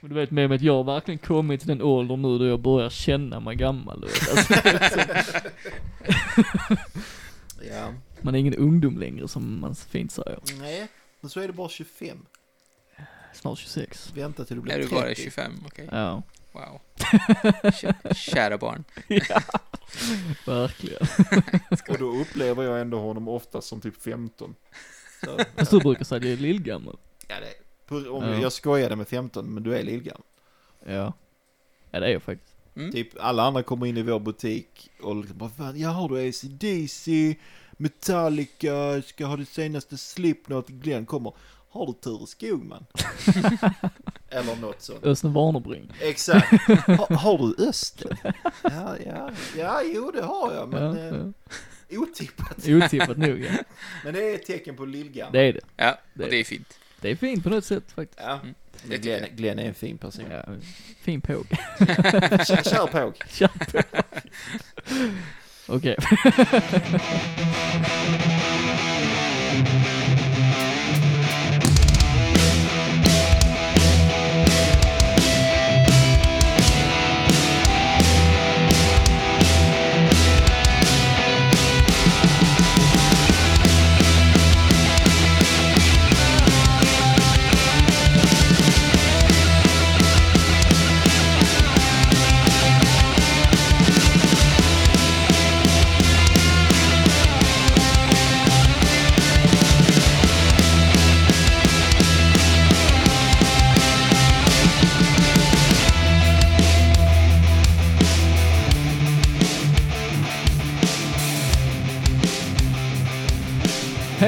Men du vet med mig att jag har verkligen kommit till den åldern nu då jag börjar känna mig gammal. Alltså, Ja. man är ingen ungdom längre som man fint säger. Nej, men så är det bara 25. Snart 26. Vänta till du blir Är 30. du bara 25? Okej. Ja. Wow. Kä- Kära barn. ja. Verkligen. Och då upplever jag ändå honom oftast som typ 15. Så, Fast du brukar säga att jag är lillgammal. ja, det, på, om Ja. Jag skojade med 15, men du är lillgammal. Ja. Ja det är jag faktiskt. Mm. Typ alla andra kommer in i vår butik och liksom bara, "Fan, ja har du AC/DC, Metallica, ska ha det senaste Slipknot, Glenn kommer. Har du Ture Skogman? Eller något sånt. Östen Warnerbring. Exakt. Ha, har du Östen? Ja, ja, ja, jo det har jag, men Ja, eh, ja. otippat. Otippat nog ja. Men det är ett tecken på lillgammal. Det är det. Ja, Det- och det är fint. Det är fint på något sätt faktiskt. Ja, Mm. Glenn. Glenn är en fin person. Ja, fin påg. Kör, kör på. Kör på. Okej.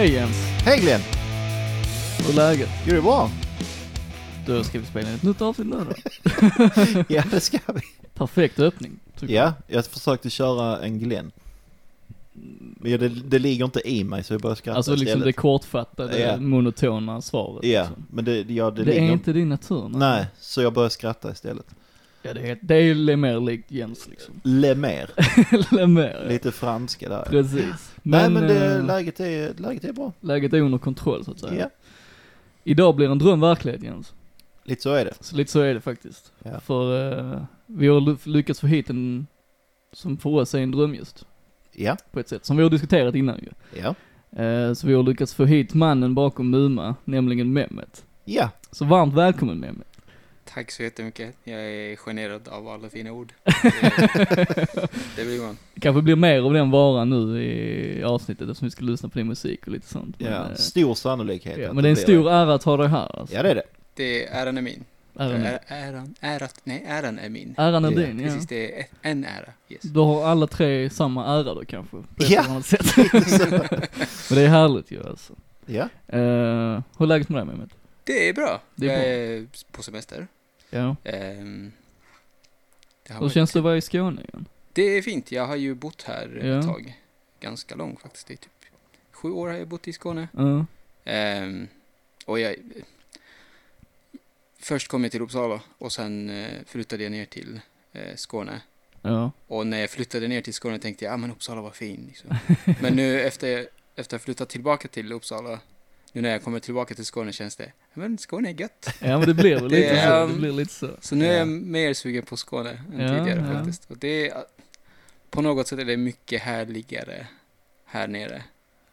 Hej Jens, Hej Glenn! hur är läget? Jo det är bra. Då ska vi spela in ett nytt avsnitt nu då. Ja det ska vi. Perfekt öppning. tycker Ja, jag försökte köra en Glenn. Men det, det ligger inte i mig så jag börjar skratta Alltså liksom det istället. kortfattade, Ja. monotona svaret. Ja, liksom. men det, ja, det, Det, ligger är inte din natur. Nej, så jag börjar skratta istället. Ja, det är, det är ju mer likt Jens liksom. Le mer. Eller mer. Lite franska där. Precis. Nej men det, eh, läget, är, läget är bra. läget är under kontroll så att säga. Ja, Idag blir en dröm verklighet Jens. lite så är det. Så lite så är det faktiskt. Ja. För eh, vi har ly- lyckats få hit en, som för oss är en drömgäst. Ja, På ett sätt, som vi har diskuterat innan ju. ja, Eh, så vi har lyckats få hit mannen bakom Muma, nämligen Mehmet. ja. Så varmt välkommen Mehmet. Tack så jättemycket. Jag är generad av alla fina ord. Det, det blir man. Det kanske blir mer av den varan nu i avsnittet eftersom vi ska lyssna på din musik och lite sånt. Men, ja. eh, Stor sannolikhet ja, men det är en stor ära att ha dig här alltså. Ja det är det. Det, äran är min. Äran, Ä- Äran, ärat, nej, äran är min. äran är Ja, din, ja. Precis, det är en ära. Yes. Då har alla tre samma ära då kanske, på ett Ja. annat sätt. Men det är härligt ju alltså. ja, Uh, hur är läget med dig Mehmet? Det är bra. Det är jag bra. är på semester. Ja. Ehm, det, Hur känns det att vara i Skåne igen? det är fint. Jag har ju bott här Ja. ett tag. Ganska lång faktiskt. Det är typ sju år har jag bott i Skåne. Ja. Ehm, och jag... Först kom jag till Uppsala och sen eh, flyttade jag ner till eh, Skåne. Ja. Och när jag flyttade ner till Skåne tänkte jag, ja ah, men Uppsala var fin. Liksom. Men nu efter, efter att ha flyttat tillbaka till Uppsala, nu när jag kommer tillbaka till Skåne känns det, men Skåne är gött. ja men det blir väl Det lite så. Det um, blir lite så. Så nu är Ja. jag mer sugen på Skåne än Ja, tidigare ja. faktiskt. Och det är, på något sätt är det mycket härligare här nere.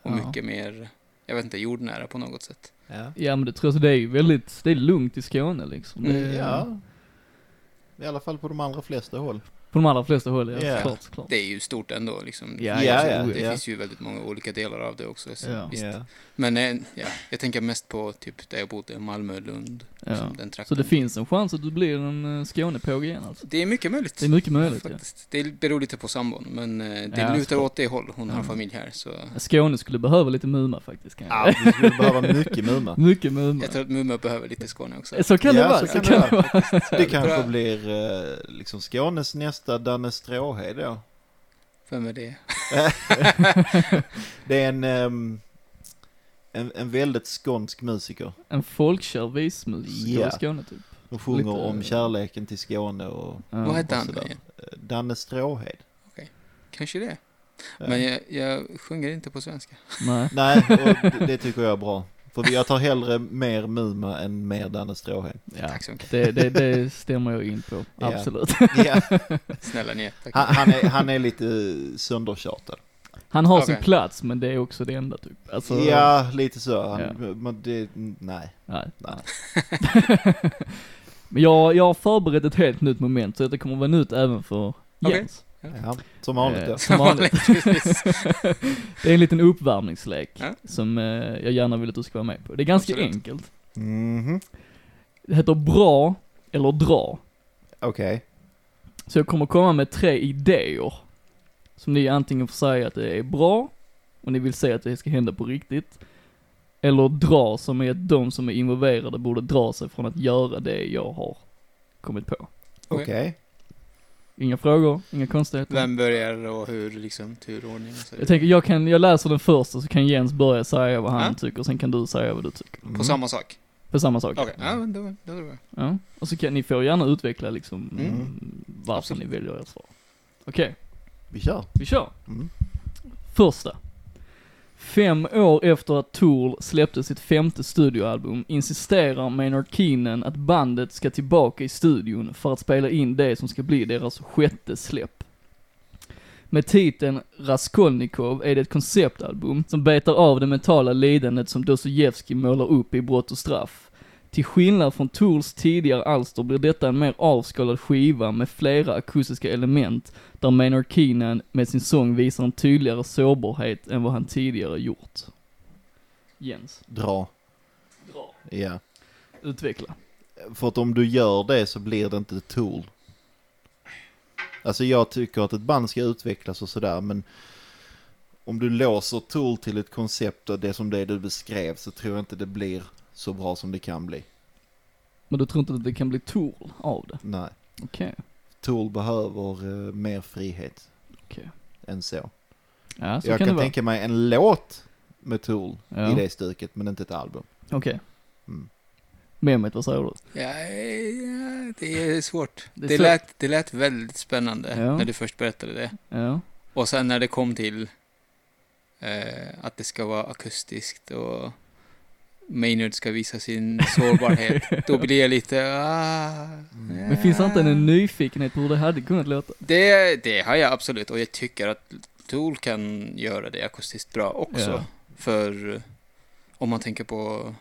Och Ja. mycket mer, jag vet inte, jordnära på något sätt. ja. Ja men det tror jag, det är väldigt, det är lugnt i Skåne liksom. Det, Mm, ja. I alla fall på de allra flesta håll. På de allra flesta håll, ja. Ja. Klart, klart. Det är ju stort ändå liksom. Ja, ja, Så ja, det ja. finns ju väldigt många olika delar av det också. Så Ja. visst. Ja. Men eh, ja, jag tänker mest på typ där jag bodde, Malmö, Lund. Ja. liksom den Så det finns en chans att du blir en uh, Skånepåg igen alltså? Det är mycket möjligt. Det är mycket möjligt ja. faktiskt. Det beror lite på sambon, men eh, det Ja, lutar åt det håll. Hon har Ja. familj här, så Skåne skulle behöva lite Muma faktiskt kanske. Ja, vi skulle behöva mycket Muma. Mycket Muma. jag tror att Mumma behöver lite Skåne också. Så kan det Ja, vara, så kan det vara. Det kanske blir eh, liksom Skånes nästa Danne Stråhed då. Vem är det? Det är en, ehm, en, en väldigt skånsk musiker. En folkkär vismusiker Ja. i Skåne typ. Hon sjunger Lite- om kärleken till Skåne och Ja. Vad heter och han? Danne Stråhed. Kanske det. Men jag, jag sjunger inte på svenska. Nej. Nej, och det, det tycker jag är bra. För jag tar hellre mer Muma än mer Danne Stråhed. Ja, Tack så mycket. det, det, det stämmer jag in på, Ja. absolut. Ja, Snälla ni. Tack. han, han, är, han är lite söndertjatad. Han har Okej. sin plats, men det är också det enda typ. Alltså, ja, lite så. Han, Ja. Men det, nej. Nej. Nej. Men jag, jag har förberett ett helt nytt moment, så det kommer vara nytt även för Okej. Jens. Ja, som vanligt Eh, ja. Som vanligt. Det är en liten uppvärmningslek Ja. som eh, jag gärna vill att du ska vara med på. Det är ganska Absolut. enkelt. Mhm. Det heter bra eller dra. Okej. Så jag kommer komma med tre idéer. Som ni antingen får säga att det är bra, och ni vill säga att det ska hända på riktigt. Eller dra, som är att de som är involverade borde dra sig från att göra det jag har kommit på. Okej. Inga frågor, inga konstigheter. Vem börjar och hur liksom, turordning och så Jag tänker, jag kan, jag läser den första så kan Jens börja säga vad han Ja. tycker, sen kan du säga vad du tycker. Mm. På samma sak? För samma sak. Okej, ja men då, då, då, då. Ja. Och så kan ni får gärna utveckla liksom Mm. mm. varför Absolut. ni väljer ert svar. Okej, Vi kör. vi kör. Mm. Första. Fem år efter att Tool släppte sitt femte studioalbum insisterar Maynard Keenan att bandet ska tillbaka i studion för att spela in det som ska bli deras sjätte släpp. Med titeln Raskolnikov är det ett konceptalbum som betar av det mentala lidandet som Dostojevskij målar upp i Brott och straff. Till skillnad från Tools tidigare alster blir detta en mer avskalad skiva med flera akustiska element där Maynard Keenan med sin sång visar en tydligare sårbarhet än vad han tidigare gjort. Jens, Dra. dra. Ja. Utveckla. För att om du gör det så blir det inte tool. Alltså jag tycker att ett band ska utvecklas och sådär men om du låser tool till ett koncept och det som det du beskrev så tror jag inte det blir så bra som det kan bli. Men du tror inte att det kan bli Tool av det? Nej. Okej, Tool behöver eh, mer frihet okej. än så. Ja, så jag kan, kan det tänka mig en låt med Tool Ja. i det stuket men inte ett album. Okej. Mm. Mehmet, vad säger du? Ja, ja, det är svårt. Det är Det, svårt. lät, det lät väldigt spännande Ja. när du först berättade det. Ja. Och sen när det kom till eh, att det ska vara akustiskt och Maynard ska visa sin sårbarhet, då blir jag lite... Ah, Men finns det inte en nyfikenhet på hur det hade kunnat låta? det, det har jag absolut och jag tycker att Tool kan göra det akustiskt bra också. Ja. För om man tänker på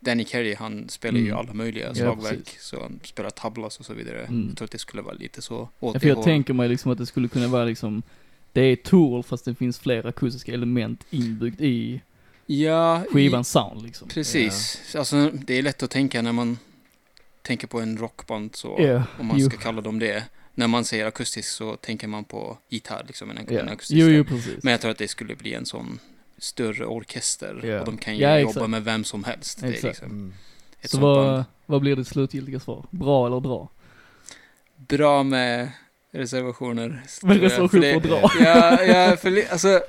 Danny Carey, han spelar ju Mm. alla möjliga Ja, slagverk. precis. så han spelar tablas och så vidare. Mm. Jag tror att det skulle vara lite så Ja, för jag tänker mig liksom att det skulle kunna vara liksom, det är Tool fast det finns flera akustiska element inbyggt i Ja, skivans sound liksom. Precis. Alltså, det är lätt att tänka när man tänker på en rockband så, Ja, om man jo. ska kalla dem det. När man säger akustisk så tänker man på gitarr, liksom en, en Ja. akustisk. Jo, jo. Men jag tror att det skulle bli en sån större orkester Ja. och de kan ju Ja, jobba exakt. med vem som helst. Det är Exakt. liksom Mm. Så vad, vad blir ditt slutgiltiga svar? Bra eller dra? Bra med reservationer. Med tror jag, reservation för på det- dra. Ja, ja, för alltså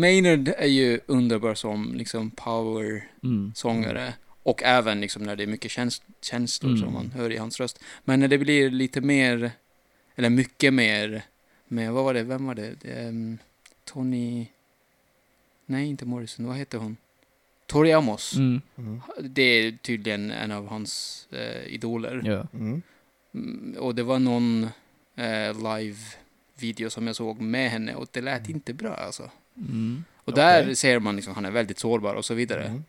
Maynard är ju underbar som liksom power Mm. sångare. Och även liksom när det är mycket käns känslor Mm. som man hör i hans röst. Men när det blir lite mer, eller mycket mer, med, vad var det, vem var det? det ehm, Tony, nej inte Morrison, vad heter hon? Tori Amos. Mm. Mm. Det är tydligen en av hans eh, idoler. Ja. Mm. Mm, och det var någon eh, live-video som jag såg med henne och det lät inte bra alltså. Mm. Och där ser man liksom, han är väldigt sårbar och så vidare. Mm.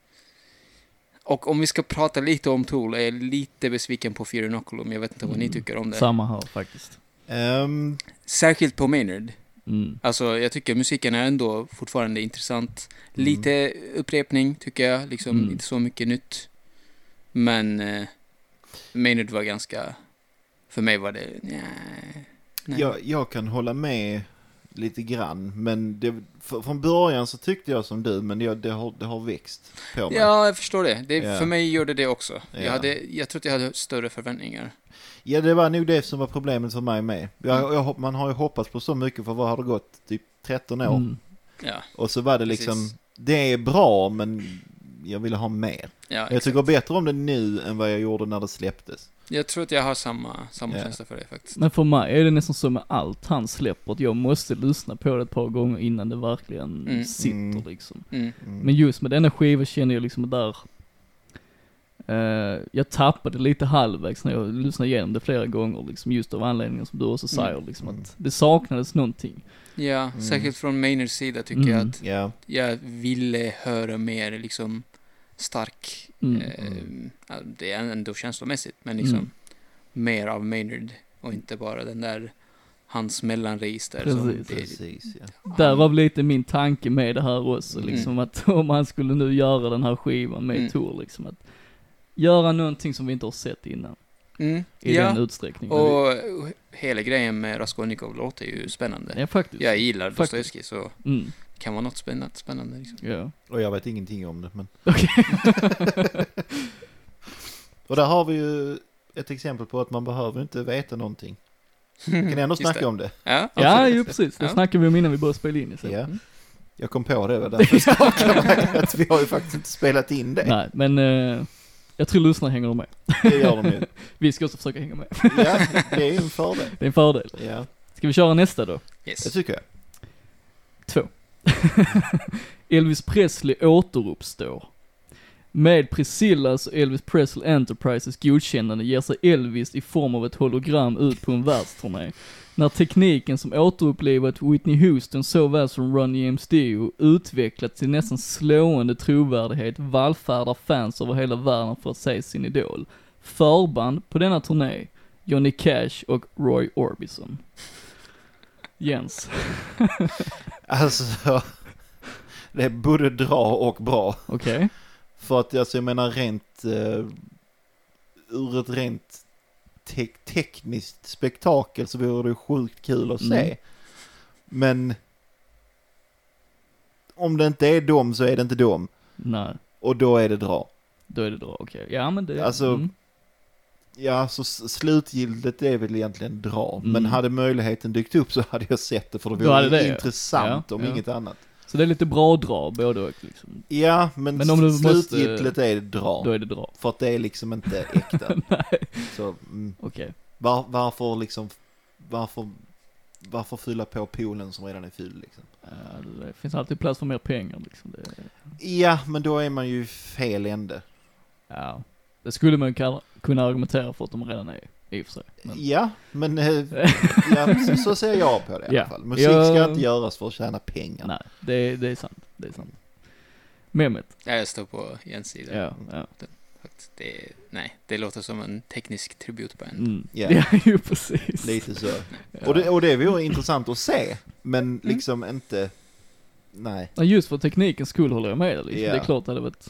Och om vi ska prata lite om Tool är jag lite besviken på Fear Inoculum. Jag vet inte vad ni Mm. tycker om det. Samma här faktiskt. Ehm, Särskilt på Maynard. Mm. Alltså, jag tycker musiken är ändå fortfarande intressant. Mm. Lite upprepning, tycker jag. Liksom Mm. inte så mycket nytt. Men eh, Maynard var ganska... För mig var det... Nej. nej. jag, jag kan hålla med lite grann, men det, för, från början så tyckte jag som du, men det, det, har, det har växt på mig. Ja, jag förstår det. det Ja. För mig gjorde det också. Ja. Jag, hade, jag tror att jag hade större förväntningar. Ja, det var nog det som var problemet för mig med. Jag, jag, hop- man har ju hoppats på så mycket, för vad har det gått? Typ 13 år? Mm. Ja. Och så var det liksom, Precis. det är bra, men jag ville ha mer. Ja, Jag tycker bättre om det nu än vad jag gjorde när det släpptes. Jag tror att jag har samma, samma Ja. känsla för det faktiskt. Men för mig är det nästan så med allt han släpper, att jag måste lyssna på det ett par gånger innan det verkligen Mm. sitter Mm. liksom. Mm. Mm. Men just med denna skiva känner jag liksom där, eh, jag tappade lite halvvägs när jag lyssnade igenom det flera gånger liksom, just av anledningen som du också Mm. säger liksom att det saknades någonting. Ja, Mm. särskilt från Maynards sida tycker Mm. jag att Ja, jag ville höra mer liksom stark, Mm. eh, det är ändå känslomässigt, men liksom Mm. mer av Maynard och inte bara den där hans mellanregister. som Precis. det- precis ja. Därav lite min tanke med det här också, Mm. liksom att om han skulle nu göra den här skivan med Mm. Tour liksom, att göra någonting som vi inte har sett innan. Mm. I ja, den utsträckningen. och hela grejen med Raskolnikov låter ju spännande. ja, faktiskt. Jag gillar. Dostojevskij så Mm, kan vara något spännande. spännande liksom. ja. Och jag vet ingenting om det men. Okej. Och där har vi ju ett exempel på att man behöver inte veta någonting. Man kan ändå snacka det. om det. Ja, Ja, ju precis. Det Ja. snackade vi om innan vi började spela in sen. Ja. Mm. Jag kom på det, var därför. Att vi har ju faktiskt inte spelat in det. Nej, men eh, jag tror lyssnarna hänger med. Det gör de ju. Vi ska också försöka hänga med. Ja, det är ju en fördel. Det är en fördel. Ja, Ska vi köra nästa då? det Yes. tycker jag. Två. Elvis Presley återuppstår. Med Priscillas och Elvis Presley Enterprises godkännande ger sig Elvis i form av ett hologram ut på en världsturné. När tekniken som återupplivat Whitney Houston såväl som Run James Dio utvecklats till nästan slående trovärdighet vallfärdar fans över hela världen för att se sin idol. Förband på denna turné, Johnny Cash och Roy Orbison. Jens, Alltså, det är både dra och bra. okej? För att alltså, jag menar rent, uh, ur ett rent te- tekniskt spektakel så vore det sjukt kul att se. Mm. Men om det inte är dem så är det inte dem. Nej, Och då är det dra. då är det bra, okej. Ja men det, Alltså, mm. Ja, så s- slutgildet är väl egentligen dra. Mm. Men hade möjligheten dykt upp så hade jag sett det för det vore det, intressant Ja, om ja. inget annat. Så det är lite bra dra både och liksom. Ja, men, Men om du s- måste- slutgiltigt är det dra. Då är det dra. För att det är liksom inte äkta. Nej, så, mm, okej. var, varför liksom, varför, varför fylla på poolen som redan är fylld liksom? Ja, det finns alltid plats för mer pengar liksom. Det, Ja, men då är man ju fel ände. ja. Det skulle man ju kalla- kunna argumentera för att de redan är, i och för sig. Men, Ja, men eh, ja, så, så ser jag på det i Ja. alla fall. Musik Jag- ska inte göras för att tjäna pengar. nej, det, det är sant. Det är sant. Mehmet. Ja, jag står på Jens sida. Ja, ja. Det, nej, det låter som en teknisk tributband. Mm. Ja. Ja, ju precis. Lite så. Ja. Och det, och det vore intressant att se, Mm. men liksom inte, nej. Ja, just för teknikens skull håller jag med dig liksom. Ja. Det är klart det hade varit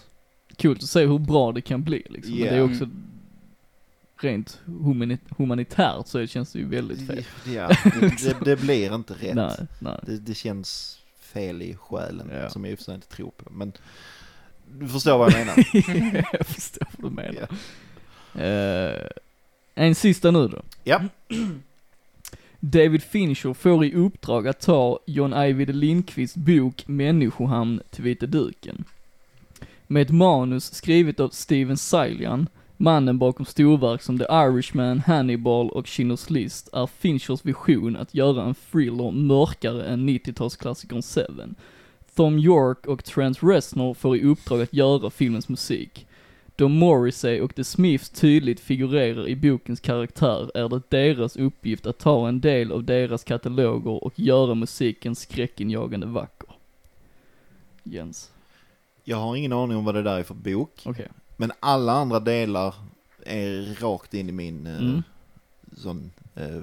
kul att se hur bra det kan bli liksom. Men Ja. det är också rent humanit humanitärt så känns det ju väldigt fel. Ja, det, det, det blir inte rätt. Nej, nej. Det, det känns fel i själen, Ja. som jag i och för sig inte tror på. Men du förstår vad jag menar. jag förstår vad du menar. Ja. Eh, en sista nu då. Ja. David Fincher får i uppdrag att ta John Ajvide Lindqvists bok Människohamn till vita duken. Med ett manus skrivet av Steven Silian, mannen bakom storverk som The Irishman, Hannibal och Schindler's List, är Finchers vision att göra en thriller mörkare än 90-talsklassikern Seven. Tom York och Trent Reznor får i uppdrag att göra filmens musik. Då Morrissey och The Smiths tydligt figurerar i bokens karaktär är det deras uppgift att ta en del av deras kataloger och göra musiken skräckinjagande vacker. Jens. Jag har ingen aning om vad det där är för bok. Okej. Men alla andra delar är rakt in i min eh, Mm. sån eh,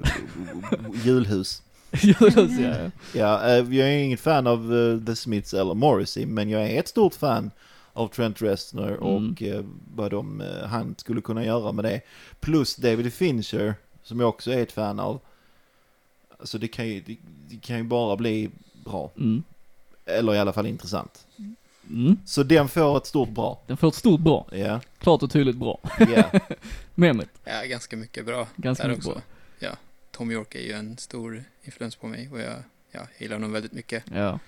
julhus. Julas, ja, ja. Ja, eh, jag är inget fan av eh, The Smiths eller Morrissey, men jag är ett stort fan av Trent Reznor Mm. och eh, vad de, eh, han skulle kunna göra med det. Plus David Fincher, som jag också är ett fan av. Alltså det kan ju, det, det kan ju bara bli bra. Mm. Eller i alla fall intressant. Mm. Så den får ett stort bra. Den får ett stort bra. Ja, Klart och tydligt bra. ja. Mehmet. Ja, ganska mycket bra Ganska mycket också. bra. Ja, Tom York är ju en stor influens på mig och jag ja, gillar honom väldigt mycket. Ja.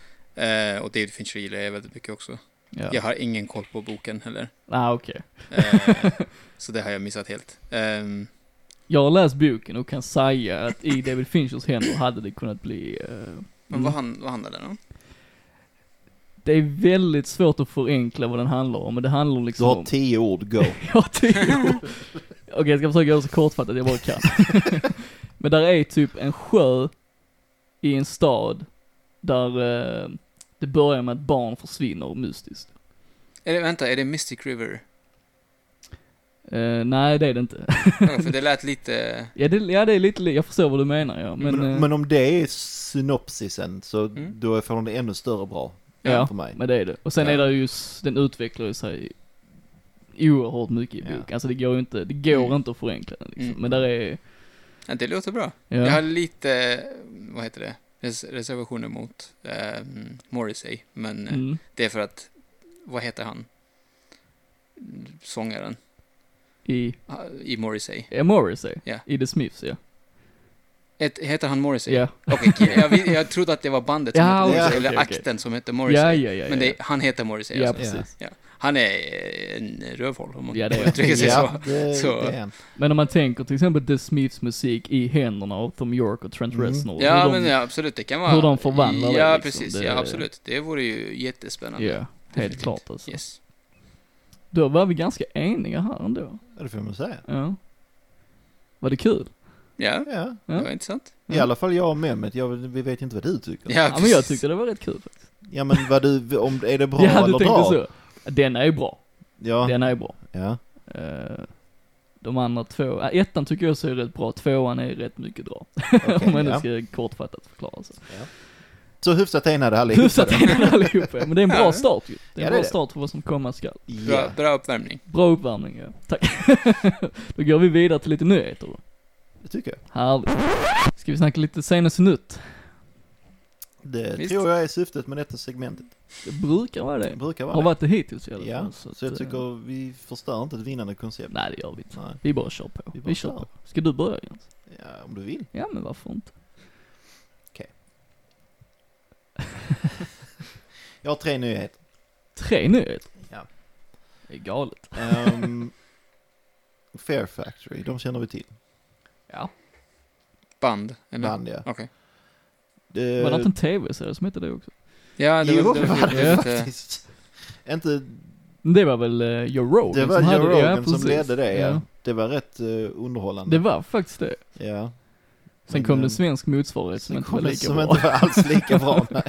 Eh, och David Fincher gillar jag väldigt mycket också. Ja. Jag har ingen koll på boken heller. Ah, okej. Eh, så det har jag missat helt. Ehm, Jag har läst boken och kan säga att i David Finchers händer hade det kunnat bli... eh, men mm. vad, han, vad handlar den om? Det är väldigt svårt att förenkla vad den handlar om, men det handlar Du liksom har om... tio ord, go. Ja, tio ord. Okej, jag ska försöka göra det så kortfattat jag bara kan. men där är typ en sjö i en stad där eh, det börjar med att barn försvinner mystiskt. Är det, vänta, är det Mystic River? Eh, nej, det är det inte. Ja, för det lät lite... ja, det, ja, det är lite, li- jag förstår vad du menar ja, men... Men, eh, men om det är synopsisen så Mm. då får det ännu större bra. Ja, för mig. men det är det. Och sen Ja. är det ju, den utvecklar ju sig oerhört mycket i Ja. bok. Alltså det går ju inte, det går Mm. inte att förenkla den liksom. Mm. Men där är, Ja, det låter bra. ja. Jag har lite, vad heter det, Res reservationer mot ehm, Morrissey. Men eh, mm. det är för att, vad heter han? Sångaren I, ah, i Morrissey. ja, Morrissey. Ja. I The Smiths ja. Ett, heter han Morrissey? Ja. Okej, jag, jag trodde att det var bandet som Ja, hette Morrissey, okej, eller okej. akten som hette Morrissey. Ja, ja, ja. Men ja. det, han heter Morrissey Ja, alltså. precis. Han är en rövhål om man Ja, det uttrycka sig ja, så. det, Så- det. Men om man tänker till exempel The Smiths musik i händerna av Tom York och Trent Mm. Reznor. Ja, hur de- men ja, absolut, det kan vara... hur de förvandlar det, Ja, liksom. precis, Det- ja absolut. Det vore ju jättespännande. Ja, helt Definitivt. klart alltså. Yes. Då var vi ganska eniga här ändå. Ja, det får man säga. Ja. Var det kul? Ja, Ja. det Ja. var intressant. I alla fall jag och Mehmet, jag, vi vet inte vad du tycker. Ja, Ja, men jag tyckte det var rätt kul faktiskt. Ja men vad du, om, är det bra ja, eller bra? så. Den är bra. Ja. Den är bra. ja. Eh, de andra två, äh, ettan tycker jag så är rätt bra, tvåan är rätt mycket bra. Okej, Om man nu ja. ska kortfattat förklara så. Så hyfsat enade allihopa. Hyfsat enade allihopa, men det är en bra Ja. start ju. Det är Ja, en det är bra det. start för vad som komma skall. Bra, Ja. bra uppvärmning. Bra uppvärmning ja. Tack. då går vi vidare till lite nyheter då. Det tycker jag. Härligt. Ska vi snacka lite senaste nytt? Det Visst. tror jag är syftet med detta segmentet. Det brukar vara Det det. brukar vara Har det. varit det hittills i alla fall. Ja, så, så jag att, eh, tycker vi förstör inte ett vinnande koncept. Nej det gör vi inte. Nej. Vi bara kör på. Vi Vi, bara kör kör. på. Ska du börja Jens? Ja, om du vill. Ja men varför inte? Jag har tre nyheter. Tre nyheter? Ja. Det är galet. Ehm, Fair Factory, de känner vi till. Ja. Band, eller? Band ja. Okej. Det, Var det inte en tv-serie som hette det också? Ja, det jo, var, det det var det faktiskt. Inte, Det var väl uh, Joe Rogan det var som Joe hade det? Ja, Rogan som precis. ledde det ja. Det var rätt uh, underhållande. Det var faktiskt det. Ja. Sen Men, kom det eh, en svensk motsvarighet som inte var lika som bra. inte var alls lika bra. Nej.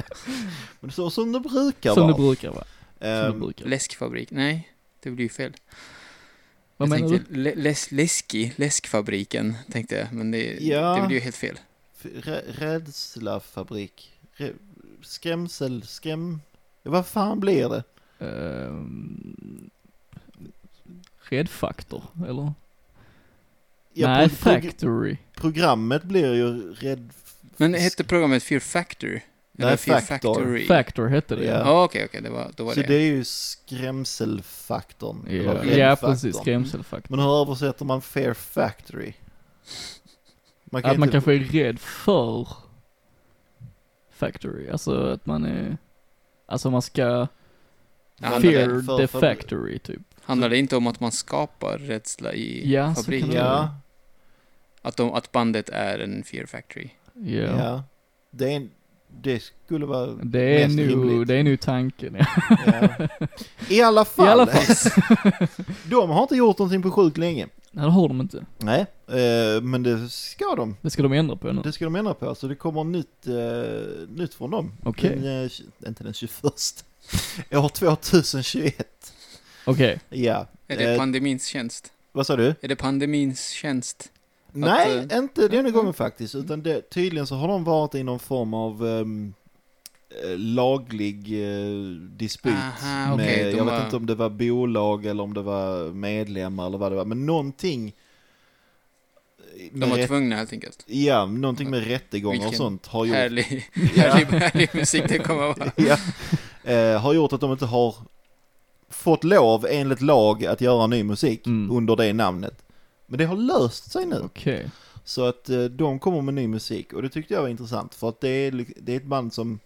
Men så som det brukar Som vara. det brukar vara. Som det Ehm, brukar. Läskfabrik. Nej, det blir ju fel. Vad jag menar du? tänkte lä- läs, läski, läskfabriken tänkte jag, men det, Ja. det blir ju helt fel. Rä- rädslafabrik. Rä- skrämsel, skräm... Vad fan blir det? Um, Redfaktor, eller? Ja, Nej, pro- Factory. programmet blir ju rädd... Men hette programmet Fear Factor? Nej, Fear Factor. Factory? Factor hette det Ja. Ja, okej, okej, det var, då var Så det. det är ju skrämselfaktorn. eller Ja, ja räddfaktorn. precis, skrämselfaktor. Men hur översätter man fair factory? Man Att man inte- kanske är rädd för Factory, alltså att man är, alltså man ska Ja, handlar, fear det, för- the factory typ. handlar det inte om att man skapar rädsla i Ja, så fabriken? kan det vara. Ja, Att, de, att bandet är en Fear Factory? Ja. ja. Det, är, en- det skulle vara Det är mest nog, rimligt. det är nog tanken ja. Ja. I alla fall. I alla fall. de har inte gjort någonting på sjukt länge. Nej det har de inte. Nej, eh, men det ska de. Det ska de ändra på nu. Det ska de ändra på. Så det kommer nytt, eh, nytt från dem. Okej. Den, eh, inte den 21. År 2021. Okej. Ja. Är det pandemins tjänst? vad sa du? Är det pandemins tjänst? Nej, eh, inte denna mm. gången faktiskt. Utan det, tydligen så har de varit i någon form av eh, laglig eh, dispyt. Aha, med, okej, de jag var- vet inte om det var bolag eller om det var medlemmar eller vad det var. Men någonting. De med var rätt- tvungna helt enkelt. Ja, någonting med rättegångar och sånt har gjort, Härlig, härlig, härlig musik det kommer att vara. ja, eh, har gjort att de inte har fått lov enligt lag att göra ny musik Mm. under det namnet. Men det har löst sig nu. Okej. Så att eh, de kommer med ny musik och det tyckte jag var intressant för att det är, det är ett band som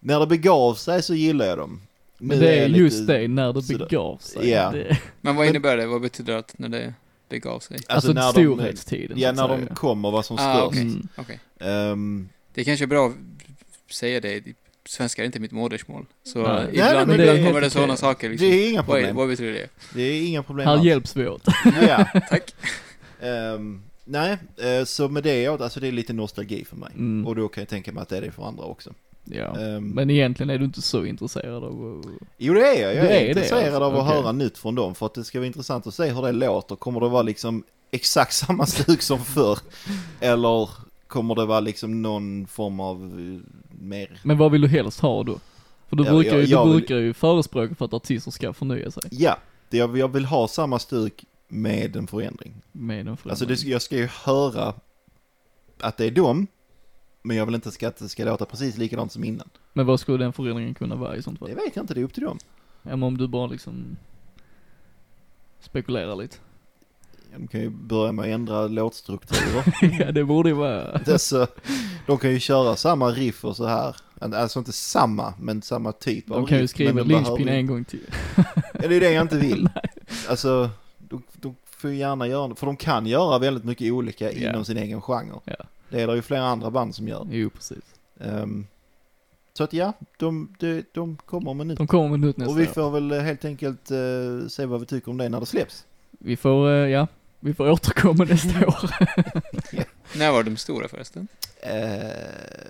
när det begav sig så gillar jag dem. Men det är jag just lite- det, när det begav sig. Ja. Det, Men vad innebär det? Vad betyder det att när det begav sig? alltså när de- storhetstiden Ja, så att när de kommer var som Ah, störst. okej. Mm. Okej. Ehm, Det kanske är bra att säga det. Svenska är inte mitt modersmål. Så Nej. ibland, Nej, men det är ibland kommer det sådana okej. saker det liksom. är inga problem. vad betyder det? Det är inga problem Här alls. hjälps vi åt. Ja. Tack. Ehm, nej, eh, så med det, åt- alltså det är lite nostalgi för mig. Mm. Och då kan jag tänka mig att det är det för andra också. Ja. Ehm, Men egentligen är du inte så intresserad av att... Jo det är jag, jag Det är, är det, intresserad alltså. av att Okej. höra nytt från dem för att det ska vara intressant att se hur det låter. Kommer det vara liksom exakt samma stuk som förr? Eller kommer det vara liksom någon form av eh, mer... Men vad vill du helst ha då? För du Ja, brukar, ju, jag- du vill- brukar ju förespråka för att artister ska förnya sig Ja, det jag, jag vill ha samma stuk med en förändring. med en förändring. Alltså det, jag ska ju höra att det är dem, men jag vill inte ska, att det ska låta precis likadant som innan. Men vad skulle den förändringen kunna vara i sånt fall? Det vet jag inte, det är upp till dem. Ja, men om du bara liksom spekulerar lite. De kan ju börja med att ändra låtstrukturer. ja, det borde ju vara... Alltså, de kan ju köra samma riff och så här. Alltså inte samma, men samma typ av De kan ju riff, skriva Lynchpin en gång till. Ja, det är det jag inte vill. alltså, de, de får ju gärna göra för de kan göra väldigt mycket olika Ja. inom sin egen genre. Ja. Det är det ju flera andra band som gör. Jo, precis. Ehm, så att ja, de, de, de kommer med nytt. De kommer med nytt nästa Och vi år. får väl helt enkelt eh, se vad vi tycker om det när det släpps. Vi får, eh, ja, vi får återkomma nästa år. När var de stora förresten? Eh,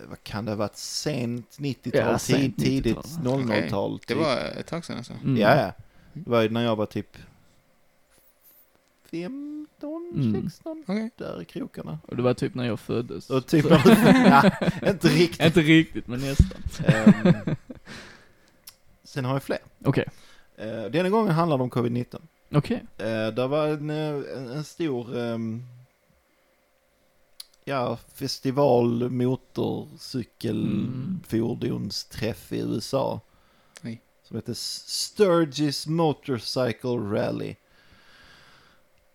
vad kan det ha varit? Sent 90-tal, Ja, sent tid, tidigt 90-tal. 00-tal. Det typ. var ett tag sedan alltså. Mm. Ja, ja. Det var när jag var typ 15, Mm. 16, Okej. där i krokarna. Och det var typ när jag föddes. Och typ, Så- ja, inte riktigt. Inte riktigt, men nästan. Ehm, sen har jag fler. Okej, Uh, denna gången handlar det om covid-19. Okej. Uh, det var en, eh, en, en stor um, ja, festival, motorcykel, Mm. i USA. Oj. Som heter Sturgis Motorcycle Rally.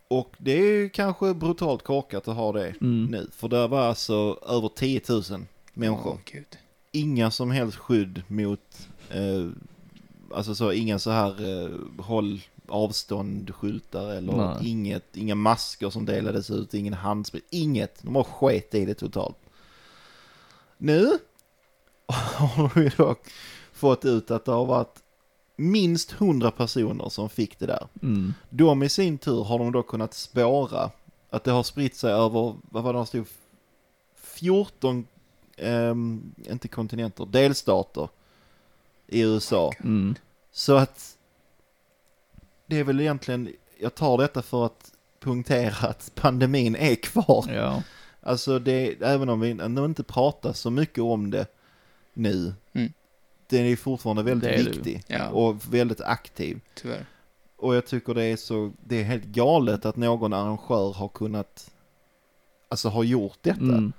Och det är ju kanske brutalt korkat att ha det Mm. nu. För det var alltså över 10 000 människor. Gud. Inga som helst skydd mot, eh, alltså så, inga så här eh, håll avstånd skyltar eller Nej. inget, inga masker som delades ut, ingen handsprit, inget. De har sket i det totalt. Nu har ju dock fått ut att det har varit minst 100 personer som fick det där. Mm. De i sin tur har de då kunnat spåra att det har spritt sig över, vad var det stod, 14, ehm, inte kontinenter, delstater i USA. Mm. Så att det är väl egentligen, jag tar detta för att punktera att pandemin är kvar. Ja. Alltså det, även om vi inte pratar så mycket om det nu, Mm. den är fortfarande väldigt är viktig Ja. och väldigt aktiv. Tyvärr. Och jag tycker det är så, det är helt galet att någon arrangör har kunnat, alltså har gjort detta. Mm.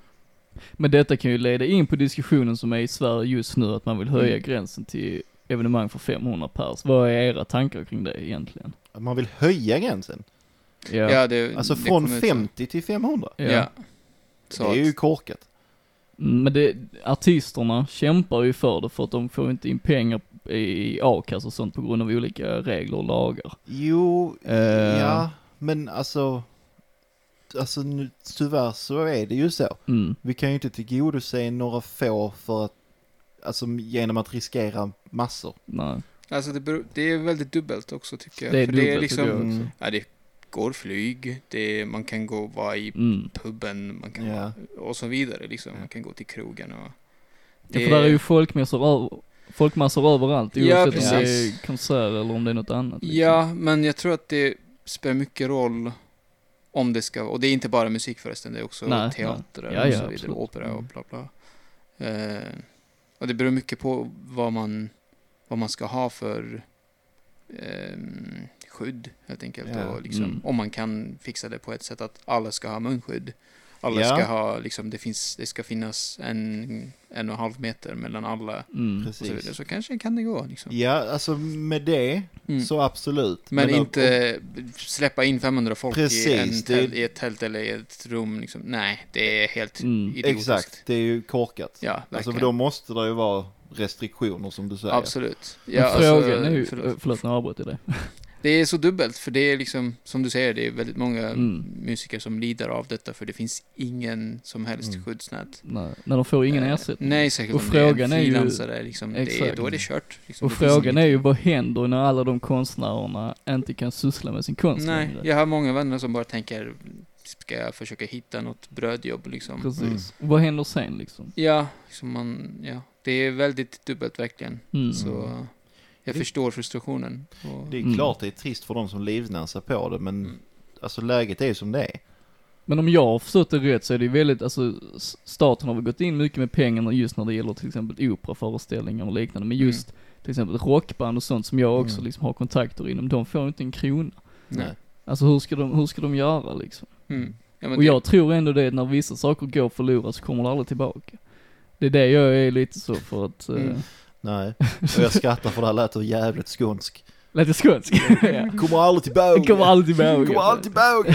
Men detta kan ju leda in på diskussionen som är i Sverige just nu, att man vill höja Mm. gränsen till evenemang för 500 pers. Vad är era tankar kring det egentligen? Att man vill höja gränsen. Ja. Ja, det, Alltså det från kom ut så. 50 till 500. Ja. ja. Så det är ju korkat. Mm, Men det, artisterna kämpar ju för det för att de får inte in pengar i a-kassa och sånt på grund av olika regler och lagar. Jo, Eh. ja, men alltså, alltså nu, tyvärr så är det ju så. Mm. Vi kan ju inte tillgodose några få för att, alltså genom att riskera massor. Nej. alltså det, beror, det är väldigt dubbelt också tycker jag. Det är För det är dubbelt, liksom. Mm. ja det går flyg, det, man kan gå och vara i Mm. puben, man kan vara, och så vidare liksom. Man kan gå till krogen och... Ja, för där är ju folkmassor, över, folkmassor överallt Ja, oavsett om det precis. är konsert eller om det är något annat. liksom. Ja, men jag tror att det spelar mycket roll om det ska, och det är inte bara musik förresten, det är också Nej, teater nej. Ja, och ja, så vidare, absolut. opera och Mm. bla bla. Eh, och det beror mycket på vad man, vad man ska ha för ehm, skydd helt enkelt. Ja, Och liksom, mm. Om man kan fixa det på ett sätt att alla ska ha munskydd. Alla Ja. ska ha, liksom, det, finns, det ska finnas en, en och en halv meter mellan alla Mm. och så vidare. Precis. Så kanske kan det gå. Liksom. Ja, alltså med det Mm. så absolut. Men, och- inte släppa in 500 folk i, Precis, en det- tält, i ett tält eller i ett rum. Liksom. Nej, det är helt Mm. idiotiskt. Exakt, det är ju korkat. Ja, alltså för då måste det ju vara restriktioner som du säger. Absolut. Men Ja, alltså, frågan är ju, förlåt. förlåt nu avbröt jag dig. Det är så dubbelt, för det är liksom, som du säger, det är väldigt många Mm. musiker som lider av detta, för det finns ingen som helst Mm. skyddsnät. Nej, när de får ingen Eh, ersättning. Nej, säkert Och frågan är ju- liksom, det är, då är det kört. Liksom, Och det frågan är ju vad händer när alla de konstnärerna inte kan syssla med sin konst Nej, jag har många vänner som bara tänker, ska jag försöka hitta något brödjobb liksom? Precis. Mm. Och vad händer sen liksom? Ja, liksom man, ja, det är väldigt dubbelt verkligen. Mm. Så jag Det- förstår frustrationen. Och, Det är Mm. klart det är trist för de som livnär sig på det, men Mm. alltså läget är ju som det är. Men om jag har förstått det rätt så är det ju väldigt, alltså staten har väl gått in mycket med pengarna just när det gäller till exempel operaföreställningar och liknande. Men just till exempel rockband och sånt som jag också Mm. liksom har kontakter inom, de får inte en krona. nej. Alltså hur ska de, hur ska de göra liksom? Mm. Ja, Och det- jag tror ändå det, när vissa saker går förlorat så kommer det aldrig tillbaka. Det är det jag är lite så för att, Mm. eh, Nej, och jag skrattar för det här lät så jävligt skånsk. lite skånsk. ja. Kommer aldrig tillbaka. Det kommer aldrig tillbaka. Kommer aldrig tillbaka.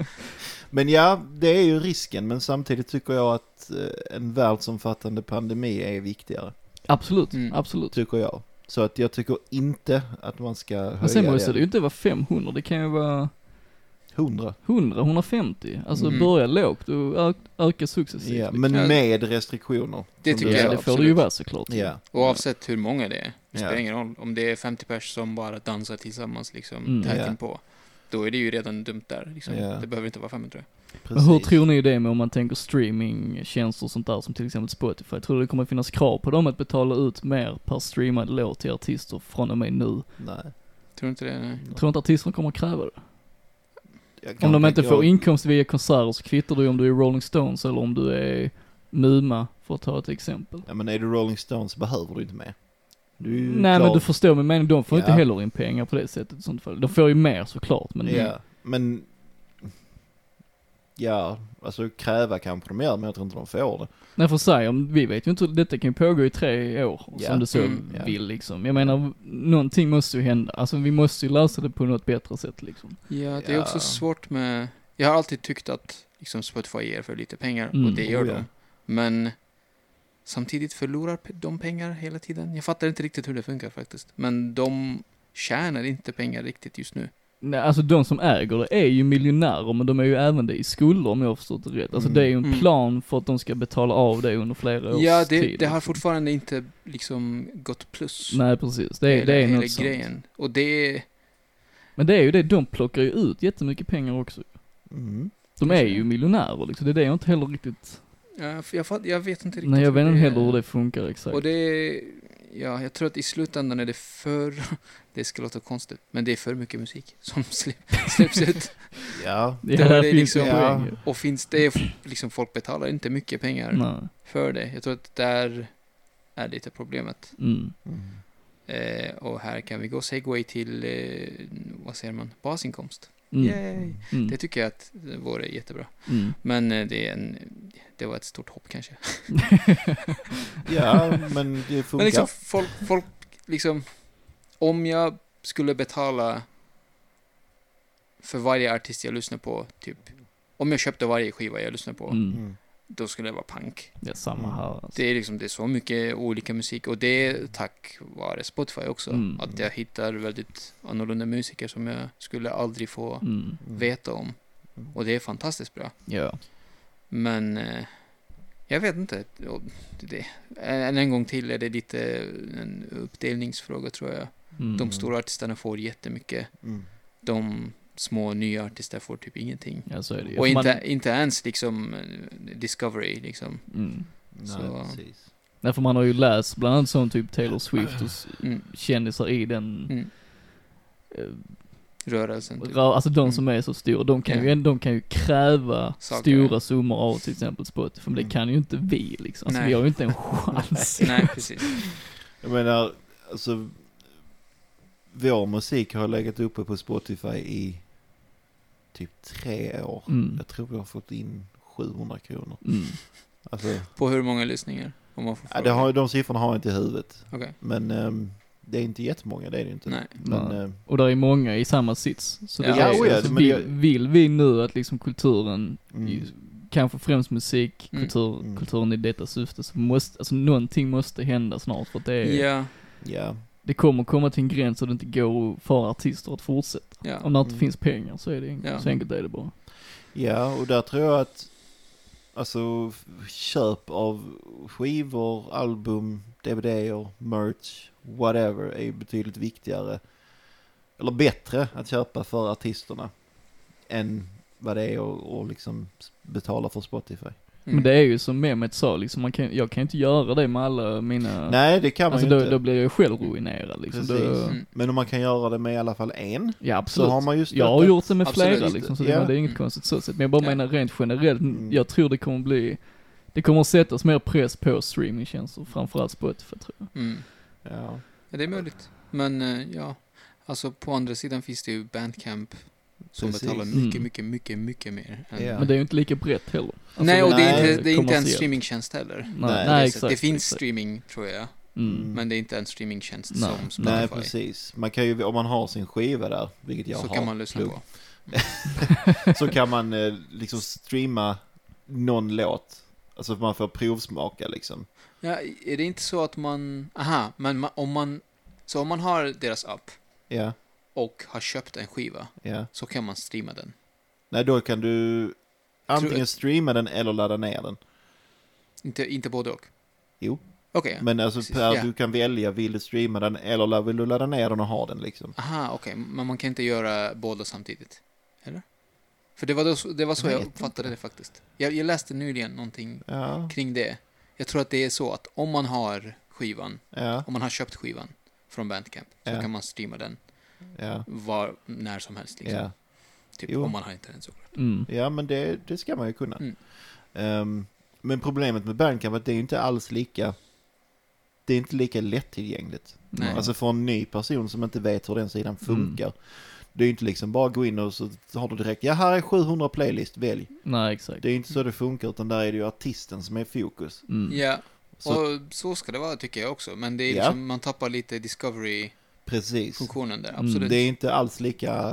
men ja, det är ju risken, men samtidigt tycker jag att eh, en världsomfattande pandemi är viktigare. Absolut, Mm. absolut. Tycker jag. Så att jag tycker inte att man ska höja Men sen måste det. det ju inte vara 500, det kan ju vara 100. 100, 150. Alltså Mm. börja lågt och öka successivt. Ja, liksom. men med restriktioner. Det tycker ja, jag det får det ju vara såklart. Ja. Oavsett hur många det är. Det spelar ingen roll. Om det är 50 pers som bara dansar tillsammans liksom, Mm. tätt Ja. inpå. Då är det ju redan dumt där. Liksom. Det behöver inte vara 500. Men hur tror ni det med om man tänker streamingtjänster och sånt där som till exempel Spotify? Tror du det kommer finnas krav på dem att betala ut mer per streamad låt till artister från och med nu? Nej. Tror inte det? Nej. Jag tror inte artisterna kommer att kräva det. Jag Om de inte får inkomst via konserter så kvittar ju om du är Rolling Stones eller om du är Muma, för att ta ett exempel. Ja men är du Rolling Stones behöver du inte med. Du Nej klar. men du förstår min mening, de får inte Ja. heller in pengar på det sättet i sånt fall. De får ju mer såklart men Ja, men... Ja, alltså kräva kanske de gör, men jag tror inte de får det. Nej för sig, om, vi vet ju inte, detta kan ju pågå i tre år, Ja. som du så Mm, ja. vill liksom. Jag menar, någonting måste ju hända. Alltså vi måste ju lösa det på något bättre sätt liksom. Ja, det är också Ja. svårt med... Jag har alltid tyckt att liksom, Spotify ger för lite pengar Mm. och det gör Oh, de. Men samtidigt förlorar de pengar hela tiden. Jag fattar inte riktigt hur det funkar faktiskt. Men de tjänar inte pengar riktigt just nu. Nej, alltså de som äger det är ju miljonärer, men de är ju även det i skulder om jag har förstått det rätt. Alltså Mm. det är ju en Mm. plan för att de ska betala av det under flera års Ja, det, tid. det har liksom. fortfarande inte liksom gått plus. Nej precis, det är, hela, det är något sånt. grejen. Och det... Men det är ju det, de plockar ju ut jättemycket pengar också. Mm. De är ju miljonärer liksom, det är det jag inte heller riktigt, Ja, jag, jag vet inte riktigt nej jag vet inte heller hur det funkar exakt. Och det är, ja, jag tror att i slutändan är det för, det ska låta konstigt, men det är för mycket musik som släpp- släpps ut. Ja, är där det finns liksom- Ja. Och finns det, liksom folk betalar inte mycket pengar Nej. för det. Jag tror att där är lite problemet. Mm. mm. Eh, och här kan vi gå segway till, eh, vad säger man, basinkomst. Mm. Yay! Mm. Det tycker jag att det vore jättebra. Mm. Men eh, det är en, det var ett stort hopp kanske. ja men det funkar. Men liksom folk, folk liksom, om jag skulle betala för varje artist jag lyssnar på, typ, om jag köpte varje skiva jag lyssnar på, Mm. Mm. Då skulle det vara punk. Ja, samma här alltså. Det är liksom, det är så mycket olika musik och det är tack vare Spotify också. Mm. Att jag hittar väldigt annorlunda musiker som jag skulle aldrig få Mm. Mm. veta om. Och det är fantastiskt bra. Ja. Men eh, jag vet inte. Det, än en gång till är det lite en uppdelningsfråga tror jag. Mm. De stora artisterna får jättemycket. Mm. De små nya artister får typ ingenting. Ja, så är det ju. Och För inte, Man, inte ens liksom eh, Discovery liksom. mm. Nej, Så- precis. Nej, för man har ju läst bland annat sån typ Taylor Swift och Mm. kändisar i den, Mm. eh, Rörelsen. Typ. ra- alltså de Mm. som är så stora, de kan, Ja. ju, de kan ju kräva Saker, stora summor av till exempel Spotify, men det Mm. kan ju inte vi liksom. Alltså Nej. vi har ju inte en chans. Nej, precis. Jag menar, alltså vår musik har legat uppe på Spotify i typ tre år. Mm. Jag tror vi har fått in 700 kronor. Mm. Alltså, På hur många lyssningar? Om man får ja, det har, de siffrorna har jag inte i huvudet. Okej. Men ehm, det är inte jättemånga, det är det inte. Nej. Men, Nej. ehm, Och där är många i samma sits. Så det Ja, är, oh ja, alltså, vill, jag- vill vi nu att liksom kulturen, mm, kanske främst musik, Mm. kultur, Mm. kulturen i detta syfte, så måste, alltså någonting måste hända snart för att det är, Ja, ja, det kommer komma till en gräns och det inte går för artister att fortsätta. ja. Om det inte Mm. finns pengar så är det enkelt, Ja. så enkelt är det bara. ja, och där tror jag att alltså köp av skivor, album, DVD-er, merch, whatever är betydligt viktigare eller bättre att köpa för artisterna än vad det är att att liksom betala för Spotify. Mm. Men det är ju som Mehmet sa liksom, man kan, jag kan inte göra det med alla mina, Nej, det kan man alltså ju då, inte. då blir jag själv ruinerad liksom. Då, Precis. Mm. Men om man kan göra det med i alla fall en, ja så absolut. har man ju Jag har gjort det med Absolut. flera liksom, så det, Ja. det är inget Mm. konstigt så sett. Men jag bara Ja. menar rent generellt, Mm. jag tror det kommer bli, det kommer att sättas mer press på streamingtjänster, framförallt Spotify tror jag. Mm. Ja. Ja, det är möjligt. Men eh, ja, alltså på andra sidan finns det ju Bandcamp som Precis. betalar mycket, Mm. mycket, mycket, mycket mer. Än... Ja. Men det är ju inte lika brett heller. Alltså, Nej, och det är, inte, det är inte en streamingtjänst heller. Nej, Nej, exakt. det finns exakt. streaming, tror jag. Mm. Men det är inte en streamingtjänst Nej. som Spotify. Nej, precis. Man kan ju, om man har sin skiva där, vilket jag så har, kan man lyssna plugg, på. så kan man eh, liksom streama någon låt. Alltså man får provsmaka liksom. Ja, är det inte så att man... Aha, men ma- om man... Så om man har deras app Ja, och har köpt en skiva ja. så kan man streama den. Nej, då kan du antingen streama den eller ladda ner den. Inte, inte både och? Jo. Okej. Men alltså Precis, Per, ja. du kan välja, vill du streama den eller vill du ladda ner den och ha den liksom? Aha, okej. Men man kan inte göra båda samtidigt? Eller? För det var, då, det var så Jag jag, uppfattade det faktiskt. Jag, jag läste nyligen någonting Ja, kring det. Jag tror att det är så att om man har skivan, ja, om man har köpt skivan från Bandcamp, så Ja. kan man streama den ja, var, när som helst. Liksom. ja. Typ Jo. om man har internet såklart. Mm. Ja, men det, det ska man ju kunna. Mm. Ehm, men problemet med Bandcamp är att det är inte alls lika, det är inte lika lättillgängligt. Nej. Alltså för en ny person som inte vet hur den sidan Mm. funkar. Det är ju inte liksom bara gå in och så har du direkt, ja här är 700 playlist, välj. Nej, exakt. Det är ju inte så det funkar utan där är det ju artisten som är fokus. Mm. Ja, Så, och så ska det vara tycker jag också. Men det är Ja. liksom, man tappar lite discovery-funktionen precis. där. Mm, Absolut. Det är inte alls lika,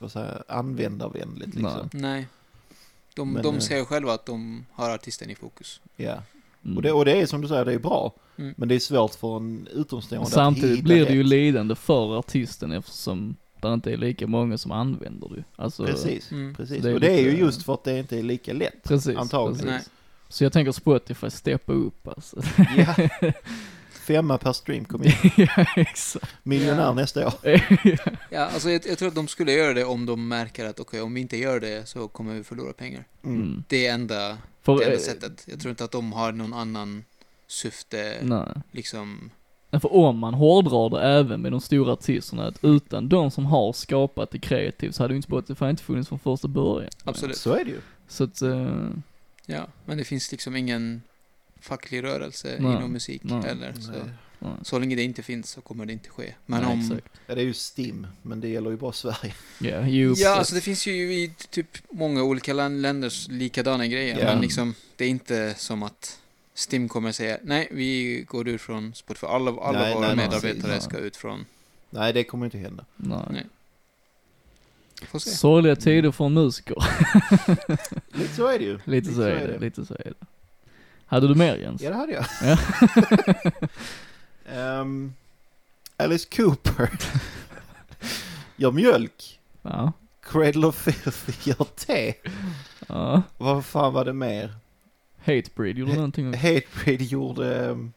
vad säger användarvänligt liksom. Nej. De, Men, de eh, ser själva att de har artisten i fokus. Ja. Mm. Och, det, och det är som du säger, det är bra. Mm. Men det är svårt för en utomstående Samtidigt att hitta blir det ju rätt. lidande för artisten eftersom det inte är lika många som använder det. Alltså, Precis, Mm. precis. Det och det är ju just för att det inte är lika lätt. Precis, Antagligen. Precis. Så jag tänker Spotify steppa upp alltså. Ja. Femma per stream kom in. ja, exakt. Miljonär Ja. nästa år. Ja, alltså jag, jag tror att de skulle göra det om de märker att okej, om vi inte gör det så kommer vi förlora pengar. Mm. Mm. Det är enda, För, det enda eh, sättet. Jag tror inte att de har någon annan syfte, Nej. liksom. För om man hårdrar det även med de stora artisterna, att utan de som har skapat det kreativt så hade ju inte Spotify inte funnits från första början. Absolut. Så är det ju. Så att, eh, Ja, men det finns liksom ingen facklig rörelse Nej. inom musik Nej. heller. Så, Nej. så länge det inte finns så kommer det inte ske. Men Nej, om... exakt. Ja, det är ju STIM, men det gäller ju bara Sverige. Ja, jo, Ja, alltså det finns ju i typ många olika län- länders likadana grejer. Ja. Men liksom, det är inte som att Stim kommer säga nej, vi går ut från Spotify. Alla, alla Nej, våra medarbetare ska ut från... Nej, det kommer inte hända. Nej. Nej. Får se. Sorgliga tider för musiker. Lite så är det ju. Lite så är det, lite så är det. Hade du mer Jens? Ja, det hade jag. Ja. Ehm, Alice Cooper gör mjölk. Ja. Cradle of Filth gör te. ja. Vad fan var det mer? Hatebreed gjorde någonting också. Hatebreed gjorde... ehm,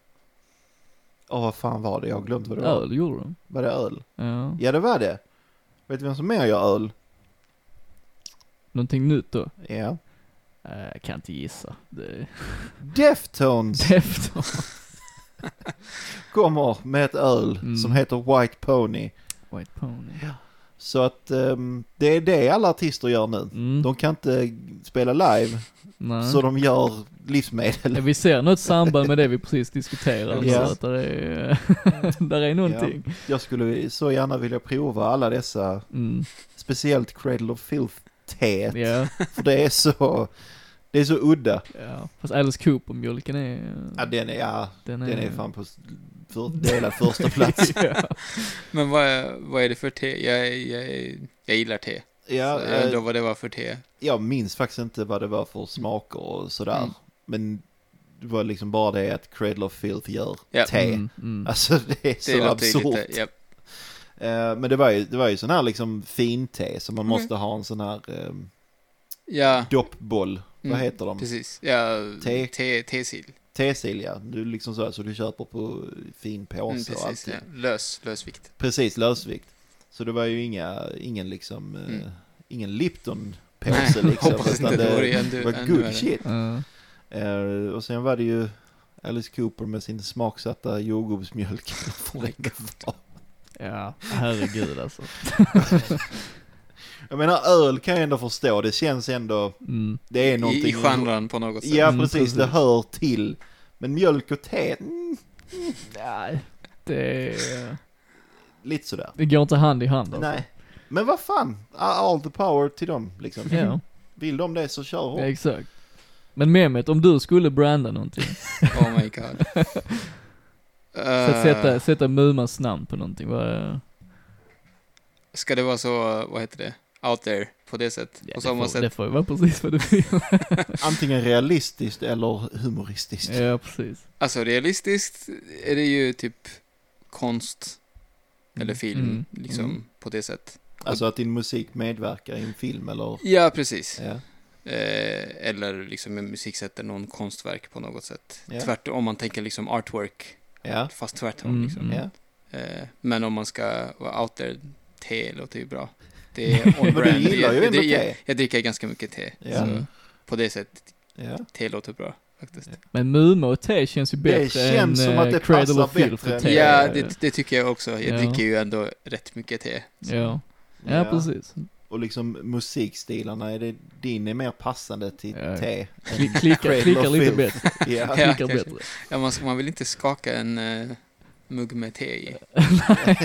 Åh, vad fan var det? Jag har glömt vad det var. Öl gjorde de. Var det öl? Ja. Ja, det var det. Vet du vem som mer gör öl? Någonting nytt då? Ja. Eh, Jag kan inte gissa. Det Deftones efter. kommer med ett öl Mm. som heter White Pony. White Pony. Så att ehm, det är det alla artister gör nu. Mm. De kan inte spela live, Nej. så de gör livsmedel. Ja, vi ser något samband med det vi precis diskuterade. Ja. Så att där är, där är någonting. Jag skulle så gärna vilja prova alla dessa, Mm. speciellt Cradle of Filth teet. Ja. För det är så, Det är så udda. Ja, fast Alice Cooper-mjölken är... Ja, den är, ja, den den är fan på för, delad första plats. ja. Men vad är, vad är det för te? Jag, jag, jag gillar te. Ja, så jag undrar eh, vad det var för te. jag minns faktiskt inte vad det var för smaker och sådär. Mm. Men det var liksom bara det att Cradle of Filth gör Ja. te. Mm, mm. Alltså det är Det så absurt. lite, ja, Eh, men det var ju, det var ju sån här liksom fin-te, så man Mm. måste ha en sån här eh, ja doppboll. Mm, Vad heter de? precis. Ja, tesil. Tesil ja. Du liksom så, så du köper på fin påse Mm, och precis, allting. ja. Lös, lösvikt. Precis, lösvikt. Så det var ju inga, ingen liksom, eh, Mm. ingen Lipton Nej, påse liksom. hoppas inte. Det det ännu, var good värre. shit. Ja. Eh, och sen var det ju Alice Cooper med sin smaksatta jordgubbsmjölk. Ja, herregud alltså. jag menar öl kan jag ändå förstå, det känns ändå, Mm. det är någonting. I, I genren på något sätt. Ja Mm, precis, precis. det hör till. Men mjölk och te, mm, Nej, det, är- lite sådär. det går inte hand i hand alltså. Nej. Men vad fan, all the power till dem liksom. Ja, Vill de det så kör ja, hårt. exakt. Men Mehmet, om du skulle branda någonting, Oh my god. att sätta, Eh, sätta Mumans namn på någonting, vad, ska det vara så, vad heter det, out there på det sättet? ja, på det, samma får, sätt? det får ju vara precis vad du vill. Antingen realistiskt eller humoristiskt. ja, precis. Alltså realistiskt är det ju typ konst eller film, Mm. liksom Mm. på det sättet. Alltså att din musik medverkar i en film eller? Ja, precis. Ja. Eh, eller liksom en musiksätter någon konstverk på något sätt. Ja. Tvärtom, om man tänker liksom artwork, Ja. fast tvärtom Mm, liksom. mm. Eh, men om man ska vara out there, te låter ju bra. Det är on Men du brand. gillar ju jag, ändå jag, jag, te. jag dricker ganska mycket te. Ja. Så på det sättet, Ja. te låter bra faktiskt. Men Muma och te känns ju Det bättre känns än som att eh, det Cradle of Filth än- te. Ja, det, det tycker jag också. Jag Ja. dricker ju ändå rätt mycket te. Så. Ja. Ja, precis. Och liksom musikstilarna, är det, din är mer passande till Ja. te. Kli- Klickar, klickar lite bättre. Ja. Ja, Klickar bättre. Ja, man, man vill inte skaka en eh, mugg med te i.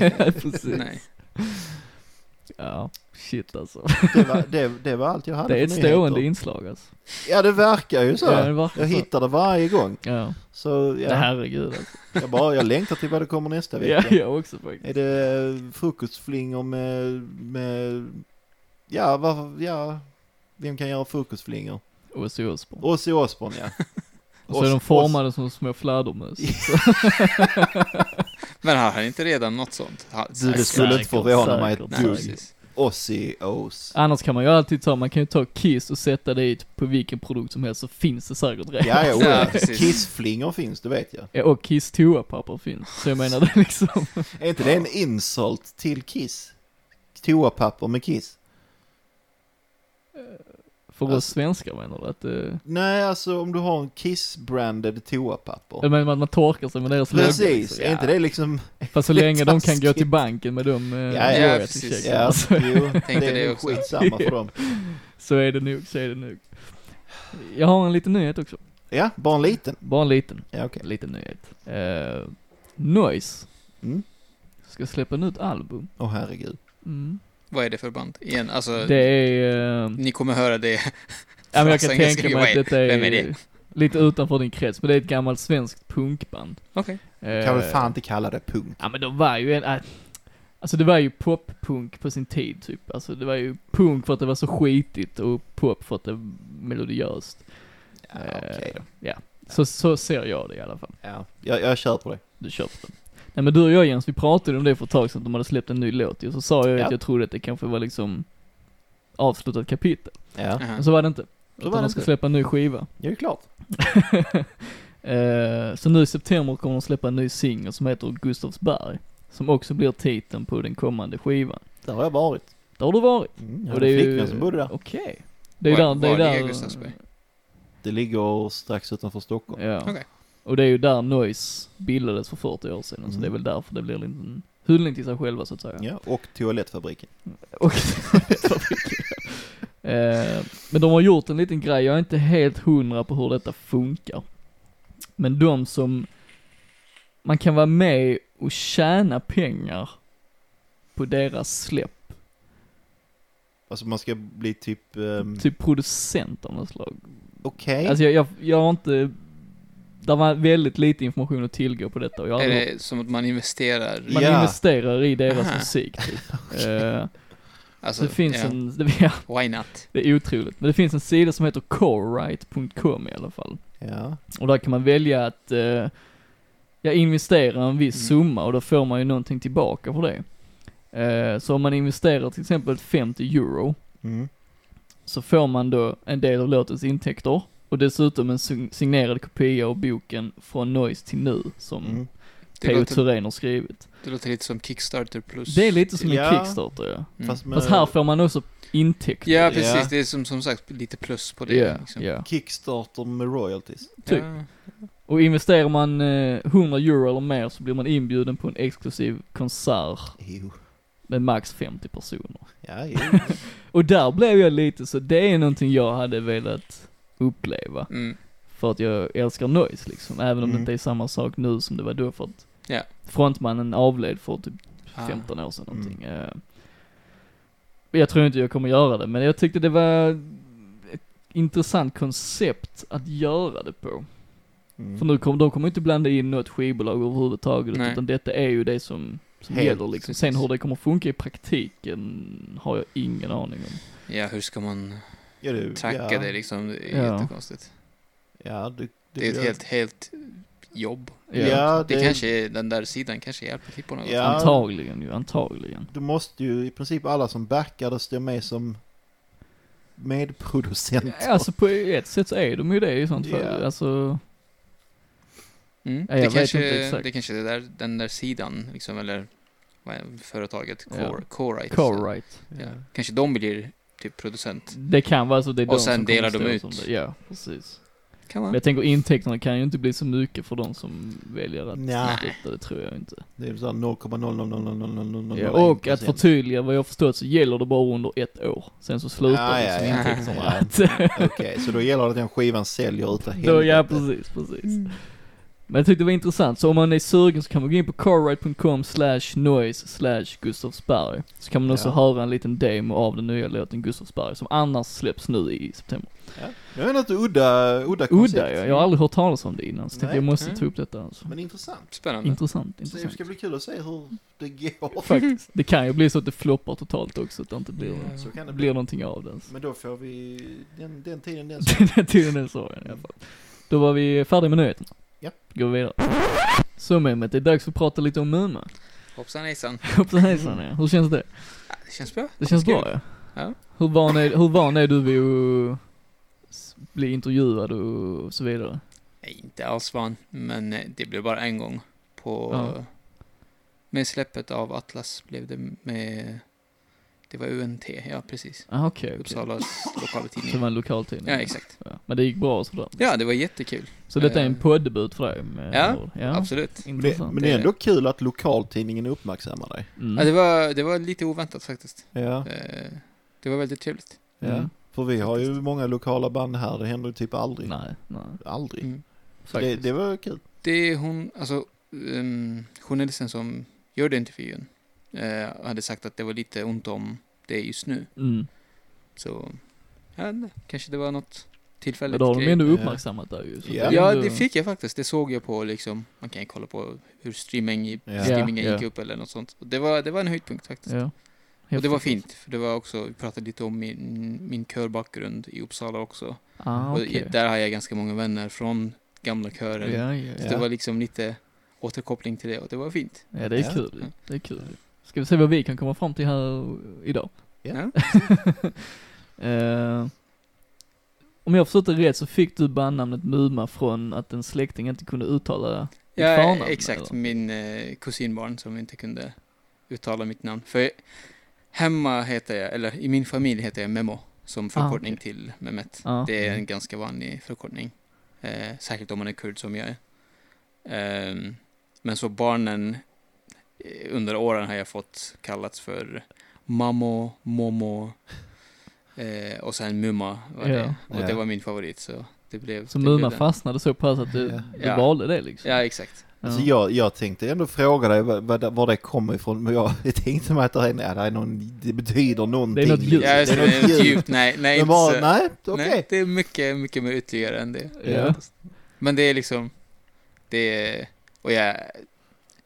Nej, precis. Nej. Ja, shit alltså. Det, var, det, det var allt jag hade Det är ett stående inslag alltså. Ja, det verkar ju så. Ja, verkar jag så. hittar det varje gång. Ja, Så det ja, herregud alltså. jag, bara, jag längtar till vad det kommer nästa Ja, vecka. jag också faktiskt. Är det frukostflingor med, med ja, vad, ja, vem kan göra frukostflingor? Ozzy Osbourne. Ozzy Osbourne, ja. Och så är de formade som små fladdermöss. Men har han inte redan något sånt? Du, det skulle inte förvåna mig ett dugg. Ozzy Os. Annars kan man ju alltid ta, man kan ju ta Kiss och sätta dit på vilken produkt som helst så finns det säkert redan. Ja, ja. Kissflingor finns, det vet jag. Ja, och Kiss toapapper finns. Så jag menar det liksom. Är inte det en insult till Kiss? Toapapper med Kiss? För oss Alltså- svenskar menar du att eh, Nej, alltså om du har en Kiss-branded toapapper. jag menar att man torkar sig med deras logo, Precis, liksom. är inte det liksom... Fast så länge de kan gå till banken med de eh, Ja, ja, precis. Ja, så, jo, Tänkte det det är också. skitsamma för dem. så är det nog, så är det nog. Jag har en liten nyhet också. Ja, bara en liten. Bara en liten, Ja, okej. en liten nyhet. Uh, Noise Mm. ska släppa nytt album. Åh herregud. Mm. Vad är det för band? Igen, alltså, Det är, eh, ni kommer höra det. ja men jag kan tänka mig att detta är- är, vem är det? lite utanför din krets, men det är ett gammalt svenskt punkband. Okej. Eh, Kan väl fan inte kalla det punk. Ja men de var ju en, äh, alltså det var ju poppunk på sin tid typ. Alltså det var ju punk för att det var så skitigt och pop för att det var melodiöst. Ja, Eh, okej då. Ja, så, så ser jag det i alla fall. Ja, jag, jag kör på det. Du köper den. Nej men du och jag Jens, vi pratade om det för ett tag sedan, att de hade släppt en ny låt ju. Så sa jag Ja. att jag trodde att det kanske var liksom avslutat kapitel. Ja. Men så var det inte. så Utan var de ska inte. släppa en ny skiva. Ja, det är klart. Eh, så nu i september kommer de släppa en ny singel som heter Gustavsberg. Som också blir titeln på den kommande skivan. Där har jag varit. Där har du varit. Mm, jag Och det är flickvän som bodde där. Okej. Det är Var- där, det är var ligger där. Gustavsberg? Det ligger strax utanför Stockholm. Ja. Okej. Och det är ju där Noise bildades för 40 år sedan, så Mm. det är väl därför det blir en liten hyllning till sig själva så att säga. Ja, och toalettfabriken. Och eh, Men de har gjort en liten grej, jag är inte helt hundra på hur detta funkar. Men de som, man kan vara med och tjäna pengar på deras släpp. Alltså man ska bli typ... ehm, Typ producent av något slag. Okej. Alltså jag, jag, jag har inte, det var väldigt lite information att tillgå på detta och jag Är aldrig det som att man investerar? Man Ja. investerar i deras Aha. musik typ. Eh, Alltså, så det finns ja, en, det, ja, Why not? det är otroligt. Men det finns en sida som heter corewrite.com i alla fall. Ja. Och där kan man välja att, eh, ja, investera en viss Mm. summa och då får man ju någonting tillbaka för det. Eh, så om man investerar till exempel 50 euro, Mm. så får man då en del av låtens intäkter och dessutom en sign- signerad kopia av boken Från Noise till nu som Mm. P.O. Thorén har skrivit. det låter lite som Kickstarter plus. Det är lite som en Ja. Kickstarter ja. Mm. Fast, med Fast här får man också intäkter. Ja, precis. Ja. Det är som, som sagt lite plus på det. Ja, liksom. ja. Kickstarter med royalties. typ. Ja. Och investerar man eh, 100 euro eller mer så blir man inbjuden på en exklusiv konsert Jo. med max 50 personer. Ja. Och där blev jag lite så, det är någonting jag hade velat uppleva. Mm. För att jag älskar noise liksom, även om det Mm. inte är samma sak nu som det var då för att Ja. frontmannen avled för typ Ah. 15 år sedan någonting. Mm. Eh, Jag tror inte jag kommer göra det, men jag tyckte det var ett intressant koncept att göra det på. Mm. För nu kommer, de kommer inte blanda in något skivbolag överhuvudtaget, Nej. utan detta är ju det som, som Helt gäller liksom. Sen hur det kommer funka i praktiken har jag ingen aning om. Ja, hur ska man Ja, du, tracka ja. det liksom? Det är Ja. jättekonstigt. Ja, det, Det är ett helt, helt jobb. Ja, Det, kanske är, den där sidan kanske hjälper till på något Ja. Antagligen ju, antagligen. Du måste ju i princip alla som backar det stå med som medproducenter. Alltså på ett sätt så är de ju det i sånt fall. Ja. Alltså, Mm. Ja, det, kanske, det kanske är där, den där sidan, liksom, eller vad är företaget, Ja. Core, Corite. co-write. Ja. Kanske de blir typ producent. Det kan vara så det är Och de sen som delar kommer de stå ut. som det. Ja, precis. Kan Men jag tänker intäkterna kan ju inte bli så mycket för de som väljer att stötta, det tror jag inte. Det är så här 0,000000001%. Ja, och att förtydliga vad jag har förstått så gäller det bara under ett år. Sen så slutar Ja, det ja, som ja. intäkterna. Ja. Okej, så då gäller det att den skivan säljer utav Då, ja, helvete. precis, precis. Men jag tyckte det var intressant, så om man är sugen så kan man gå in på carride.com slash noise slash Gustavsberg. Så kan man också Ja. höra en liten demo av den nya låten Gustavsberg som annars släpps nu i september. Ja. Det är något udda, udda koncept. Udda ja, jag har aldrig hört talas om det innan så tänkte Nej. jag måste Mm. ta upp detta alltså. Men intressant. Spännande. Intressant, Så det intressant. ska bli kul att se hur det går. Faktiskt. Det kan ju bli så att det floppar totalt också, att det inte blir, Ja. Så kan det det bli. blir någonting av det. Alltså. Men då får vi den, den tiden den Den tiden är så i alla fall. Då var vi färdiga med nyheterna. Ja. Går vi vidare. Så Mehmet, det är dags att prata lite om Muma. Hoppsan hejsan. Hoppsan hejsan ja. Hur känns det? Ja, det känns bra. Det känns bra ja. Ja. Hur van är, hur van är du vid att bli intervjuad och så vidare? Är inte alls van, men eh, det blev bara en gång. På... Ja. Med släppet av Atlas blev det med... Det var UNT, ja precis. Ah, okej, okej. Uppsalas lokala Så det tidning. var en lokal tidning? Ja, exakt. Ja. Men det gick bra sådär? Ja, det var jättekul. Så detta är en Eh. poddebut för dig? Med Ja, ja. Absolut. Men det, men det är ändå kul att lokaltidningen uppmärksammar dig. Mm. Ja, det, var, det var lite oväntat faktiskt. Ja, Eh, Det var väldigt trevligt. ja. Mm. För vi har ju många lokala band här, det händer ju typ aldrig. Nej, nej. Aldrig. Mm. Så det, det var kul. Det är hon, alltså um, journalisten som gjorde intervjun eh, hade sagt att det var lite ont om det just nu. Mm. Så, ja, kanske det var något tillfälligt Men då har de ändå Ja. uppmärksammat det ju. så Ja. är det fick jag faktiskt. Det såg jag på liksom, man kan ju kolla på hur streaming, Ja. streamingen Ja, gick upp eller något sånt. Och det var, det var en höjdpunkt faktiskt. Ja. Och det var fint, för det var också, vi pratade lite om min, min körbakgrund i Uppsala också. Ah, Och okej. där har jag ganska många vänner från gamla kören. Så det var liksom lite återkoppling till det och det var fint. ja, det är kul. Det är kul. Ska vi se vad vi kan komma fram till här idag? Ja. Eh, om jag förstått det rätt så fick du bandnamnet Muma från att en släkting inte kunde uttala ditt Ja, förnamn, exakt. eller? Min eh, kusinbarn som inte kunde uttala mitt namn. För hemma heter jag, eller i min familj heter jag Memo som förkortning Ah, okej. till Mehmet. Ja. Det är en ganska vanlig förkortning. Eh, särskilt om man är kurd som jag är. Ehm, men så barnen, under åren har jag fått kallats för Mammo, Momo eh, och sen Mumma var Ja. det. Och Ja. det var min favorit så det blev Så det blev Muma den. fastnade så pass att du, Ja. du Ja. valde det liksom? Ja, exakt. Alltså jag, jag tänkte ändå fråga dig vad, vad, var det kommer ifrån, men jag tänkte mig att det är, det är någon, det betyder någonting. Det är något djupt. Ja, just det, är något djupt. djupt. Nej, nej, Men inte bara, så. nej, okej. Nej, det är mycket, mycket mer ytterligare än det. Ja. Men det är liksom, det är, och jag,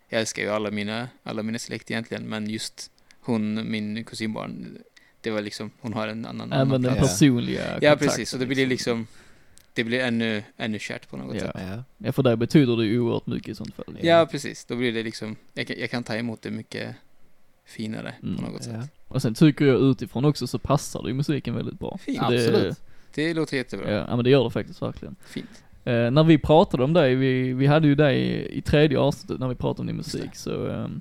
jag älskar ju alla mina, alla mina släkt egentligen, men just hon, min kusinbarn, det var liksom, hon har en annan, Även annan den Ja. plats. personliga Ja, kontakten, precis, och det blir liksom, det blir ännu, ännu kärt på något Ja. sätt. Ja. Ja, för det betyder det ju oerhört mycket i sånt fall. Ja, precis. Då blir det liksom, jag kan, jag kan ta emot det mycket finare Mm. på något Ja. sätt. Och sen tycker jag utifrån också så passar det ju musiken väldigt bra. Fint. Det- Absolut. Det låter jättebra. Ja, ja, men det gör det faktiskt verkligen. Fint. Eh, när vi pratade om dig, vi, vi hade ju dig i, i tredje avsnittet när vi pratade om din musik, så, ehm,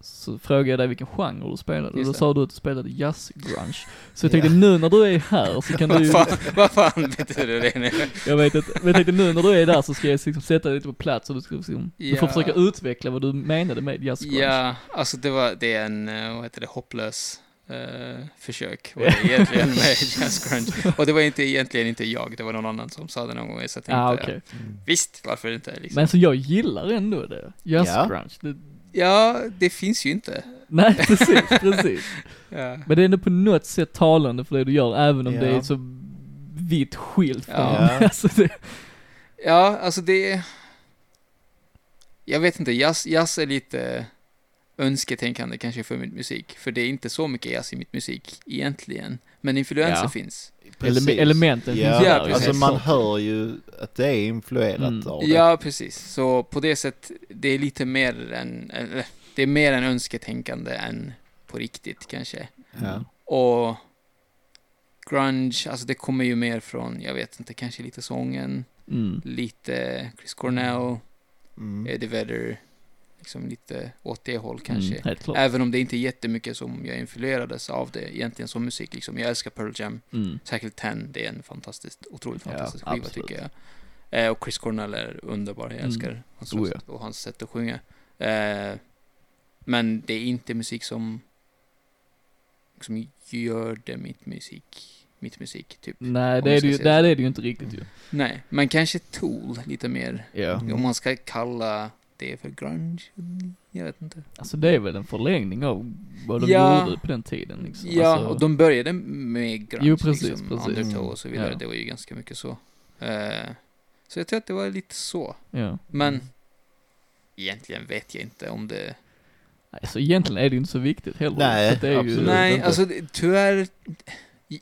så frågade jag dig vilken genre du spelade, och då sa du att du spelade jazz-grunge. Så jag tänkte nu när du är här så kan du ju, Vad fan, vad fan betyder det nu? jag vet inte, men jag tänkte nu när du är där så ska jag liksom sätta dig lite på plats och du, ska, liksom, du får Ja. försöka utveckla vad du menade med jazz-grunge. Ja, alltså det var, det är en, eh, vad heter det, hopplös eh, försök var det egentligen med jazz grunge. Och det var inte egentligen inte jag, det var någon annan som sa det någon gång, så jag tänkte, ah, okej. Mm. visst, varför inte liksom. Men så jag gillar ändå det, jazz-grunge. Det, Ja, det finns ju inte. nej precis, precis. Ja. Men det är ändå på något sätt talande för det du gör, även om Ja. det är så vitt skilt från, Ja. alltså det, Ja, alltså det... Jag vet inte, jazz, jazz är lite önsketänkande kanske för min musik. För det är inte så mycket jazz i mitt musik egentligen. Men influenser Ja. finns. Precis. Ele- elementen ja, finns där, Alltså precis. man hör ju att det är influerat Mm. av det. Ja, precis. Så på det sättet, det är lite mer än... Det är mer än önsketänkande än på riktigt kanske. Ja. Och grunge, alltså det kommer ju mer från, jag vet inte, kanske lite sången, mm. lite Chris Cornell, Mm. Eddie Vedder, liksom lite åt det håll kanske. Mm. Även om det inte är jättemycket som jag influerades av det egentligen som musik. Liksom. Jag älskar Pearl Jam, Mm. särskilt Ten, det är en fantastiskt, otroligt Ja, fantastisk skiva absolut. tycker jag. Eh, och Chris Cornell är underbar, jag Mm. älskar hans Oh, röst och hans sätt att sjunga. Eh, men det är inte musik som, som gör det mitt musik, mitt musik typ. Nej, det är det ju, där är det ju inte riktigt ju. Nej, men kanske Tool lite mer. Ja. Mm. Om man ska kalla det för grunge, jag vet inte. Alltså det är väl en förlängning av vad de Ja. gjorde på den tiden liksom. Ja, alltså, och de började med grunge, Jo, precis, liksom, precis. Undertow och så vidare. Ja. Det var ju ganska mycket så. Eh, så jag tror att det var lite så. Ja. Men egentligen vet jag inte om det... Alltså egentligen är det ju inte så viktigt heller. Nej, för att det är ju, absolut. Nej, inte. alltså det- tyvärr...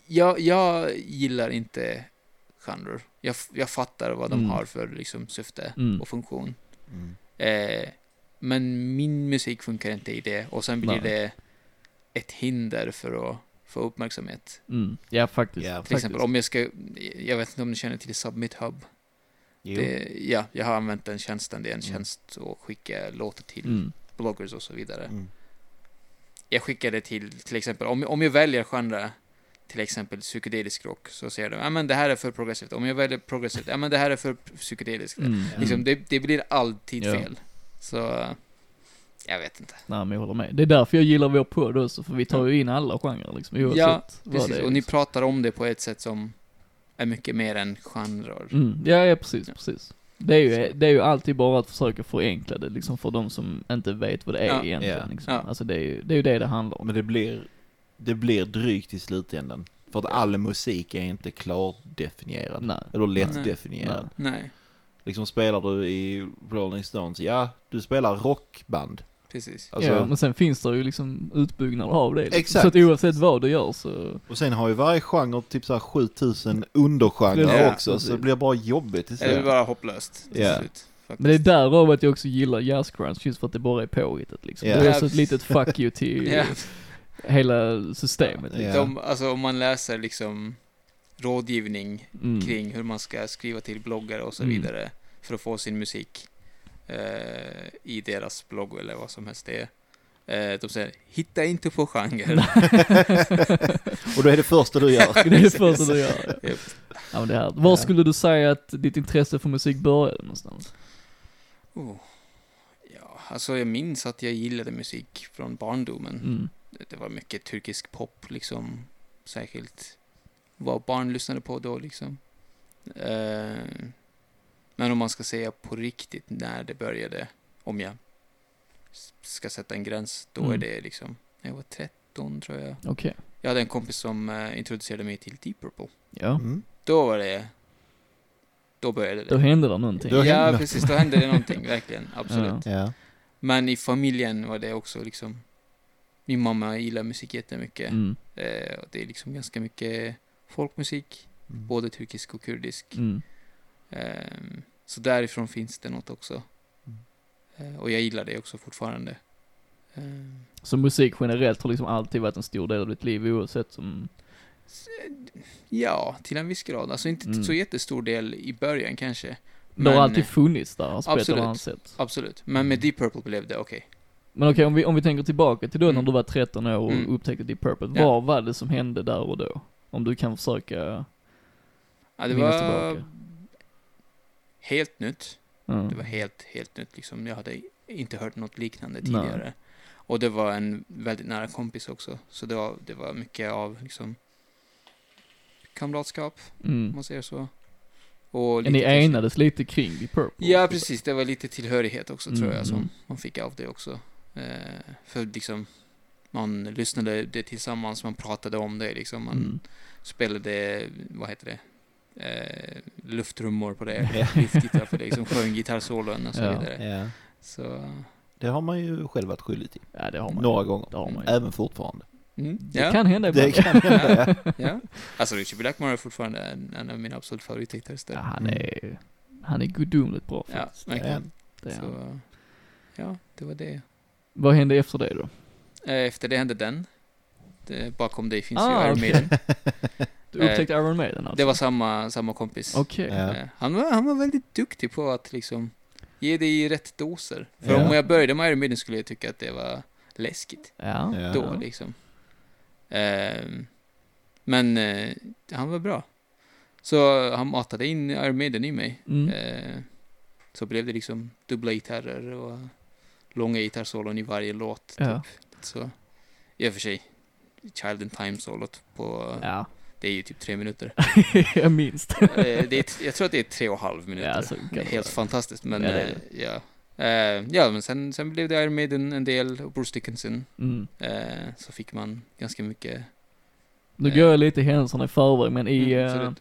Jag, jag gillar inte genrer. Jag, jag fattar vad de Mm. har för liksom, syfte Mm. och funktion. Mm. Eh, men min musik funkar inte i det och sen blir Nej. det ett hinder för att få uppmärksamhet. Mm. Ja, faktiskt. Ja, Till faktiskt. exempel om jag ska, jag vet inte om ni känner till Submit Hub. Det, ja, jag har använt den tjänsten. Det är en Mm. tjänst att skicka låtar till Mm. bloggers och så vidare. Mm. Jag skickar det till, till exempel, om, om jag väljer genre, till exempel psykedelisk rock, så säger de, ja men det här är för progressivt. Om jag väljer progressivt, ja men det här är för psykedeliskt. Mm. Liksom, det, det blir alltid Ja. fel. Så, jag vet inte. Nej men jag håller med. Det är därför jag gillar vår podd också, för vi tar ju in alla genrer liksom, oavsett Ja, Precis, det är. och ni liksom. pratar om det på ett sätt som är mycket mer än genrer. Mm. Ja, ja precis, Ja. precis. Det är, ju, det är ju alltid bara att försöka förenkla det liksom för de som inte vet vad det är Ja. egentligen liksom. Ja. Alltså det är ju det, är ju det det handlar om. Men det blir, det blir drygt i slutändan. För att all musik är inte klardefinierad. Nej. Eller Nej. lättdefinierad. Nej, Liksom spelar du i Rolling Stones, ja, du spelar rockband. precis. Alltså, ja, men sen finns det ju liksom utbyggnader av det. Liksom. Exakt. Så att oavsett vad du gör så, Och sen har ju varje genre typ såhär 7000 undergenrer Ja, också, så precis. det blir bara jobbigt till Det är slut. bara hopplöst till Ja. slut. Faktiskt. men det är därav att jag också gillar jazz just för att det bara är påhittat liksom. Ja. Det är så ett litet fuck you till Ja. Hela systemet. Ja. Liksom. De, alltså om man läser liksom rådgivning Mm. kring hur man ska skriva till bloggare och så Mm. vidare för att få sin musik eh, i deras blogg eller vad som helst det är. Eh, de säger, hitta inte på genre. Och då är det första du gör. det är det första du gör. Japp. Ja, men det här. Var Ja. skulle du säga att ditt intresse för musik började någonstans? oh. Ja, alltså jag minns att jag gillade musik från barndomen. Mm. Det, var mycket turkisk pop liksom, särskilt vad barn lyssnade på då liksom. Eh, men om man ska säga på riktigt när det började om jag ska sätta en gräns, då Mm. är det liksom, när jag var 13 tror jag. Okej. Jag hade en kompis som eh, introducerade mig till Deep Purple. Ja. Mm. Då var det, då började det. Då hände det någonting. Då ja, precis, då hände det någonting, verkligen, absolut. Ja. Men i familjen var det också liksom, min mamma gillar musik jättemycket. Mm. Eh, och det är liksom ganska mycket folkmusik, Mm. både turkisk och kurdisk. Mm. Ehm, så därifrån finns det något också. Mm. Eh, och jag gillar det också fortfarande. Ehm, Så musik generellt har liksom alltid varit en stor del av ditt liv oavsett om... s- ja, till en viss grad. Alltså inte Mm. så jättestor del i början kanske. Det har alltid eh, funnits där, alltså, på ett absolut. eller annat sätt. Absolut. Men med Deep Purple blev det okej. Men okej, om, vi, om vi tänker tillbaka till då när Mm. du var 13 år och Mm. upptäckte Deep Purple. Ja. Vad var det som hände där och då? Om du kan försöka... Ja, det Minnas var tillbaka. helt nytt. Ja. Det var helt, helt nytt liksom. Jag hade inte hört något liknande Nej. tidigare. Och det var en väldigt nära kompis också. Så det var, det var mycket av liksom kamratskap, om Mm. man säger så. Och Ja, ni enades lite kring Deep Purple? Ja, precis. Det var lite tillhörighet också tror Mm, jag som mm. man fick av det också. Eh, för liksom, man lyssnade det tillsammans, man pratade om det liksom. Man Mm. spelade, vad heter det, eh, lufttrummor på det, Ja. luftgitarr på det, liksom sjöng gitarrsolon och så Ja. vidare. Ja. Så, Det har man ju själv varit skyldig till. Ja, det har man Några gånger. Det har man ju. Även fortfarande. mm, Det ja, kan hända Det ibland. kan hända, ja. ja. Alltså Richie Blackmore är fortfarande en, en av mina absolut favoritgitarrister. Ja, han är... Han är gudomligt bra Ja, faktiskt. verkligen. Det är han. Så, ja, det var det. Vad hände efter det då? Eh, Efter det hände den. Det, bakom dig finns Ah, ju Iron okej. Maiden. Du upptäckte Iron Maiden alltså? Det var samma, samma kompis. Ja. Eh, Han, var, han var väldigt duktig på att liksom ge det i rätt doser. För Ja. om jag började med Iron Maiden skulle jag tycka att det var läskigt. Ja. Ja. Då liksom. Ehm, men eh, han var bra. Så han matade in Iron Maiden i mig. Mm. Eh, så blev det liksom dubbla gitarrer och långa gitarrsolon i varje låt. Typ. Ja. Så, i och för sig, Child in Time-solot på, Ja. det är ju typ tre minuter. jag minns det. Eh, det är, jag tror att det är tre och en halv minuter. Ja, så kan det är det helt fantastiskt, men Ja, det eh, ja. Eh, ja, men sen, sen blev det Iron Maiden en del och Bruce Dickinson. Mm. Eh, så fick man ganska mycket. Nu går jag lite händelserna i förväg, men i, Mm,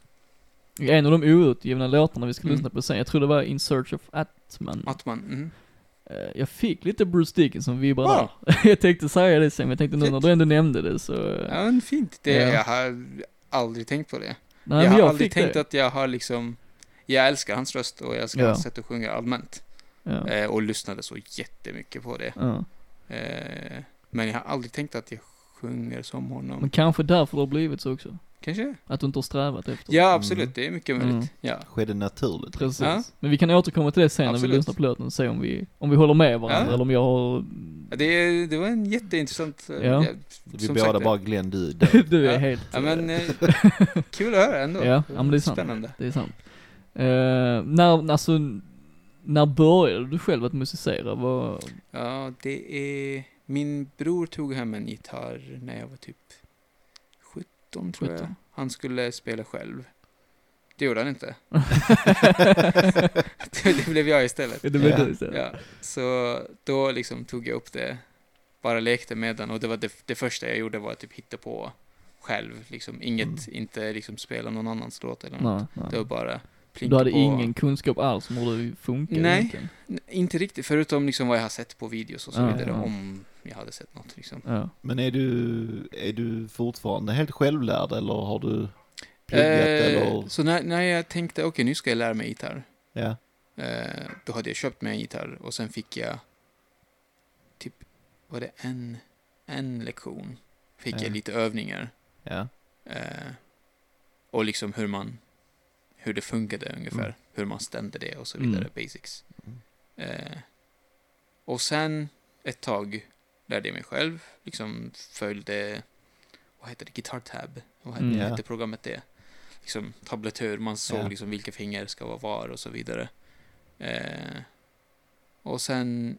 i en av de outgivna låtarna vi ska Mm. lyssna på sen, jag tror det var In Search of Atman. Att man, mhm. Eh, Jag fick lite Bruce Dickinson-vibbar Wow. där. jag tänkte säga det sen, men jag tänkte nu när du ändå nämnde det så... eh, Ja, men fint. Det, Ja. Jag har aldrig tänkt på det. Nej, jag har jag aldrig tänkt det. att jag har liksom, jag älskar hans röst och jag älskar Ja. hans sätt att sjunga allmänt. Ja. Eh, och lyssnade så jättemycket på det. Ja. Eh, men jag har aldrig tänkt att jag sjunger som honom. Men kanske därför det har blivit så också. Kanske? Att du inte har strävat efter. Ja, absolut. Mm. det är mycket möjligt. Mm. Ja. Skedde naturligt. Precis. Ja. Men vi kan återkomma till det sen när vi Absolut. lyssnar på låten och se om vi, om vi håller med varandra Ja. eller om jag har... Ja, Det, det var en jätteintressant... eh, Ja. Vi som båda bara, Glenn du är du är Ja. helt... Ja, men eh, kul att höra ändå. Ja, ja, men det är sant. Spännande. Det är sant. Uh, när, alltså, när började du själv att musicera? Vad... Ja, det är... Min bror tog hem en gitarr när jag var typ 17, tror jag. 17. Han skulle spela själv. Det gjorde han inte. det, blev jag istället. Det blev Ja. du så. Ja, så då liksom tog jag upp det, bara lekte med den och det var det, det första jag gjorde var att typ hitta på själv, liksom inget, Mm. inte liksom spela någon annans låt eller något. Nej, Det var nej. bara Du hade på. ingen kunskap alls om hur det funkar Nej. egentligen? Inte riktigt, förutom liksom vad jag har sett på videos och så Ja, vidare, ja. om jag hade sett något liksom. Ja. Men är du, är du fortfarande helt självlärd eller har du pluggat Eh, eller? Så när, när jag tänkte, okej nu ska jag lära mig gitarr, Ja. eh, då hade jag köpt mig en gitarr och sen fick jag typ, var det en, en lektion? Fick Ja. jag lite övningar. Ja. Eh, och liksom hur man, hur det funkade ungefär. Mm. Hur man stämde det och så Mm. vidare, basics. Mm. Eh, och sen ett tag lärde jag mig själv, liksom följde, vad heter det, Guitar Tab? Vad hette, Mm. Ja. hette programmet det? Liksom tablatur, man såg Ja. liksom vilka fingrar ska vara var och så vidare. Eh, och sen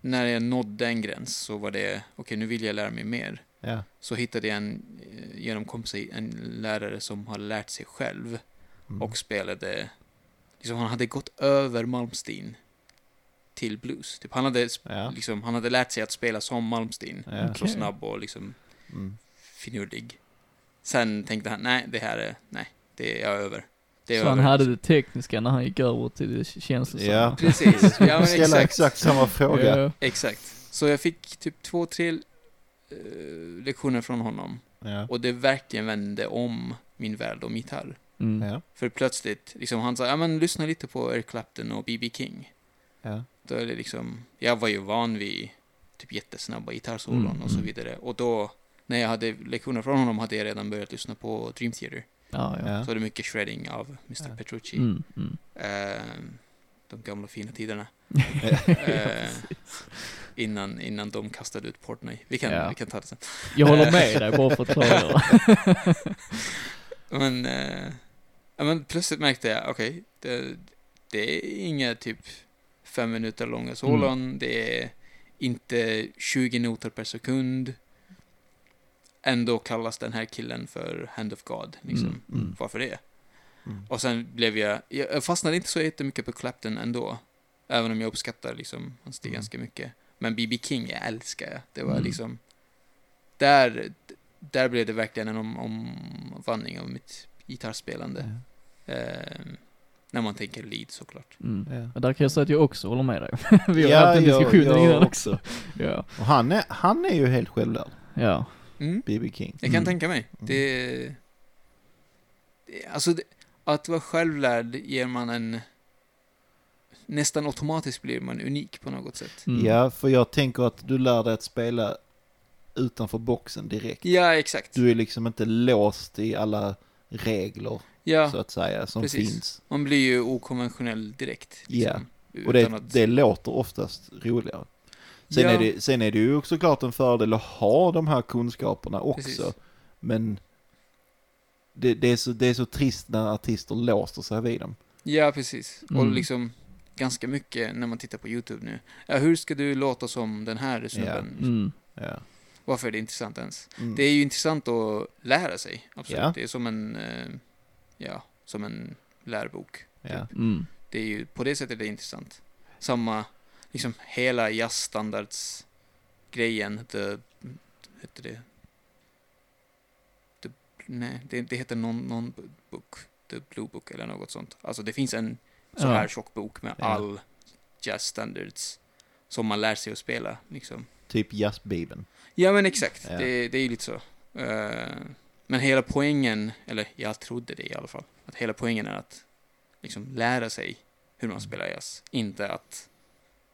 när jag nådde en gräns så var det, okej nu vill jag lära mig mer Ja. så hittade jag en, eh, genom kompisar, en lärare som har lärt sig själv Mm. och spelade, liksom han hade gått över Malmsteen till blues. Typ han hade, Ja. liksom, han hade lärt sig att spela som Malmsteen. Ja. Så Okej. snabb och liksom Mm. finurlig. Sen tänkte han, nej, det här är, nej, det är jag över. Det är Så han över. hade det tekniska när han gick över till det känslosamma. Ja. Precis, ja men Ställa exakt. exakt samma fråga. Ja. Exakt. Så jag fick typ två, tre eh, lektioner från honom. Ja. Och det verkligen vände om min värld om gitarr. Mm. Ja. För plötsligt, liksom han sa, ja men lyssna lite på Eric Clapton och B.B. King. Ja. Då är det liksom, jag var ju van vid typ jättesnabba gitarrsolon Mm, och så mm. vidare. Och då, när jag hade lektioner från honom hade jag redan börjat lyssna på Dream Theater. Ja, ja. Så det är mycket shredding av Mr. Ja. Petrucci. Mm, mm. Ehm, de gamla fina tiderna. Eh, innan, innan de kastade ut Portnoy. Vi kan, Ja. vi kan ta det sen. Jag håller med dig bara för att klargöra. Men, eh, ja, men plötsligt märkte jag, okej, det, det är inga typ fem minuter långa solon, Mm. det är inte 20 noter per sekund. Ändå kallas den här killen för Hand of God, liksom. Mm, mm. Varför det? Mm. Och sen blev jag, jag fastnade inte så jättemycket på Clapton ändå. Även om jag uppskattar liksom hans stil Mm. ganska mycket. Men B.B. King, jag älskar jag. Det var Mm. liksom, där, där blev det verkligen en om, omvandling av mitt gitarrspelande. Eh, när man tänker lead såklart. Mm. Ja. Men där kan jag säga att jag också håller med dig. Vi har Ja, haft en jag- diskussion jag innan också. också. Ja. Och han är, han är ju helt självlärd, Ja. Mm. B.B. King. Jag kan Mm. tänka mig. Det, det, alltså, det, att vara självlärd ger man en... Nästan automatiskt blir man unik på något sätt. Mm. Ja, för jag tänker att du lär dig att spela utanför boxen direkt. Ja, exakt. Du är liksom inte låst i alla regler, Ja, så att säga, som precis. finns. man blir ju okonventionell direkt. Liksom, Och det, att- det låter oftast roligare. Sen, Ja. är det, sen är det ju såklart en fördel att ha de här kunskaperna också. Precis. Men det, det, är så, det är så trist när artister låser sig vid dem. Ja, precis. Och Mm. liksom ganska mycket när man tittar på YouTube nu. Ja, hur ska du låta som den här snubben? Mm. Ja. Varför är det intressant ens? Mm. Det är ju intressant att lära sig, absolut. Ja. Det är som en, eh, ja, som en lärobok. ja. Mm. Det är ju, på det sättet är det intressant. Samma, liksom hela jazzstandards grejen, the, heter det? The, nej, det, det heter någon, någon book, the blue book eller något sånt. Alltså det finns en så Ja. här tjock bok med all jazz standards som man lär sig att spela, liksom. Typ jazzbibeln. Ja men exakt, Ja. det, det är ju lite så. Eh, men hela poängen, eller jag trodde det i alla fall, att hela poängen är att liksom lära sig hur man spelar jazz, inte att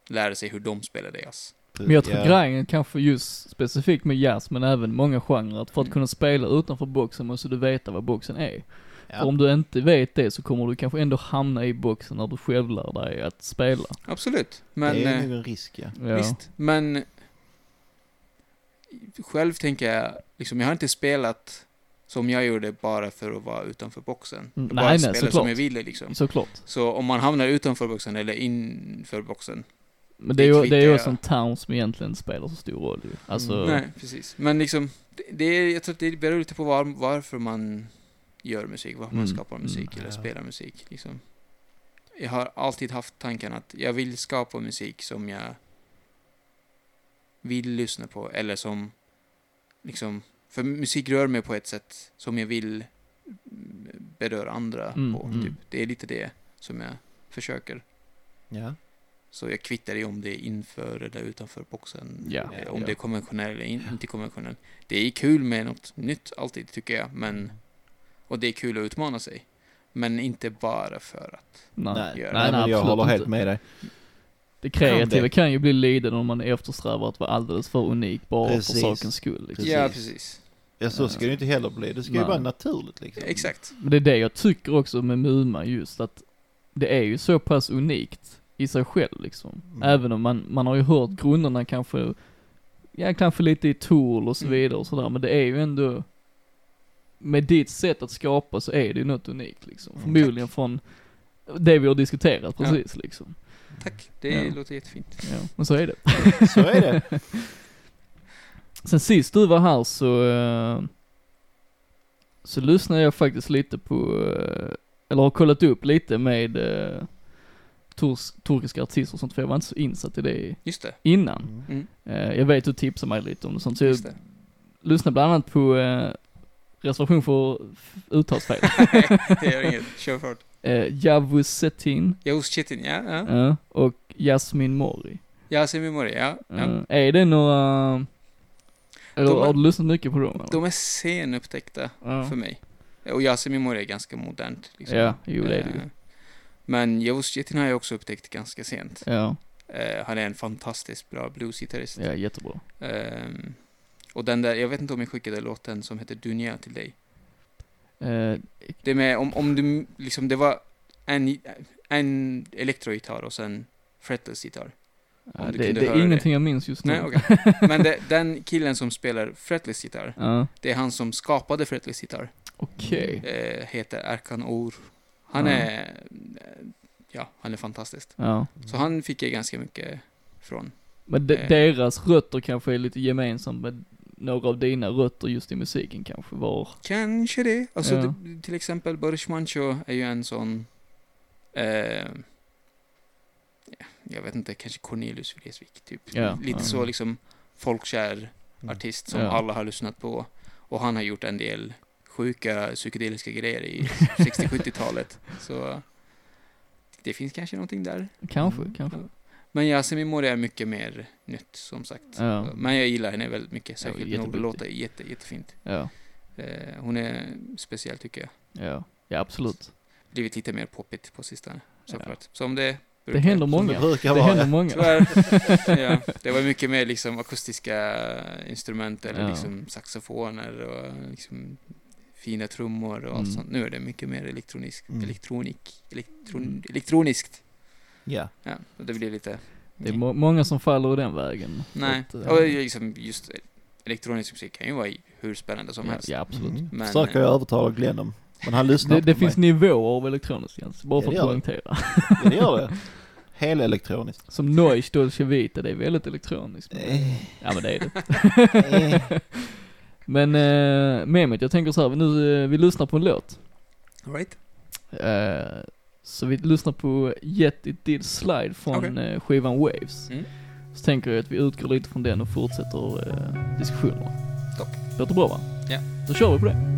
lära sig hur de spelade jazz. Men jag tror Ja. grejen kanske just specifikt med jazz, men även många genrer, att för att Mm. kunna spela utanför boxen måste du veta vad boxen är. Ja. För om du inte vet det så kommer du kanske ändå hamna i boxen när du själv lär dig att spela. Absolut, men det är eh, nog en risk, ja. Ja. visst, men själv tänker jag, liksom jag har inte spelat som jag gjorde bara för att vara utanför boxen. Mm, bara nej, nej, spela såklart. som jag ville liksom. Såklart. Så om man hamnar utanför boxen eller inför boxen, Men det är Det ju, det är ju också en term som egentligen spelar så stor roll ju. Alltså, Mm. Nej, precis. Men liksom, det, det är, jag tror att det beror lite på var, varför man gör musik, varför man Mm, skapar musik mm, eller ja. spelar musik. Liksom. Jag har alltid haft tanken att jag vill skapa musik som jag vill lyssna på, eller som liksom, för musik rör mig på ett sätt som jag vill beröra andra Mm, på. mm. Typ. Det är lite det som jag försöker. Ja. Så jag kvittar i om det är inför eller utanför boxen. Ja, eh, om ja. det är konventionell eller in, inte konventionell. Det är kul med något nytt alltid, tycker jag. Men, och det är kul att utmana sig. Men inte bara för att. nej. Nej, gör nej, det. men jag absolut håller helt med dig. Det kreativa Det- kan ju bli lidande om man eftersträvar att vara alldeles för unik bara Precis. för sakens skull. Liksom. Precis. Ja, precis. Ja, så ska det ju inte heller bli. Det ska ju Nej. vara naturligt liksom. Exakt. Men det är det jag tycker också med Muma just att det är ju så pass unikt i sig själv liksom. Mm. Även om man, man har ju hört grunderna kanske, ja kanske lite i Tool och så Mm. vidare och sådär, men det är ju ändå, med ditt sätt att skapa så är det ju något unikt liksom. Mm. Förmodligen från det vi har diskuterat precis liksom. Tack. Det Ja. låter jättefint. Ja, men så är det. Så är det. Sen sist du var här så, eh, så lyssnade jag faktiskt lite på, eh, eller har kollat upp lite med eh, turs, turkiska artister och sånt, för jag var inte så insatt i det Just det. innan. Mm. Mm, jag vet du tipsade mig lite om det sånt, så jag just det. lyssnade bland annat på reservation för uttalsfel. det gör inget. Kör fort. Eh, Javusetin Jos Chitin, ja. ja. eh, och Jasmin Mori. Yasin Mori, ja. ja. Eh, är det några, eller De är- har du lyssnat mycket på dem? Eller? De är senupptäckta ja. för mig. Och Yasin Mori är ganska modernt. Liksom. ja, jo det är det ju. Eh, Men Chitin har jag också upptäckt ganska sent. Ja, Eh, han är en fantastiskt bra bluesgitarrist. ja jättebra. Ehm, och den där, jag vet inte om jag skickade låten som heter Dunja till dig. Eh, Det med, om, om du, liksom, det var en, en elektrogitarr och sen fretless gitarr. du det, det är ingenting jag minns just nu. Nej, okej. Men det, den killen som spelar fretless gitarr, Ja, det är han som skapade fretless gitarr. okej. Eh, heter Erkan Or. Han är, eh, ja, han är fantastisk. Så han fick jag ganska mycket från. Men de, deras rötter kanske är lite gemensamt med några av dina rötter just i musiken kanske var. Kanske det. Alltså Ja. det, till exempel Boris Mancho är ju en sån, eh, ja, jag vet inte, kanske Cornelius Vreeswijk typ. Ja, Lite ja. så liksom folkkär Mm. artist som Ja. alla har lyssnat på. Och han har gjort en del sjuka psykedeliska grejer i 60-70-talet. Så det finns kanske någonting där. Kanske, Mm. kanske. Men Yasemin Mori är mycket mer nytt som sagt. Ja. Men jag gillar henne väldigt mycket. Särskilt när hon låter jätte, jättefint. Ja, Eh, hon är speciell tycker jag. ja, ja absolut. Blivit lite mer poppigt på sistone. Ja. Såklart. Som det Det händer många. det brukar Det vara. händer ja. många. Tyvärr. ja, det var mycket mer liksom akustiska instrument eller Ja. liksom saxofoner och liksom fina trummor och allt Mm. sånt. Nu är det mycket mer elektronisk, Mm. elektronik, elektron, elektroniskt. Ja. Ja, det blir lite... Det är må många som faller i den vägen. Nej, att, eh, och liksom just elektronisk musik kan ju vara hur spännande som ja, helst. ja, absolut. Mm. Men- Försöker jag övertala Glenn om. Men han lyssnar Det, det finns mig. nivåer av elektroniskt Jens, bara Ja, för det att poängtera. Ja, det gör det. Hela elektroniskt. Som Noise Dolce Vita, det är väldigt elektroniskt. men- Eh, Ja men det är det. men eh, Mehmet, jag tänker så här, nu, eh, vi lyssnar på en låt. All right. Eh, så vi lyssnar på Yet It Did Slide från Okej. eh, skivan Waves. Mm. Så tänker jag att vi utgår lite från den och fortsätter eh, diskussionerna. Låter bra va? Ja. Då kör vi på det.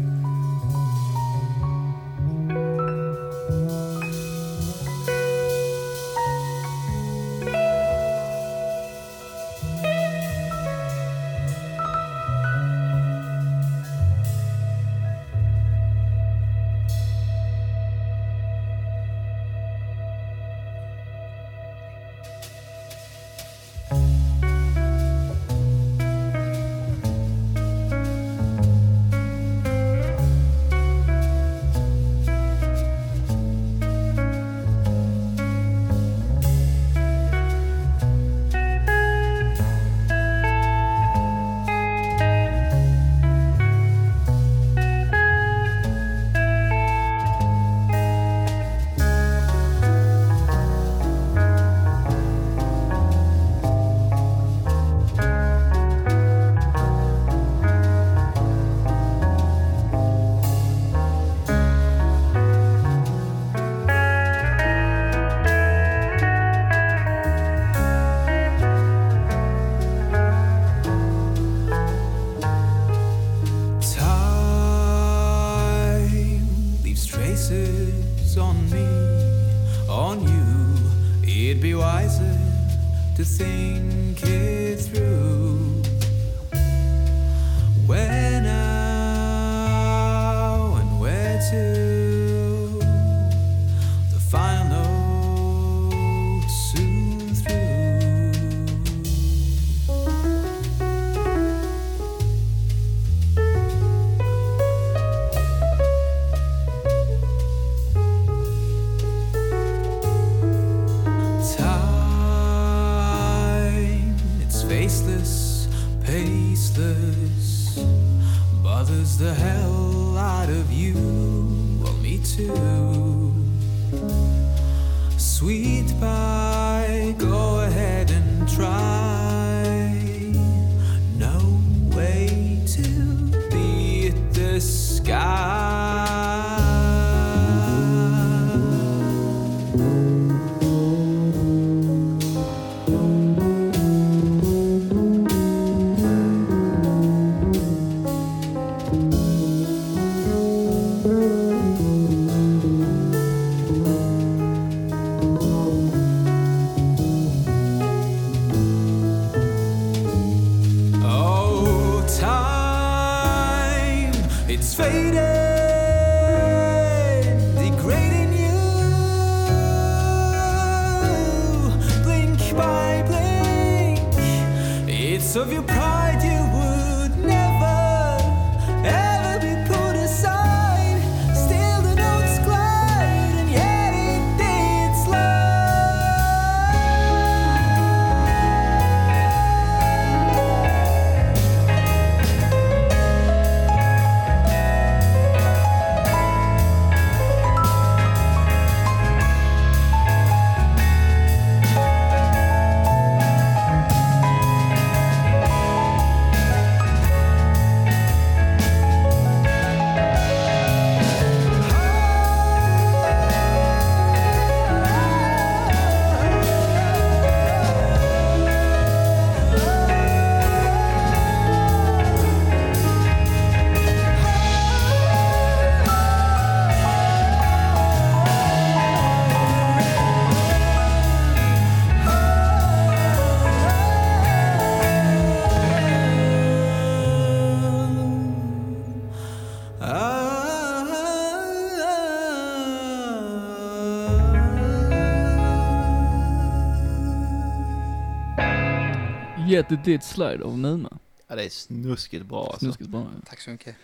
Yet it did slide av Numa. Ja, det är snuskigt bra alltså. Snuskigt bra. ja. Tack så mycket.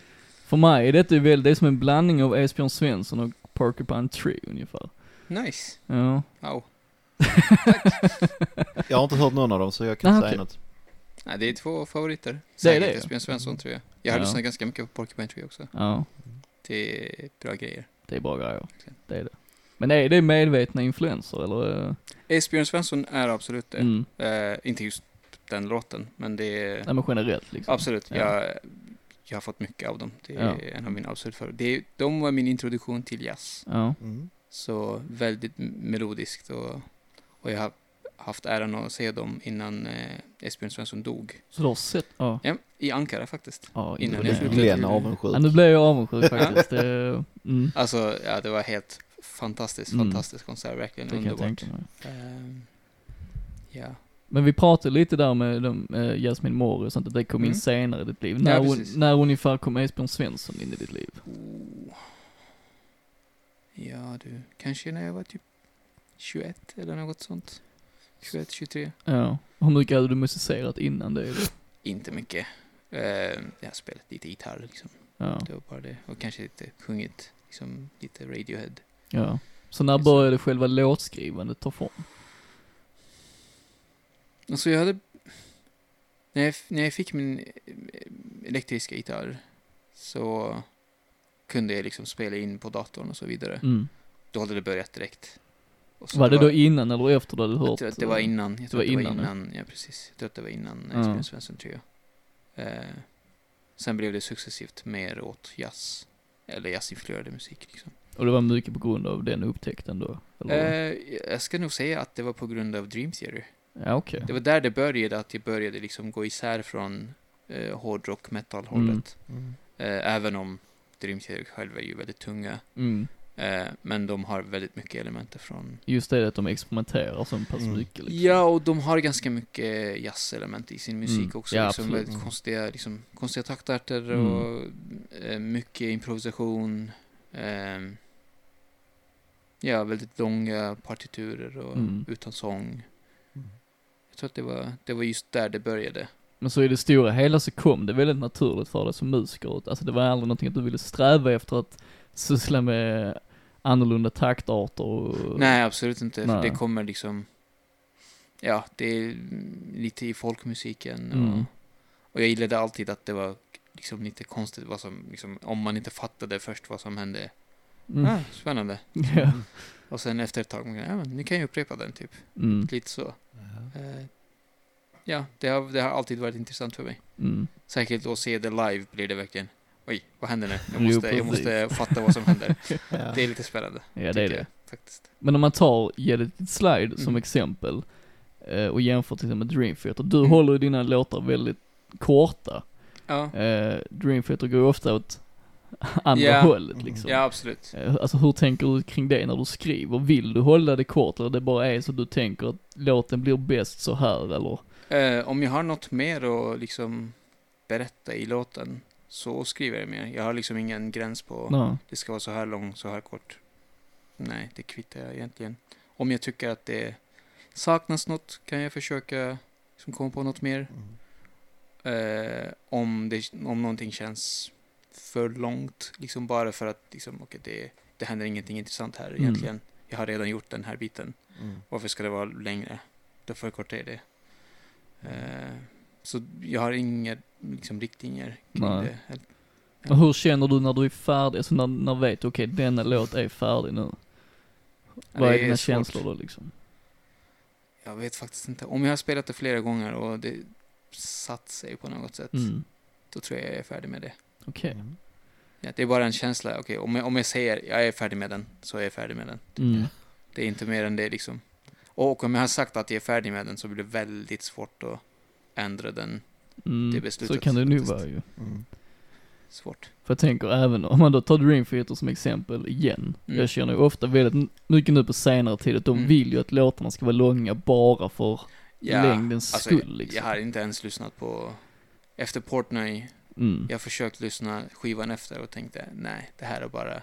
För mig är detta ju väl, det är som en blandning av Esbjörn Svensson och Porcupine Tree ungefär. Nice. Ja. Wow. Jag har inte hört någon av dem så jag kan Ah, inte säga okej. något. Nej, det är två favoriter. Det är Säkert det. Esbjörn Svensson tror jag. Jag har Ja. lyssnat ganska mycket på Porcupine Tree också. Ja, Det är bra grejer. det är bra grejer. Det är det. Men är det medvetna influenser eller? eh, Esbjörn Svensson är absolut det. Mm. Eh, inte just den låten, men det är Nej men generellt liksom. absolut. Ja. Jag, jag har fått mycket av dem. Det är Ja. en av mina absolut är, De var min introduktion till jazz. Ja. Mm. Så väldigt melodiskt och, och jag har haft äran att se dem innan eh, Esbjörn Svensson dog. Så du har sett? Ja. Ja, i Ankara faktiskt. Ja, Innan jag. Glenn avundsjuk. Ja, nu blev jag avundsjuk faktiskt. Det, mm. Alltså, ja, det var helt fantastiskt, Mm. fantastisk konsert. Verkligen Det kan jag underbart. tänka mig. Ehm, ja. Men vi pratade lite där med de, eh, Jasmin Moore och sånt, att det kom in Mm. senare i ditt liv. Ja, När, un, precis. när ungefär kom Esbjörn Svensson in i ditt liv? Oh. Ja, du. Kanske när jag var typ 21 eller något sånt. 21, 23. Ja. Hur mycket hade du musicerat innan det? Då? Inte mycket. Uh, jag har spelat lite gitarr liksom. Ja. Det var bara det. Och kanske lite sjungit, liksom lite Radiohead. ja. Så när Just. började själva låtskrivandet ta form? Alltså jag hade... När jag, när jag fick min eh, elektriska gitarr så kunde jag liksom spela in på datorn och så vidare. Mm. Då hade det börjat direkt. Var det då innan eller efter du hade hört? Jag tror att det var innan. Jag tror var att det var innan, ja. innan. Ja, precis. Jag tror att det var innan Ja. Esbjörn Svensson, tror jag. Eh, sen blev det successivt mer åt jazz. Eller jazzinfluerad musik, liksom. Och det var mycket på grund av den upptäckten då? Eller? Eh, jag ska nog säga att det var på grund av Dream Theater. Ja, okej. Det var där det började, att jag började liksom gå isär från eh, hårdrock metal-hållet. Mm. Eh, även om Dream Theater själva är ju väldigt tunga. Mm. Eh, men de har väldigt mycket elementer från... Just det att de experimenterar så pass Mm. mycket liksom. Ja, och de har ganska mycket jazzelement i sin musik Mm. också. Ja, liksom absolut. väldigt Mm. konstiga, liksom, konstiga taktarter Mm. och eh, mycket improvisation. ehm, ja, väldigt långa partiturer och Mm. utan sång. Jag tror att det var, det var just där det började. Men så i det stora hela så kom det väldigt naturligt för dig som musiker. Alltså det var aldrig någonting att du ville sträva efter att syssla med annorlunda taktarter och... Nej, absolut inte. Nej. det kommer liksom... Ja, det är lite i folkmusiken. Och, Mm. och jag gillade alltid att det var liksom lite konstigt vad som, liksom, om man inte fattade först vad som hände. Mm. Ah, spännande. Ja. Och sen efter ett tag, ja, men, ni kan ju upprepa den typ. Mm. Lite så. Eh, ja, det har, det har alltid varit intressant för mig. Mm. Säkert att se det live blir det verkligen. Oj, vad händer nu? Jag Jo, måste, jag precis. måste fatta vad som händer. Ja. Det är lite spännande. Ja det är det. jag, faktiskt. Men om man tar It Slide som Mm. exempel eh, och jämför till exempel med Dream Theater. Du Mm. håller ju dina låtar väldigt korta. Ja, Eh, Dream Theater går ju ofta åt andra Ja. hållet liksom. ja absolut. Eh, Alltså hur tänker du kring det när du skriver? Vill du hålla det kort eller det bara är så du tänker att låten blir bäst så här eller? Eh, om jag har något mer att liksom berätta i låten så skriver jag mer. Jag har liksom ingen gräns på Nej. det ska vara så här lång, så här kort. Nej, det kvittar jag egentligen. Om jag tycker att det saknas något kan jag försöka liksom komma på något mer. Mm. Eh, om, det, om någonting känns för långt, liksom bara för att liksom, okej, det, det händer ingenting intressant här Mm. egentligen. Jag har redan gjort den här biten. Mm. Varför ska det vara längre? Då förkortar jag det. Eh, så jag har inga liksom, riktlinjer kring Nej. det. Och hur känner du när du är färdig? Alltså när, när vet du, okej denna låt är färdig nu? Vad är det dina svårt. känslor då liksom? Jag vet faktiskt inte. Om jag har spelat det flera gånger och det satt sig på något sätt, Mm. då tror jag jag är färdig med det. Okej. Mm. Ja, det är bara en känsla. Okej, om, jag, om jag säger jag är färdig med den, så är jag färdig med den. Mm. Det är inte mer än det liksom. Och om jag har sagt att jag är färdig med den så blir det väldigt svårt att ändra den. Mm. Det beslutet Så kan det faktiskt. vara ju. Mm. Svårt. För jag tänker även om man då tar Dream Theater som exempel igen. Mm. Jag känner ju ofta väldigt mycket nu på senare tid att de Mm. vill ju att låtarna ska vara långa bara för Ja, längdens alltså, skull liksom. Jag har inte ens lyssnat på... Efter Portnoy, Mm. jag försökt lyssna skivan efter och tänkte nej, det här har bara...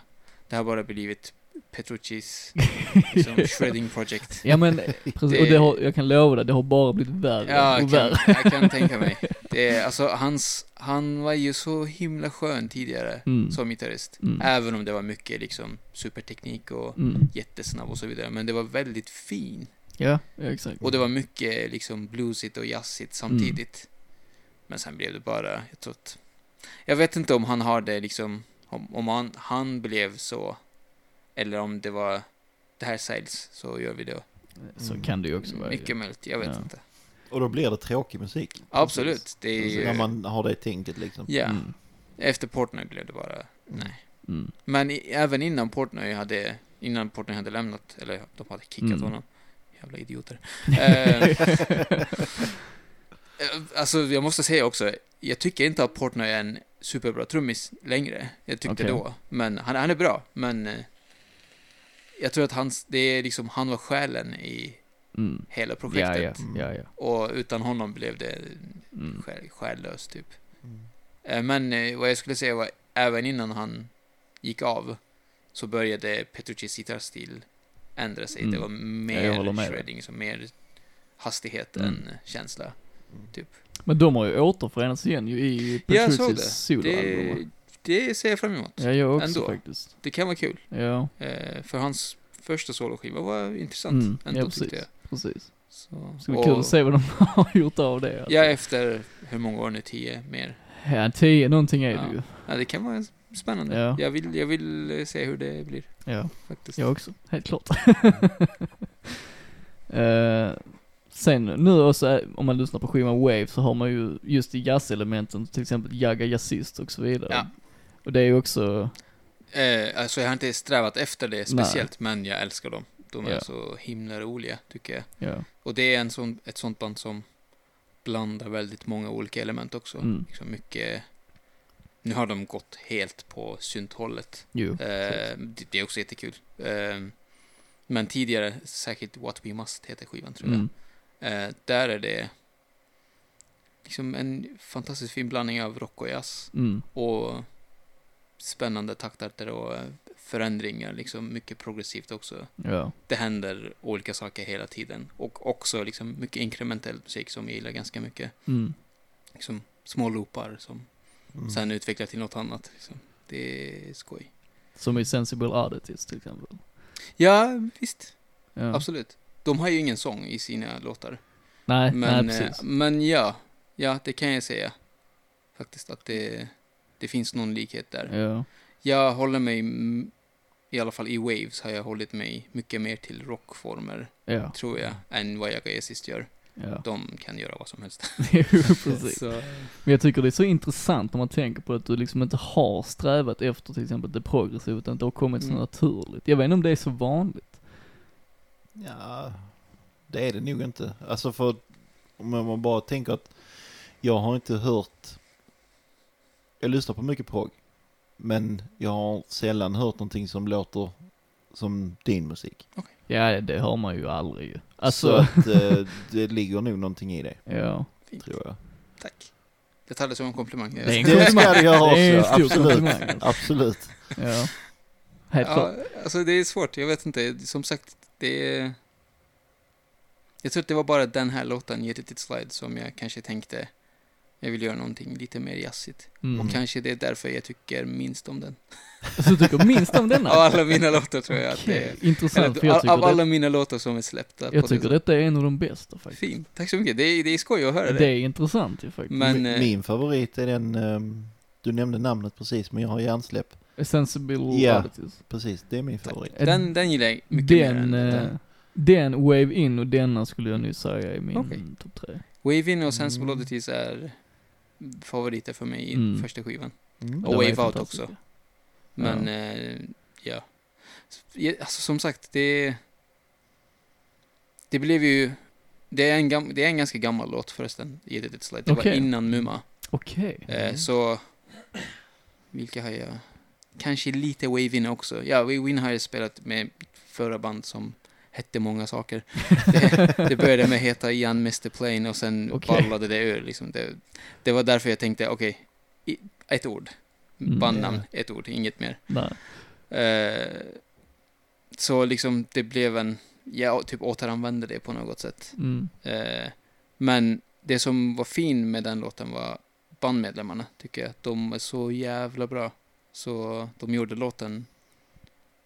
Det har bara blivit Petruccis liksom, shredding project. Ja men precis, och Det- har, jag kan lova dig, det har bara blivit värre Ja, och jag värre. kan, jag kan tänka mig. Det är, alltså, hans, han var ju så himla skön tidigare Mm. som gitarrist. Mm. Även om det var mycket liksom superteknik och Mm. jättesnabb och så vidare. Men det var väldigt fin. Ja, ja, exakt. Och det var mycket liksom bluesigt och jazzigt samtidigt. Men sen blev det bara, jag tror att... Jag vet inte om han har det liksom, om, om han, han blev så. Eller om det var, det här säljs, så gör vi det. Så kan det ju också vara. Mycket möjligt, jag vet Ja. inte. Och då blir det tråkig musik. Absolut, det är Alltså, ju... När man har det tänket liksom. Ja, Mm. efter Portnoy blev det bara, nej. Mm. Men i, även innan Portnoy hade, innan Portnoy hade lämnat, eller de hade kickat Mm. honom. Jävla idioter. Eh, Alltså jag måste säga också, jag tycker inte att Portnoy är en superbra trummis längre. Jag tyckte Okej. då. Men han, han är bra, men eh, jag tror att hans, det är liksom, han var själen i Mm. hela projektet. ja, ja, ja. Och utan honom blev det Mm. själ, själlöst typ. Mm. Eh, Men vad jag skulle säga var, även innan han gick av, så började Petruccis gitarrstil ändra sig. Mm. Det var mer shredding, så mer hastighet Mm. än känsla. Typ. Men de har ju återförenats igen ju i såg det. Petruccis Det, soloalbum. det ser jag fram emot. Ja, jag också Ändå. faktiskt. Det kan vara kul. Ja, Eh, för hans första soloskiva var intressant. mm. ändå, ja tyckte precis. jag. Precis. Så, Ska bli kul att se vad de har gjort av det. Alltså. Ja, efter hur många år nu? Tio mer? Ja, tio någonting är Ja. det ju. Ja, det kan vara spännande. Ja. Jag, vill, jag vill eh, se hur det blir, Ja, faktiskt. jag också. Helt klart. Eh, sen nu också, eh, om man lyssnar på skivan Wave så har man ju just i jazzelementen, till exempel Jagga Jazzist och så vidare. Ja. Och det är ju också, Eh, alltså jag har inte strävat efter det speciellt, men jag älskar dem. De är Ja. så himla roliga, tycker jag. ja. Och det är en sån, ett sånt band som blandar väldigt många olika element också. Mm. Liksom mycket... Nu har de gått helt på synthållet. Jo. Eh, det, det är också jättekul. Eh, men tidigare, säkert What We Must heter skivan tror jag. Mm. Eh, där är det liksom en fantastiskt fin blandning av rock och jazz. Mm. Och spännande taktarter och eh, förändringar, liksom mycket progressivt också. Ja. Det händer olika saker hela tiden. Och också liksom mycket inkrementell musik som jag gillar ganska mycket. Mm. Liksom små loopar som Mm. sen utvecklar till något annat. Liksom. Det är skoj. Som i Sensible Oddities till exempel. Ja, visst. Ja. Absolut. De har ju ingen sång i sina låtar. Nej, Men, nej eh, precis. men ja, ja, det kan jag säga. Faktiskt att det, det finns någon likhet där. Ja. Jag håller mig, i alla fall i Waves, har jag hållit mig mycket mer till rockformer, Ja. tror jag, än vad jag sist gör. Ja. De kan göra vad som helst. Jo, precis. Så, Men jag tycker det är så intressant när man tänker på att du liksom inte har strävat efter till exempel det progressiva utan det har kommit så Mm. naturligt. Jag vet inte om det är så vanligt. Ja, det är det nog inte. Alltså för om man bara tänker att jag har inte hört, jag lyssnar på mycket prog, men jag har sällan hört någonting som låter som din musik. Ja, det hör man ju aldrig ju. Så Alltså, att eh, det ligger nog någonting i det, ja. fint. tror jag. Tack. Jag tar det som en komplimang. Det är en Det ska det göra Det också, absolut. komplimang. Absolut. Ja. Helt Ja, klart. alltså det är svårt. Jag vet inte. Som sagt, det. Jag tror att det var bara den här låten, Get It It Slide, som jag kanske tänkte Jag vill göra någonting lite mer jazzigt. Mm. Och kanske det är därför jag tycker minst om den. Så du tycker minst om denna? Av alla mina låtar tror jag att det är... Intressant, för Eller, jag av, tycker, av det, alla mina låtar som är släppta. jag på tycker det, detta är en av de bästa faktiskt. Fint, tack så mycket. Det är, det är skoj att höra Det det. är intressant ju faktiskt. Men, Min- eh, Min favorit är den, ehm, du nämnde namnet precis, men jag har hjärnsläpp. Sensible Ja. Oddities. Precis, det är min favorit. Den, den gillar jag mycket mer än Den, den. eh, den, Wave In och denna skulle jag nu säga är min Okej. topp tre. Wave In och Sensible Mm. Oddities är favoriter för mig i Mm. första skivan. Mm. Och Wave Out också. Men, eh, ja. Ja, Alltså som sagt, det... Det blev ju... Det är en, gam, det är en ganska gammal låt förresten, i It Slide. Det var Okej. innan Muma. Okej. Eh, så... Vilka har jag? Kanske lite Wave In också. Ja, Wave In har jag spelat med förra band som hette många saker. Det, det började med att heta Ian Mr. Plane och sen Okej. ballade det ur. Liksom. Det, det var därför jag tänkte, okej, i- ett ord. Mm. Bandnamn, ett ord, inget mer. Eh, så liksom det blev en, jag typ återanvände det på något sätt. Mm. Eh, men det som var fin med den låten var bandmedlemmarna, tycker jag. De är så jävla bra. Så de gjorde låten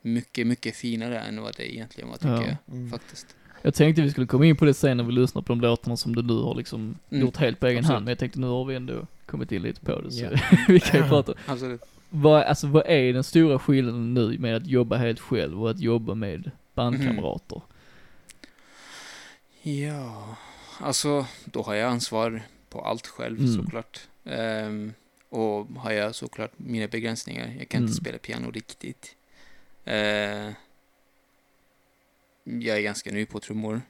mycket, mycket finare än vad det egentligen var, tycker Ja. jag. Mm. Faktiskt. Jag tänkte vi skulle komma in på det sen när vi lyssnar på de låtarna som du nu har liksom Mm. gjort helt på egen Absolut. hand. Men jag tänkte nu har vi ändå kommit in lite på det så Ja. vi kan ju prata. Absolut. Vad, alltså vad är den stora skillnaden nu med att jobba helt själv och att jobba med bandkamrater? Ja, alltså då har jag ansvar på allt själv Mm. såklart. Ehm, och har jag såklart mina begränsningar. Jag kan Mm. inte spela piano riktigt. Eh, jag är ganska ny på trummor.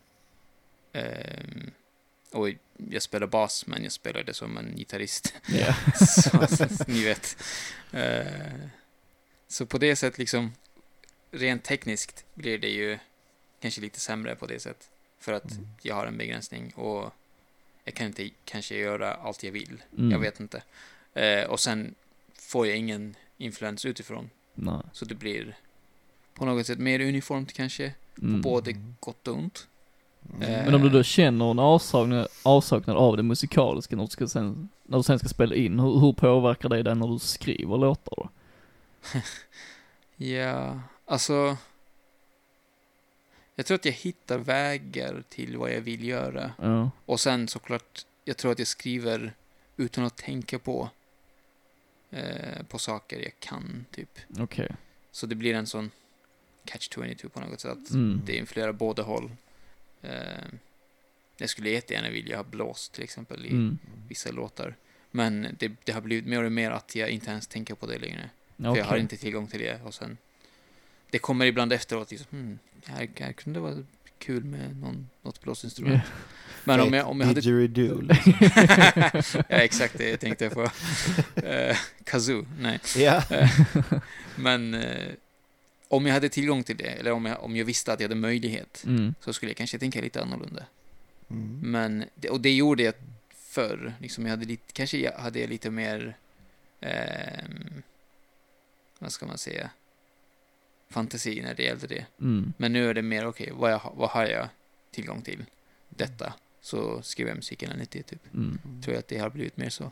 Ehm, och jag spelar bas, men jag spelar det som en gitarrist. Ja. så, så, ni vet. Eh, så på det sättet liksom, rent tekniskt blir det ju kanske lite sämre på det sättet. För att Mm. jag har en begränsning och jag kan inte kanske göra allt jag vill. Mm. Jag vet inte. Eh, och sen får jag ingen influens utifrån. Nej. Så det blir på något sätt mer uniformt kanske. Mm. Både gott och ont. Mm. Men om du då känner en avsaknad, avsaknad av det musikaliska när du, ska sen, när du sen ska spela in, hur, hur påverkar det dig när du skriver låtar då? Ja, alltså. Jag tror att jag hittar vägar till vad jag vill göra. Ja. Och sen såklart, jag tror att jag skriver utan att tänka på eh, på saker jag kan, typ. Okej. Så det blir en sån catch-22 på något sätt. Mm. Det influerar båda håll. Eh, jag skulle jättegärna vilja ha blåst till exempel i Mm. vissa låtar. Men det, det har blivit mer och mer att jag inte ens tänker på det längre. För Okej. jag har inte tillgång till det. Och sen, det kommer ibland efteråt, liksom, hmm, här, här kunde det vara kul med någon, något blåsinstrument. Men om jag, om jag hade... Didgeridoo. ja, exakt det jag tänkte på. Uh, kazoo, nej. ja. Men eh, om jag hade tillgång till det, eller om jag, om jag visste att jag hade möjlighet, Mm. så skulle jag kanske tänka lite annorlunda. Mm. Men, det, och det gjorde jag förr. Liksom jag hade lite, kanske jag hade jag lite mer, ehm, vad ska man säga, fantasi när det gällde det. Mm. Men nu är det mer, okej, vad, jag, vad har jag tillgång till? Detta. Så skriver jag musiken enligt det, typ. Mm. Tror jag att det har blivit mer så.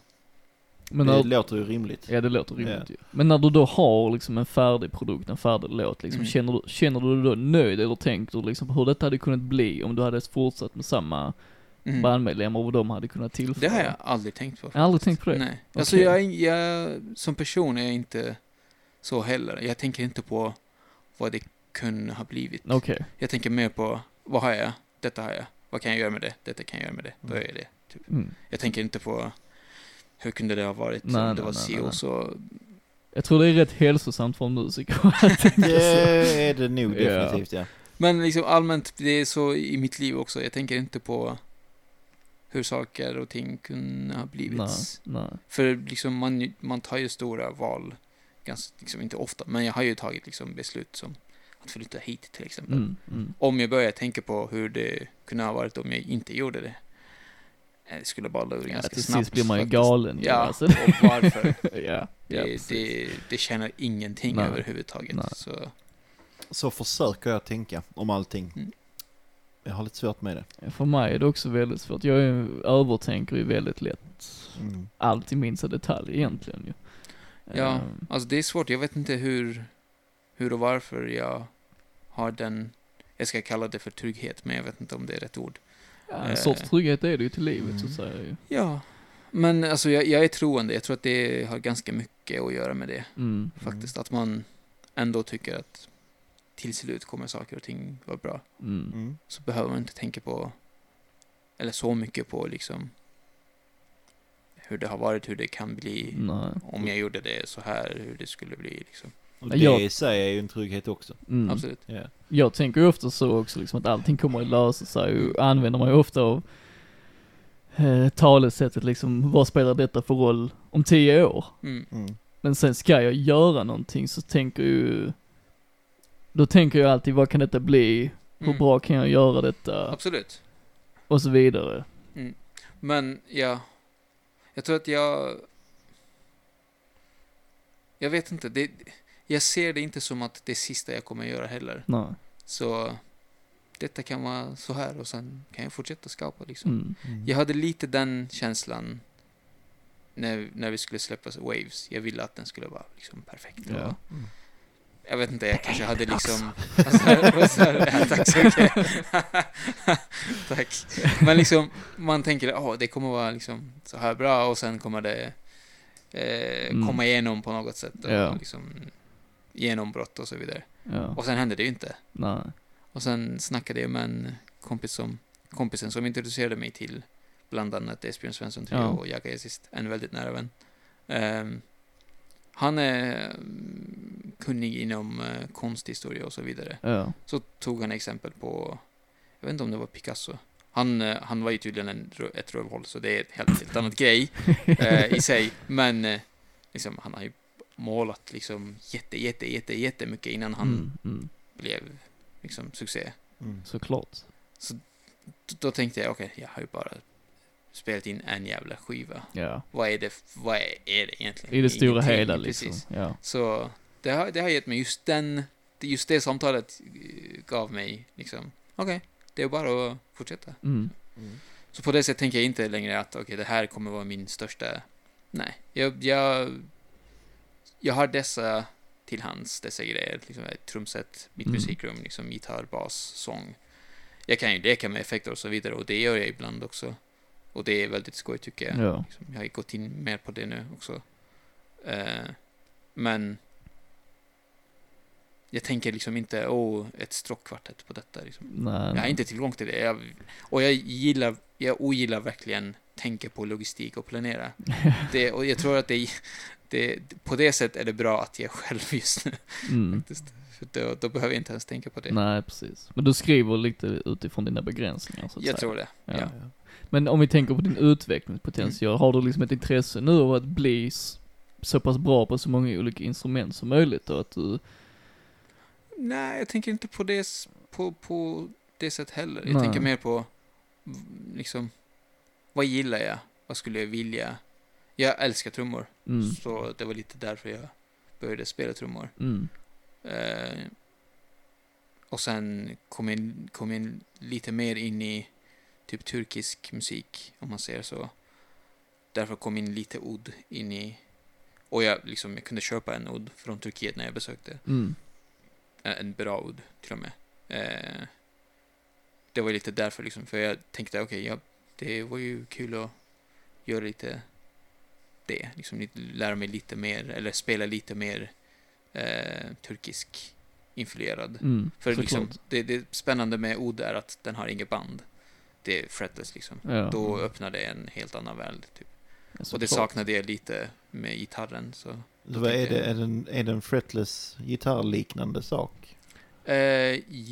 Men det när, låter ju rimligt. ja det låter rimligt ju. Men när du då har liksom en färdig produkt, en färdig låt liksom, Mm. känner, du, känner du då nöjd eller tänker du liksom på hur detta hade kunnat bli om du hade fortsatt med samma Mm. bandmedlemmar och vad de hade kunnat tillföra? Det har jag aldrig tänkt på. Jag har aldrig tänkt på det. Nej. Alltså Okej. jag, jag, som person är jag inte så heller. Jag tänker inte på vad det kunde ha blivit. Okej. Jag tänker mer på, vad har jag? Detta har jag. Vad kan jag göra med det? Detta kan jag göra med det. Då gör jag det. Typ. Mm. Jag tänker inte på, hur kunde det ha varit Nej, om nej, det var nej, si nej, och så. Jag tror det är rätt hälsosamt för en musiker. Det är det nog Ja. definitivt ja. Men liksom allmänt, det är så i mitt liv också. Jag tänker inte på hur saker och ting kunde ha blivit. Nej, nej. För liksom man, man tar ju stora val, ganska, liksom inte ofta, men jag har ju tagit liksom beslut som att flytta hit till exempel. Mm, mm. Om jag börjar tänka på hur det kunde ha varit om jag inte gjorde det. eh, Det skulle balla ur Ja, ganska till snabbt. sist blir man ju galen Ja, alltså. och varför? ja, ja, Det, det, det tjänar ingenting Nej. överhuvudtaget. Nej. Så, Så försöker jag tänka om allting. Mm. Jag har lite svårt med det. För mig är det också väldigt svårt. Jag är, övertänker ju väldigt lätt Mm. allt i minsta detalj egentligen ju. Ja, Eh, alltså det är svårt. Jag vet inte hur, hur och varför jag har den, jag ska kalla det för trygghet, men jag vet inte om det är rätt ord. ja, en sorts trygghet är det ju till livet så Mm. att säga ju. Ja, men alltså jag, jag är troende. Jag tror att det har ganska mycket att göra med det, Mm. faktiskt. Att man ändå tycker att till slut kommer saker och ting vara bra. Mm. Mm. Så behöver man inte tänka på, eller så mycket på liksom hur det har varit, hur det kan bli, Nej. om jag gjorde det så här, hur det skulle bli liksom. Och Ja, det jag- i sig är ju en trygghet också. Mm. Absolut. Ja. Jag tänker ju ofta så också liksom att allting kommer att lösa sig och använder man ju ofta av eh, talesättet liksom, vad spelar detta för roll om tio år? Mm. Mm. Men sen ska jag göra någonting så tänker ju, då tänker jag alltid vad kan detta bli? Hur Mm. bra kan jag göra detta? Absolut. Och så vidare. Men ja, jag tror att jag... Jag vet inte, det, jag ser det inte som att det är sista jag kommer göra heller. Nej. Så detta kan vara så här och sen kan jag fortsätta skapa liksom. Mm. Mm. Jag hade lite den känslan när, när vi skulle släppa Waves. Jag ville att den skulle vara liksom perfekt. Ja. Och Mm. Jag vet inte, jag kanske hade liksom... Alltså, och så här, ja, tack så mycket. tack. Men liksom, man tänker att det kommer vara liksom så här bra och sen kommer det eh, Mm. komma igenom på något sätt. Och Ja. liksom, genombrott och så vidare. Ja. Och sen hände det ju inte. Nej. Och sen snackade jag med en kompis som, kompisen som introducerade mig till bland annat Esbjörn Svensson Trio Ja. och Jaga är sist, en väldigt nära vän. Ehm, han är mm, kunnig inom uh, konsthistoria och så vidare. Ja. Så tog han exempel på, jag vet inte om det var Picasso. Han, eh, han var ju tydligen en, ett rövhål, så det är ett helt, helt annat grej eh, i sig. Men eh, liksom, han har ju målat liksom jätte, jätte, jätte, jättemycket innan han Mm. Mm. blev liksom succé. Mm. Såklart. D- Då tänkte jag, okej, jag har ju bara spelat in en jävla skiva. Ja. Vad är det, vad är, är det egentligen? I det stora Ingenting, hela liksom. Precis. Ja. Så det har, det har gett mig just den, det- just det samtalet eh, gav mig liksom, okej, det är bara att fortsätta. Mm. Mm. Så på det sättet tänker jag inte längre att okej, det här kommer vara min största... Nej, jag, jag, jag har dessa till hands, dessa grejer. Liksom ett trumset, mitt Mm. musikrum, liksom gitarr, bas, sång. Jag kan ju leka med effekter och så vidare och det gör jag ibland också. Och det är väldigt skoj tycker jag. Ja. Liksom, jag har gått in mer på det nu också. Eh, men jag tänker liksom inte, åh, ett stråkkvartett på detta. Liksom. Nej. Jag har inte tillgång till det. Jag, och jag gillar, jag ogillar verkligen tänka på logistik och planera. Det, och jag tror att det, det, på det sättet är det bra att jag själv just nu. Mm. För då, då behöver jag inte ens tänka på det. Nej, precis. Men du skriver lite utifrån dina begränsningar så att jag säga. tror det. Ja. Ja. Men om vi tänker på din utvecklingspotential, har du liksom ett intresse nu av att bli så pass bra på så många olika instrument som möjligt och att du, Nej, jag tänker inte på det, på, på det sättet heller. Jag Nej. tänker mer på, liksom, vad gillar jag? Vad skulle jag vilja? Jag älskar trummor, mm, så det var lite därför jag började spela trummor. mm, Eh, och sen kom jag, kom jag lite mer in i typ turkisk musik, om man säger så. Därför kom in lite oud in i... Och jag, liksom, jag kunde köpa en oud från Turkiet när jag besökte. mm, Eh, En bra oud, till och med. Eh, det var lite därför, liksom, för jag tänkte, okej, ja, det var ju kul att göra lite det. Liksom, lära mig lite mer, eller spela lite mer eh, turkisk influerad. mm, För liksom, det, det spännande med Oud är att den har inget band. Det är fretless liksom. Ja, Då öppnar det en helt annan värld. Typ. ja, Och det saknade jag lite med gitarren. Så. Så vad är det? Är det en, är det en fretless gitarrliknande sak? Eh,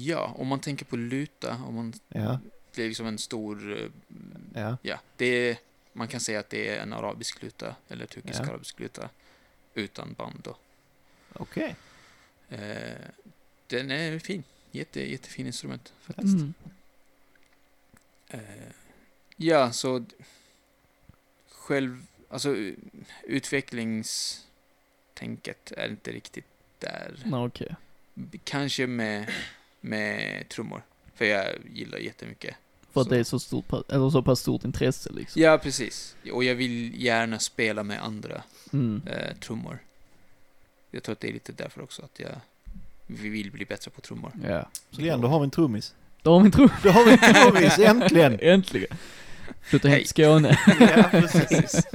ja, om man tänker på luta, om man, Ja, det är liksom en stor... eh, ja. Ja, det är, man kan säga att det är en arabisk luta, eller turkisk Ja. arabisk luta, utan band då. Okej. Eh, den är fin. Jätte, jättefin instrument faktiskt. Mm, ja, så själv, alltså utvecklingstänket är inte riktigt där. nej, okej. B- Kanske med, med trummor. För jag gillar jättemycket. För att Så. det är så stort, eller så pass stort intresse liksom. Ja, precis. Och jag vill gärna spela med andra Mm. eh, trummor. Jag tror att det är lite därför också att jag vi vill bli bättre på trummor. Ja. Glenn, då har vi en trummis. Då har vi en tro. Då har vi en trummis, äntligen! Äntligen. Flytta hem till Skåne. ja, precis.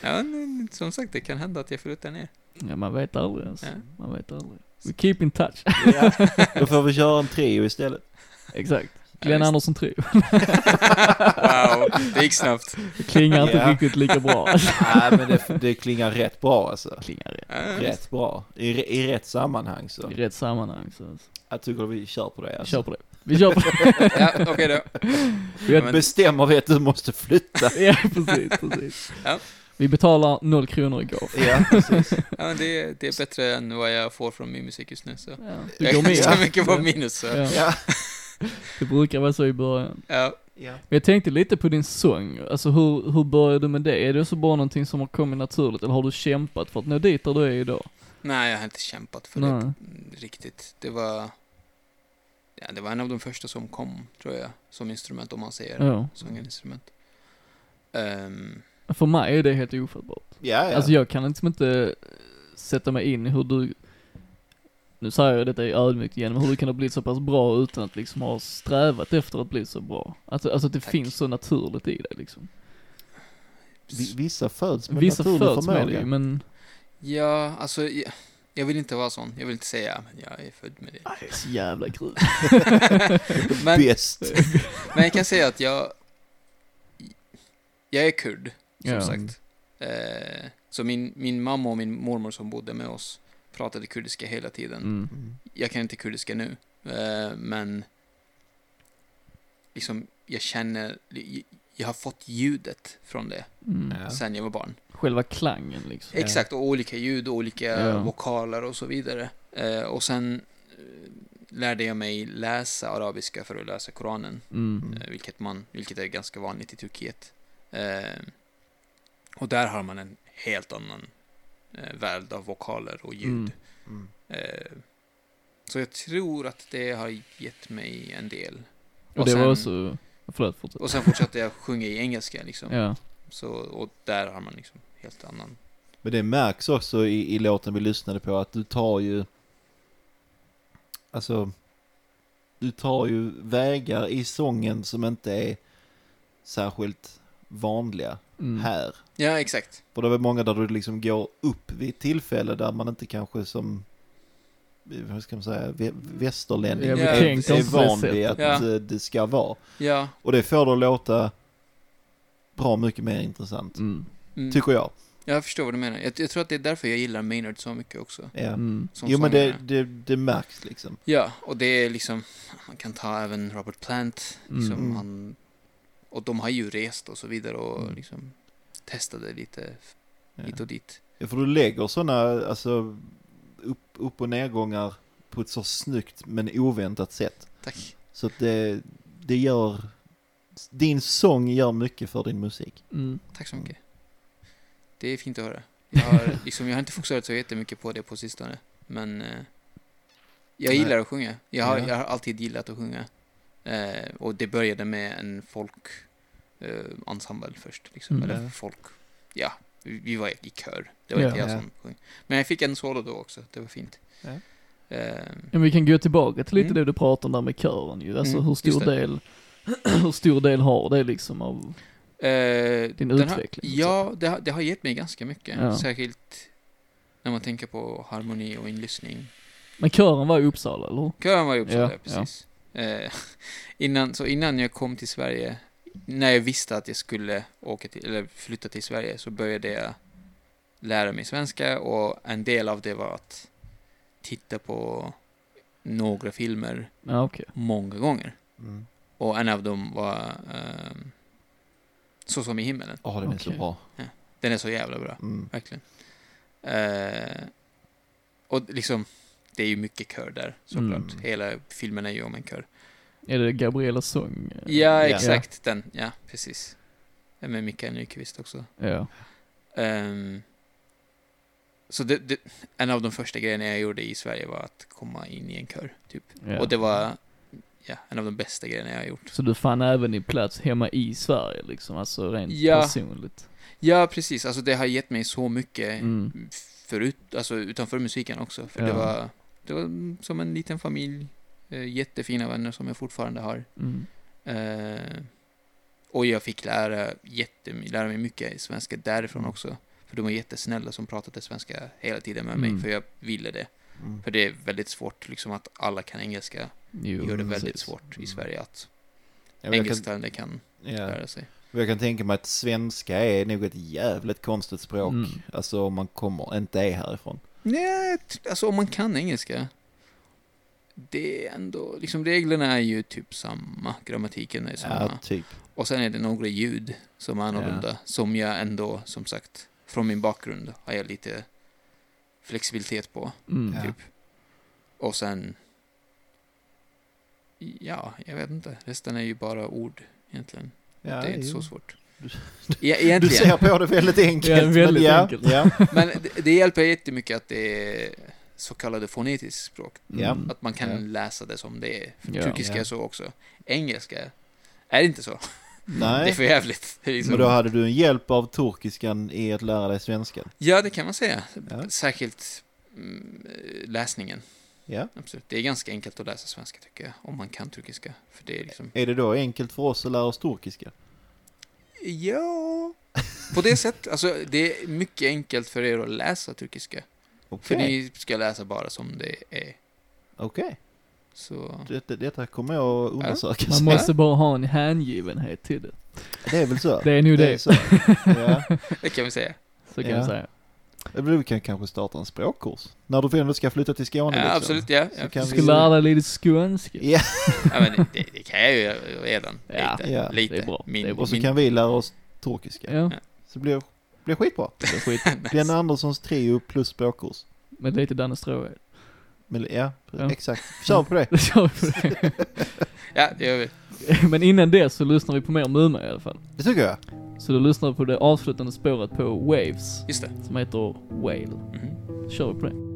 Ja, men, som sagt, det kan hända att jag flyttar ner. Ja, man vet aldrig alltså. Ja. Man vet aldrig. We keep in touch. Ja. Då får vi köra en trio istället. Exakt. Ja, Glenn visst. Andersson Trio. wow, det gick snabbt. Det klingar inte Ja. riktigt lika bra. Alltså. Nej, men det, det klingar rätt bra alltså. Klingar rätt. Ja, Rätt bra. I, I rätt sammanhang så. I rätt sammanhang så. Alltså. Jag tycker vi kör på det Vi alltså. kör på det. Vi kör på det. Ja, okej då. Vi Men- Bestämmer vi att du måste flytta. Ja, precis, precis. Ja. Vi betalar noll kronor i golf. Ja, precis. Ja, men det, det är bättre än vad jag får från min musik just nu. Så. Ja. Jag Du är går med. ganska mycket på minus. Så. Ja. Ja. Det brukar vara så i början. Ja. ja. Men jag tänkte lite på din sång, alltså hur, hur började du med det? Är det så bara någonting som har kommit naturligt eller har du kämpat för att nå dit där du är idag? Nej, jag har inte kämpat för Nej. det mm, riktigt. Det var... Ja, det var en av de första som kom, tror jag, som instrument, om man säger Ja. sånginstrument. Um, För mig är det helt ofattbart. Ja, ja. Alltså jag kan liksom inte sätta mig in i hur du, nu säger jag detta i ödmjukt igen, men hur du kan ha blivit så pass bra utan att liksom ha strävat efter att bli så bra. Alltså, alltså att det Tack. finns så naturligt i det liksom. Vi- Vissa föds med Vissa naturlig föds med det men ja, alltså, jag, jag vill inte vara sån. Jag vill inte säga, men jag är född med det. det är så jävla kul. men, Bäst. men jag kan säga att jag... Jag är kurd, som Ja. sagt. Eh, så min, min mamma och min mormor som bodde med oss pratade kurdiska hela tiden. Mm. Jag kan inte kurdiska nu, eh, men liksom, jag känner, jag har fått ljudet från det Mm. Ja. sen jag var barn. Själva klangen liksom. Exakt, och olika ljud och olika Ja. vokaler och så vidare. Eh, och sen eh, lärde jag mig läsa arabiska för att läsa Koranen, Mm. eh, vilket, man, vilket är ganska vanligt i Turkiet. Eh, och där har man en helt annan eh, värld av vokaler och ljud. Mm. Mm. Eh, så jag tror att det har gett mig en del. Och det var sen, också, förlåt fortsätt. och sen fortsatte jag sjunga i engelska liksom. Ja. Så, och där har man liksom helt annan. Men det märks också i, i låten vi lyssnade på att du tar ju, alltså, du tar ju vägar i sången som inte är särskilt vanliga Mm. här. Ja, exakt. För det är väl många där du liksom går upp vid tillfälle där man inte kanske som, vad ska man säga, vä- västerlänning Ja, är, är van vid att. Ja. eh, det ska vara. Ja. Och det får det att låta bra mycket mer intressant, Mm. Mm. tycker jag. Jag förstår vad du menar. Jag, jag tror att det är därför jag gillar Maynard så mycket också. Ja. Mm. Jo men det, det, det märks liksom. Ja, och det är liksom, man kan ta även Robert Plant, liksom, Mm. han, och de har ju rest och så vidare och Mm. liksom testade lite Ja. hit och dit. Ja, för du lägger sådana, alltså, upp, upp och nedgångar på ett så snyggt men oväntat sätt. Tack. Så att det, det gör, din sång gör mycket för din musik. Mm. Tack så mycket. Det är fint att höra. Jag har, liksom, jag har inte fokuserat så jättemycket på det på sistone, men eh, jag Nej. gillar att sjunga. Jag har, Ja. jag har alltid gillat att sjunga. Eh, och det började med en folk eh, ensemble först, liksom. Mm. eller folk, ja, vi, var i kör. Det var Ja. inte jag Ja. som sjöng. Men jag fick en solo då också, det var fint. Ja. Eh, Men vi kan gå tillbaka till lite Mm. det du pratade om där med kören ju. Alltså Mm, hur stor del, hur stor del har det liksom av, Eh, Din utveckling, Har, ja, det har, det har gett mig ganska mycket. Ja. Särskilt när man tänker på harmoni och inlyssning. men kören var i Uppsala, eller hur? Kören var i Uppsala, Ja, precis. Eh, innan, så innan jag kom till Sverige, när jag visste att jag skulle åka till, eller flytta till Sverige, så började jag lära mig svenska och en del av det var att titta på några filmer Ja, okej. många gånger. Mm. Och en av dem var ehm, Så som i himmelen. Ja, den är så Okej. bra. Den är så jävla bra. Mm. verkligen. Eh, och liksom, det är ju mycket kör där, såklart. Mm. Hela filmen är ju om en kör. Är det Gabrielas sång? Ja, Ja. exakt den. Ja, precis. Med Mikael Nyqvist också. Ja. Ehm, så det, det, en av de första grejerna jag gjorde i Sverige var att komma in i en kör, typ. ja. Och det var, ja, en av de bästa grejerna jag har gjort. Så du fann även din plats hemma i Sverige liksom, alltså rent Ja. personligt? Ja, precis. Alltså det har gett mig så mycket Mm. förut, alltså utanför musiken också. För Ja. det var, det var som en liten familj. Eh, jättefina vänner som jag fortfarande har. Mm. Eh, och jag fick lära, jätte, lära mig mycket svenska därifrån Mm. också. För de var jättesnälla som pratade svenska hela tiden med mig, Mm. för jag ville det. Mm. För det är väldigt svårt, liksom att alla kan engelska. Jo, gör det väldigt precis. svårt i Sverige att Ja, jag, kan, engelsktalande kan ja, lära sig. jag kan tänka mig att svenska är nog ett jävligt konstigt språk. Mm. Alltså om man kommer, inte är härifrån. Nej, alltså om man kan engelska. Det är ändå, liksom reglerna är ju typ samma, grammatiken är samma. Ja, typ. Och sen är det några ljud som är annorlunda, som jag ändå, som sagt, från min bakgrund har jag lite flexibilitet på, Mm. Ja. typ. Och sen, ja, jag vet inte, resten är ju bara ord egentligen. Ja, det är inte jo. så svårt. Du- Ja, Du ser på det väldigt enkelt. Ja, väldigt men ja, enkelt. Ja, Men det, det hjälper jättemycket att det är så kallade fonetiskt språk. Mm. Att man kan Ja. läsa det som det är. För Ja. turkiska Ja. är så också. Engelska är inte så. Det är nej. för jävligt. Liksom, Men då hade du en hjälp av turkiskan i att lära dig svenska. Ja, det kan man säga. Ja. Särskilt mm, läsningen. Ja. Absolut. Det är ganska enkelt att läsa svenska tycker jag. Om man kan turkiska. För det är liksom... Är det då enkelt för oss att lära oss turkiska? Ja... På det sättet. Alltså, det är mycket enkelt för er att läsa turkiska. Okej. För ni ska läsa bara som det är. Okej. Så... Detta, detta kommer jag att undersöka Man måste bara ha en hängivenhet till det. Det är väl så? Det är nog det. så. Ja. Det kan vi säga. Så kan Ja. jag säga. Vi kan kanske starta en språkkurs. När du ändå ska flytta till Skåne Ja, liksom. absolut, ja. Ja Du vi- ska lära dig lite skånska. Ja, Ja, men det, det, det kan jag ju redan. Ja, lite. ja, lite. det är bra. Min, Det är och så min, kan vi lära oss turkiska. Ja, Så blir blir skitbra. det är skit. Glenn Anderssons trio plus språkkurs. Med lite Danne Stråhed. Men, ja, Ja. exakt. Kör på det. Kör vi på det. Ja, det gör vi. Men innan det så lyssnar vi på mer Muma i alla fall. Det tycker jag. Så du lyssnar på det avslutande spåret på Waves, Just det. som heter Whale. Mhm. Kör vi på det.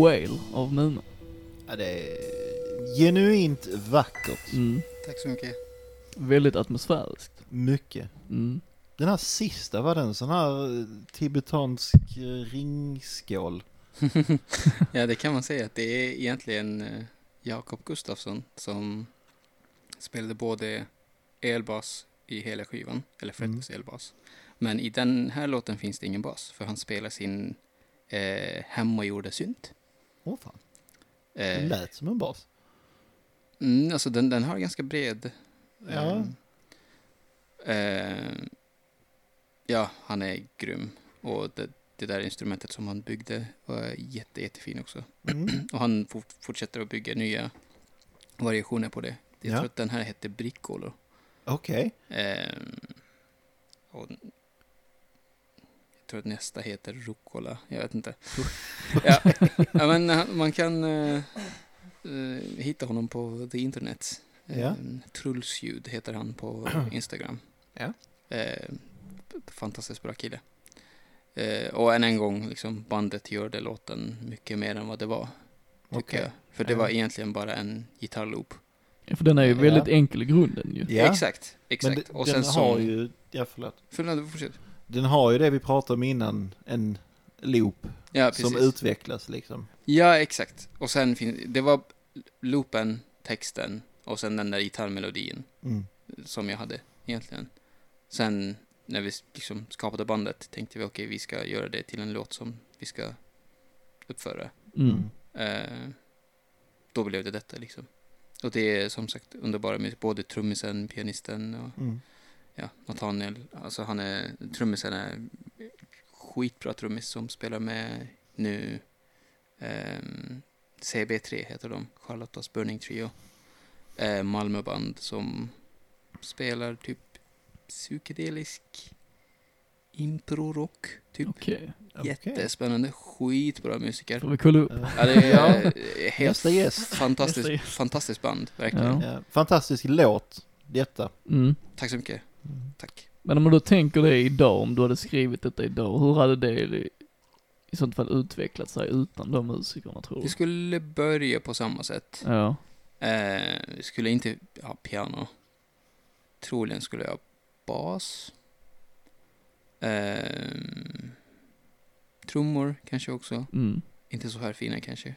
Whale av Muna. Ja, det är genuint vackert. Mm. Tack så mycket. Väldigt atmosfäriskt. Mycket. Mm. Den här sista, var den sån här eh, tibetansk eh, ringskål? ja, det kan man säga att det är egentligen eh, Jakob Gustafsson som spelade både elbas i hela skivan, eller Freddys elbas. Men i den här låten finns det ingen bas, för han spelar sin eh, hemmagjorda synt. Åh fan, det Eh, lät som en bas. mm, alltså den, den har ganska bred... Ja. Eh, eh, ja, han är grym. Och det, det där instrumentet som han byggde var jätte, jättefin också. Mm. Och han fort, fortsätter att bygga nya variationer på det. Jag Ja. tror att den här hette Brickolo. Okej. Och jag tror att nästa heter Rucola. Jag vet inte. ja, ja, men eh, man kan eh, hitta honom på the internet. Ja. Trullsljud heter han på Instagram. Ja. Fantastiskt bra kille. Och än en gång, liksom, bandet gör det låten mycket mer än vad det var. Tycker Okej. jag. För det Ja. var egentligen bara en gitarrloop. Ja, för den är ju Ja. väldigt enkel i grunden ju. Ja. Exakt, Men exakt. de- och den sen har så... ju, ja förlåt. Förlåt, fortsätt. Den har ju det vi pratade om innan, en loop Ja, som utvecklas liksom. Ja, exakt. Och sen finns det var loopen, texten och sen den där gitarrmelodin Mm. som jag hade egentligen. Sen när vi liksom skapade bandet tänkte vi okej, vi ska göra det till en låt som vi ska uppföra. Mm. Eh, då blev det detta liksom. Och det är som sagt underbara med både trummisen, pianisten och Mm. Ja, Nathaniel. Alltså han är, trummisen är skitbra trummis som spelar med nu. ehm, CB3 heter de, Charlottas Burning Trio. Eh, Malmöband som spelar typ psykedelisk improrock. Typ. Okej. jättespännande, skitbra musiker. Får vi kolla upp? Ja. Det är Ja. helt fantastiskt, fantastiskt band, verkligen. Ja. Ja, fantastisk låt, detta. Mm. Tack så mycket. Tack. Men om då tänker det idag, om du hade skrivit detta idag, hur hade det i, sånt fall utvecklat sig utan de musikerna tror du? skulle börja på samma sätt. Ja. Eh, skulle inte ha piano. Troligen skulle jag ha bas. Eh, trummor kanske också. Mm. Inte så här fina kanske.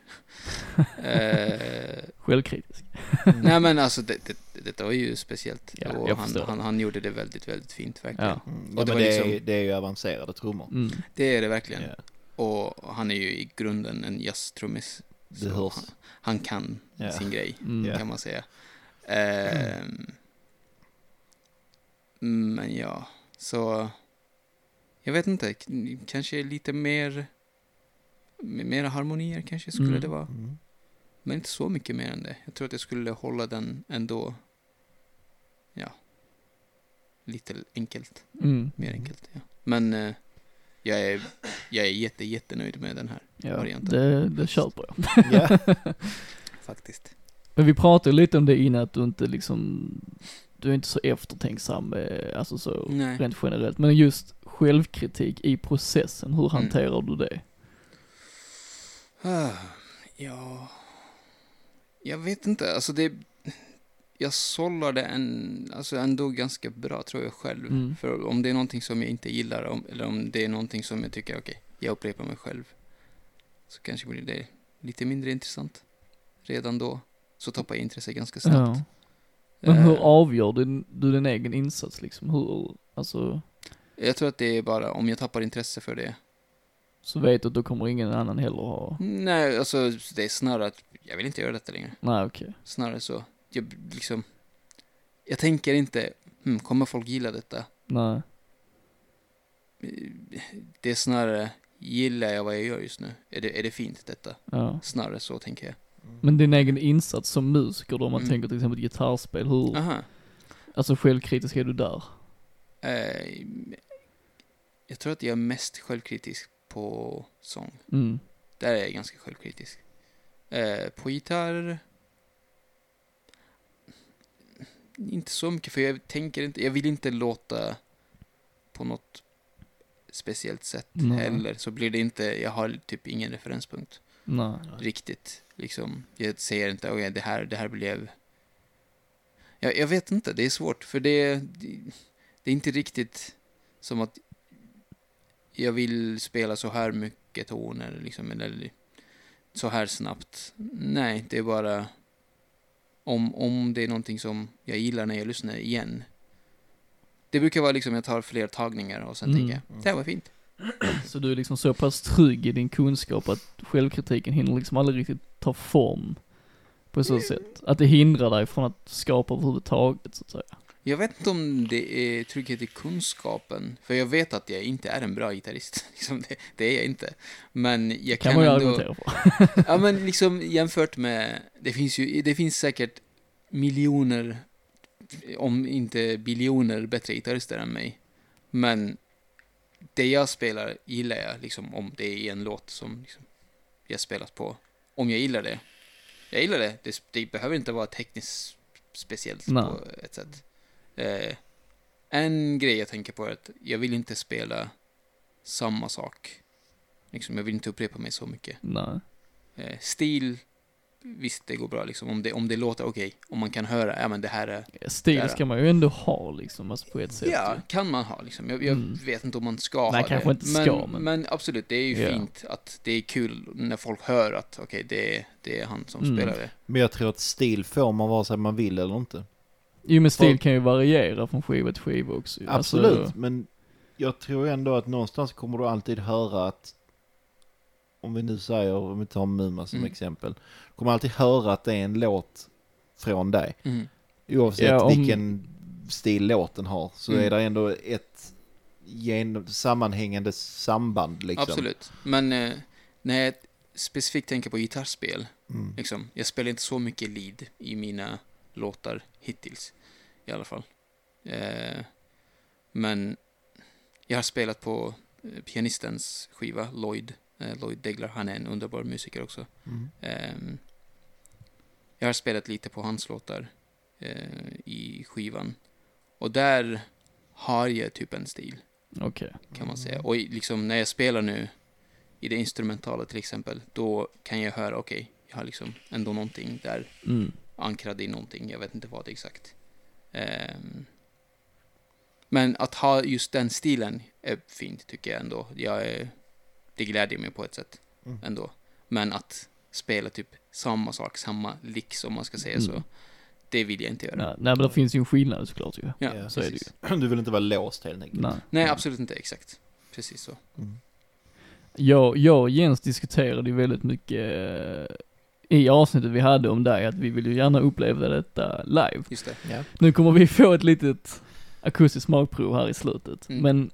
eh, Självkritisk. nej men alltså det, det, detta var ju speciellt. Ja, och han, han, han gjorde det väldigt, väldigt fint verkligen. Ja. Mm. Och Ja, det men var det, är, liksom- det är ju avancerade trummor. Mm. Det är det verkligen. Ja, Och han är ju i grunden en jazztrummis. det Så hörs. han, han kan Ja. sin grej. Mm. Ja. kan man säga. Ehm, men ja, så jag vet inte, kanske lite mer, mera harmonier kanske skulle Mm. det vara. Mm. Men inte så mycket mer än det. Jag tror att jag skulle hålla den ändå, ja, lite enkelt, Mm. mer enkelt. Ja. Men eh, jag är, jag är jätte, jättenöjd med den här Ja, varianten. det, det köper jag. Ja. faktiskt. Men vi pratade lite om det innan, att du inte liksom, du är inte så eftertänksam, eh, alltså så Nej. rent generellt. Men just självkritik i processen, hur Mm. hanterar du det? Ja, jag vet inte. Alltså det, jag sållade en, alltså ändå ganska bra tror jag själv. Mm. För om det är någonting som jag inte gillar, om, eller om det är någonting som jag tycker, okej, jag upprepar mig själv. Så kanske blir det lite mindre intressant. Redan då så tappar jag intresse ganska snabbt. Ja. Men hur Eh, avgör du, du din egen insats liksom? Hur, alltså, Jag tror att det är bara om jag tappar intresse för det. Så vet du att då kommer ingen annan heller ha, Nej, alltså det är snarare att jag vill inte göra detta längre. nej okej. Snarare så. Jag liksom, jag tänker inte, hmm, kommer folk gilla detta? Nej. Det är snarare, gillar jag vad jag gör just nu? Är det, är det fint detta? Ja. Snarare så tänker jag. Men din egen insats som musiker då, om man Mm. tänker till exempel gitarrspel, hur, Aha. alltså självkritisk är du där? Eh, jag tror att jag är mest självkritisk på sång. Mm. Där är jag ganska självkritisk. Eh, på gitarr... Inte så mycket, för jag tänker inte, jag vill inte låta på något speciellt sätt Nej. heller. Så blir det inte, jag har typ ingen referenspunkt. Nej. riktigt. Liksom, jag säger inte, okej, det, här, det här blev... Jag, jag vet inte, det är svårt, för det, det, det är inte riktigt som att jag vill spela så här mycket toner, liksom, eller så här snabbt. Nej, det är bara om, om det är någonting som jag gillar när jag lyssnar igen. Det brukar vara liksom, jag tar fler tagningar och sen Mm. tänker jag, det här var fint. Så du är liksom så pass trygg i din kunskap att självkritiken hinner liksom aldrig riktigt ta form på så sätt. Att det hindrar dig från att skapa överhuvudtaget så att säga. Jag vet inte om det är trygghet i kunskapen, för jag vet att jag inte är en bra gitarrist. Liksom det, det är jag inte. Men jag Kan kan, man ändå... argumentera för. Ja, men liksom jämfört med... Det finns ju, det finns säkert miljoner, om inte biljoner, bättre gitarrister än mig. Men det jag spelar gillar jag, liksom, om det är en låt som liksom, jag spelat på. Om jag gillar det. Jag gillar det. Det, det behöver inte vara tekniskt speciellt Nej. på ett sätt. Eh, en grej jag tänker på är att jag vill inte spela samma sak. Liksom, jag vill inte upprepa mig så mycket. Nej. Eh, stil, visst det går bra liksom. Om det, om det låter okej, om man kan höra, ja men det här är... Stil ska man ju ändå ha liksom, alltså på ett sätt. Ja, ju. kan man ha liksom. Jag, jag Mm. vet inte om man ska Nej, ha kanske det. inte men, ska, men- men absolut, det är ju Ja. fint att det är kul när folk hör att okej, det, är, det är han som Mm. spelar det. Men jag tror att stil får man vare sig man vill eller inte. Jo men stil kan ju variera från skiva till skiva också. ju. Absolut, Alltså, men jag tror ändå att någonstans kommer du alltid höra att om vi nu säger, om vi tar Muma som Mm. exempel, kommer alltid höra att det är en låt från dig. Mm. Oavsett Ja, om- vilken stil låten har så Mm. är det ändå ett gen- sammanhängande samband liksom. Absolut. Men eh, när jag specifikt tänker på gitarrspel, Mm. liksom, jag spelar inte så mycket lead i mina låtar hittills. I alla fall. Eh, men jag har spelat på eh, pianistens skiva, Lloyd. Eh, Lloyd Degler, han är en underbar musiker också. Mm. Ehm, jag har spelat lite på hans låtar eh, i skivan. Och där har jag typ en stil, Okej. kan man säga. Och liksom när jag spelar nu i det instrumentala till exempel, då kan jag höra, okej, jag har liksom ändå någonting där Mm. Ankrad i någonting, jag vet inte vad det är exakt. Ehm, men att ha just den stilen är fint tycker jag ändå. Jag är, det glädjer mig på ett sätt Mm. ändå. Men att spela typ samma sak, samma licks om man ska säga så, Mm. det vill jag inte göra. Nej, nej men det finns ju en skillnad såklart ju. Ja, Ja, så är det precis. Du vill inte vara låst helt enkelt. Nej. Nej, absolut inte, exakt. Precis så. Mm. Jag, jag och Jens diskuterade ju väldigt mycket eh, i avsnittet vi hade om dig, att vi vill ju gärna uppleva detta live. Just det. Ja. Nu kommer vi få ett litet akustiskt smakprov här i slutet. Mm. Men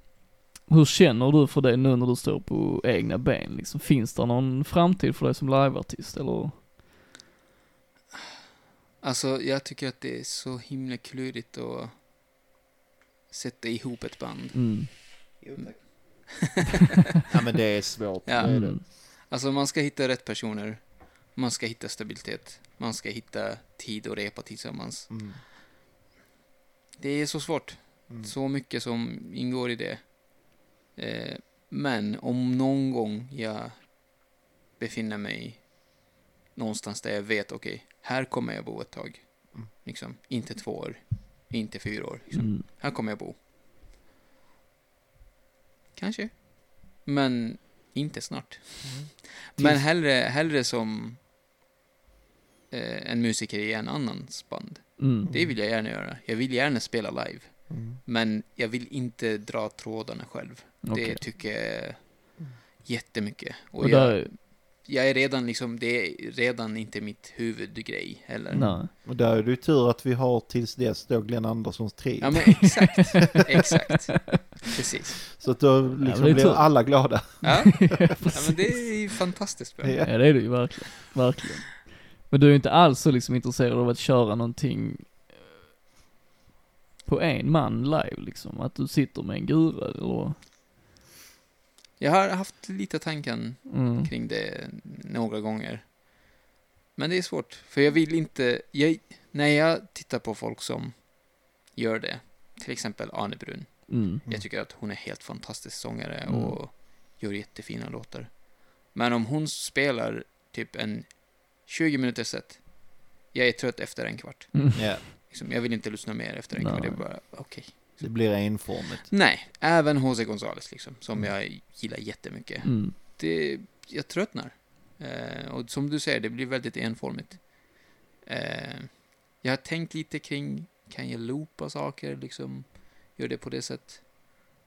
hur känner du för det nu när du står på egna ben liksom? Finns det någon framtid för dig som liveartist eller? Alltså, jag tycker att det är så himla klurigt att sätta ihop ett band. Mm. ja men det är svårt. Ja. Det är det. Mm. Alltså, man ska hitta rätt personer. Man ska hitta stabilitet. Man ska hitta tid att repa tillsammans. Mm. Det är så svårt. Mm. Så mycket som ingår i det. Eh, men om någon gång jag befinner mig någonstans där jag vet, okej, här kommer jag bo ett tag. Mm. Liksom, inte två år, inte fyra år. Liksom. Mm. Här kommer jag bo. Kanske. Men inte snart. Mm. Men hellre, hellre som eh, en musiker i en annans band. Mm. Det vill jag gärna göra. Jag vill gärna spela live. Mm. Men jag vill inte dra trådarna själv. Okej. Det tycker jag är jättemycket. Och, Och där, jag är redan liksom, det är redan inte mitt huvudgrej heller. nej. Och där är det ju tur att vi har tills dess då Glenn Anderssons trio. Ja men exakt, exakt. Precis. Så att då liksom är blir tur. alla glada. Ja, ja men det är ju fantastiskt bra. Ja. Ja det är det ju verkligen, verkligen. Men du är ju inte alls så liksom intresserad av att köra någonting eh, på en man live liksom? Att du sitter med en gura eller? Jag har haft lite tanken Mm. kring det några gånger. Men det är svårt, för jag vill inte... Jag, när jag tittar på folk som gör det, till exempel Arne Brun. Mm. Jag tycker att hon är helt fantastisk sångare Mm. och gör jättefina låtar. Men om hon spelar typ en 20 minuters set. Jag är trött efter en kvart. Mm. Ja, Liksom, jag vill inte lyssna mer efter en Nej. kvart. Det är bara, okej. Det blir enformigt. Nej, även Jose Gonzales liksom, som Mm. jag gillar jättemycket. Mm. Det, jag tröttnar. Eh, och som du säger, det blir väldigt enformigt. Eh, jag har tänkt lite kring, kan jag loopa saker, liksom, gör det på det sättet.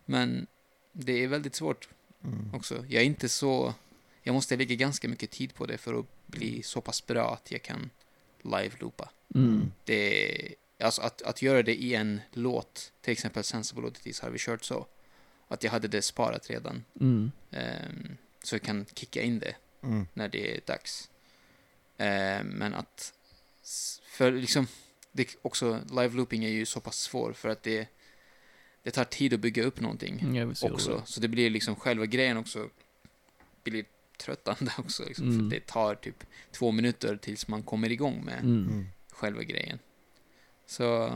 Men det är väldigt svårt Mm. också. Jag är inte så, jag måste lägga ganska mycket tid på det för att bli så pass bra att jag kan live-loopa. Mm. Det, alltså att, att göra det i en låt, till exempel Sensible Oddities har vi kört så. Att jag hade det sparat redan. Mm. ehm, så jag kan kicka in det Mm. när det är dags. Ehm, men att, för liksom, det är också, live looping är ju så pass svår för att det, det tar tid att bygga upp någonting Ja, visst gör det också. Så det blir liksom själva grejen också, blir tröttande också. Liksom, Mm. För det tar typ två minuter tills man kommer igång med Mm. Mm. själva grejen. Så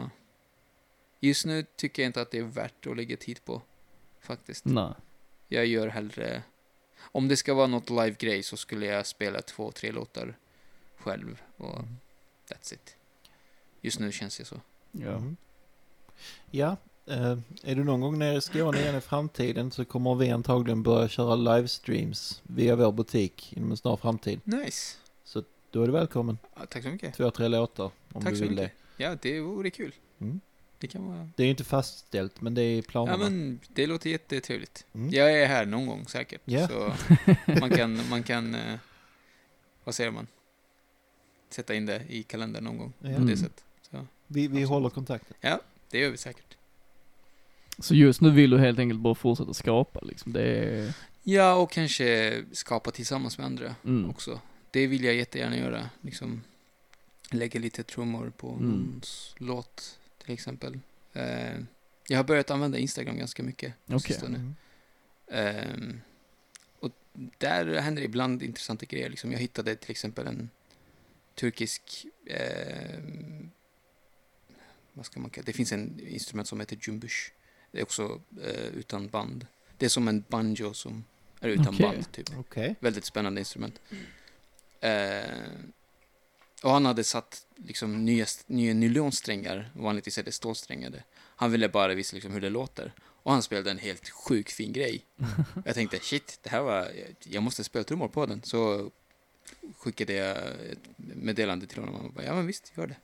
just nu tycker jag inte att det är värt att lägga tid på, faktiskt. Nej. Jag gör hellre... Om det ska vara något live-grej så skulle jag spela två, tre låtar själv och Mm. that's it. Just nu känns det så. Ja. Mm. Ja, eh, är du någon gång nere i Skåne igen i framtiden så kommer vi antagligen börja köra livestreams via vår butik inom en snar framtid. Nice! Då är du välkommen. Ja, tack så mycket. Två, tre låtar om tack du så vill mycket. Ja, det vore kul. det. Mm. Det kan vara... Det är ju inte fastställt men det är planerna. Ja, men det låter jättetrevligt. Mm. Jag är här någon gång säkert. Ja. Så man kan, man kan, eh, vad säger man? Sätta in det i kalendern någon gång. Ja. På Mm. det sättet. Så, Vi, vi håller kontakten. det gör vi säkert. Så just nu vill du helt enkelt bara fortsätta skapa liksom. Det är... Ja, och kanske skapa tillsammans med andra Mm. också. Det vill jag jättegärna göra. Liksom lägga lite trummor på Mm. någons låt till exempel. Eh, jag har börjat använda Instagram ganska mycket på Okej. sistone. Mm. Ehm, och där händer ibland intressanta grejer. Liksom jag hittade till exempel en turkisk... ehm, vad ska man kalla det? finns en instrument som heter jumbush. Det är också eh, utan band. Det är som en banjo som är utan Okej. band, typ. Okej. Väldigt spännande instrument. Och han hade satt liksom nya, nya nylonsträngar, vanligtvis är det stålsträngade. Han ville bara visa liksom hur det låter. Och han spelade en helt sjuk fin grej. Jag tänkte shit, det här var, jag måste spela trummor på den. Så skickade jag ett meddelande till honom och han bara, ja men visst, gör det.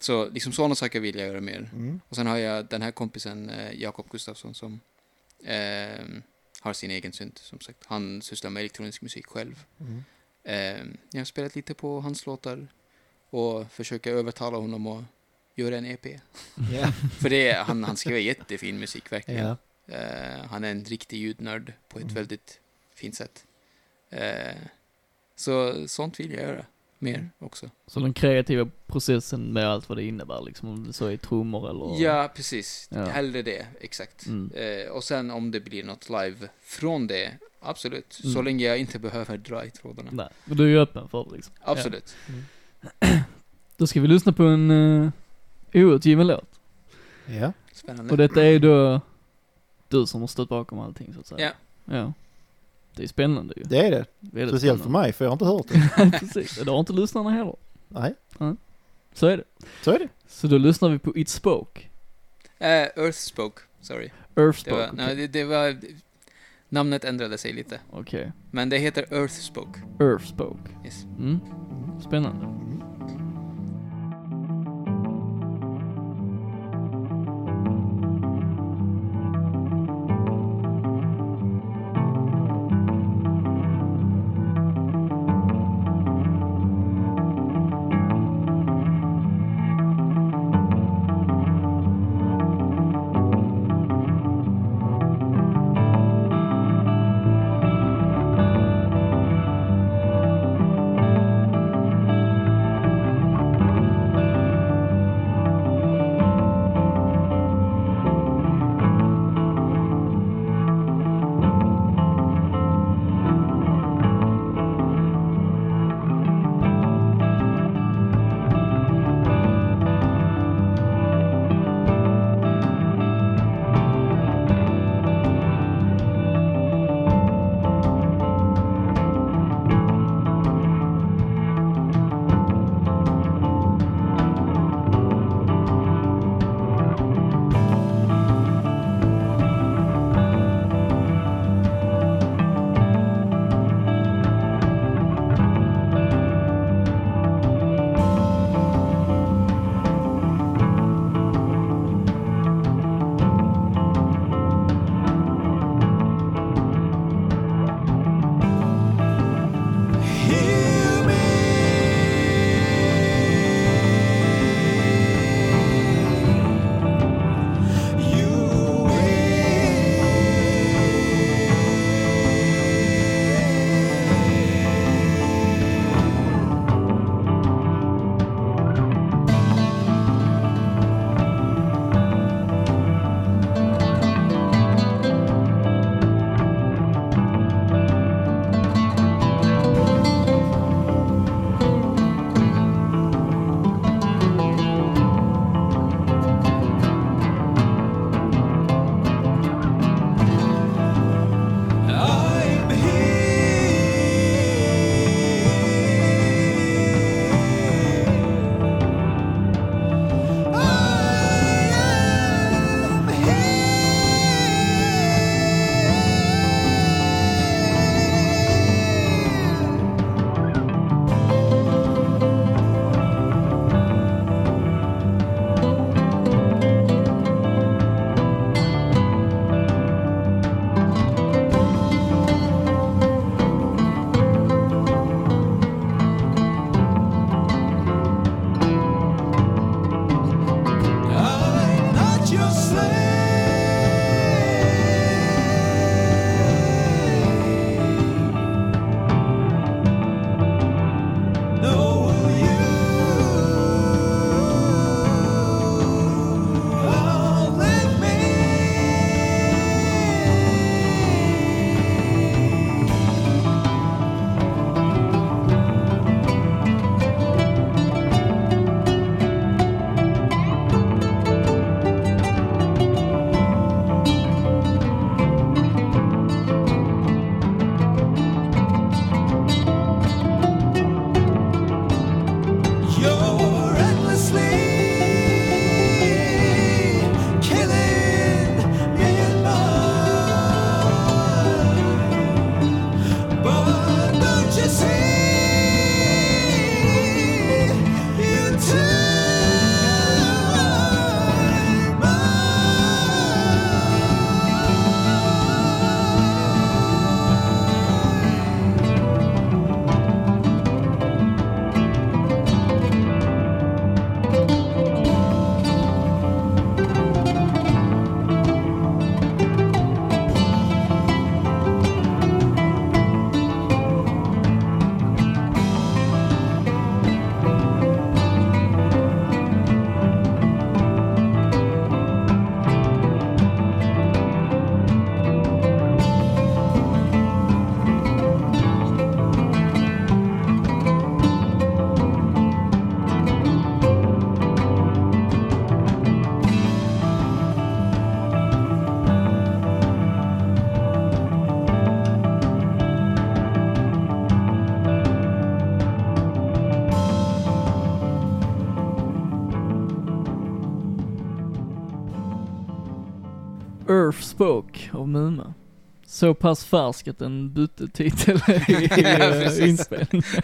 Så liksom sådana saker vill jag göra mer. Mm. Och sen har jag den här kompisen, eh, Jakob Gustafsson, som eh, har sin egen synt, som sagt. Han sysslar med elektronisk musik själv. Mm. Eh, jag har spelat lite på hans låtar och försöker övertala honom att göra en EP. Ja. För det han, han skriver jättefin musik, verkligen. ja. Eh, han är en riktig ljudnörd på ett Mm. väldigt fint sätt. Eh, så sånt vill jag göra mer också. Så den kreativa processen med allt vad det innebär liksom, om det så är trummor eller... Ja, precis. Ja. Hellre det, exakt. Mm. Eh, och sen om det blir något live från det, absolut. Så Mm. länge jag inte behöver dra i trådarna. Nej, men du är ju öppen för det liksom. Absolut. Då ska vi lyssna på en uh, outgiven låt. ja. Spännande. Och detta är ju då du som har stått bakom allting så att säga. Ja. Ja. Det är spännande ju. Det är det. Väldigt Speciellt för mig för jag har inte hört det. Precis, det har inte lyssnarna heller. Nej, Så är det. så är det. Så då lyssnar vi på It Spoke. Eh, Earth Spoke, sorry. Earth Det Spoke. var, nej, det, det var, namnet ändrade sig lite. Okej. Men det heter Earth Spoke. Earth Spoke. Yes. Mm. Spännande. Så pass färsk att den bytte titel i eh, inspelningen.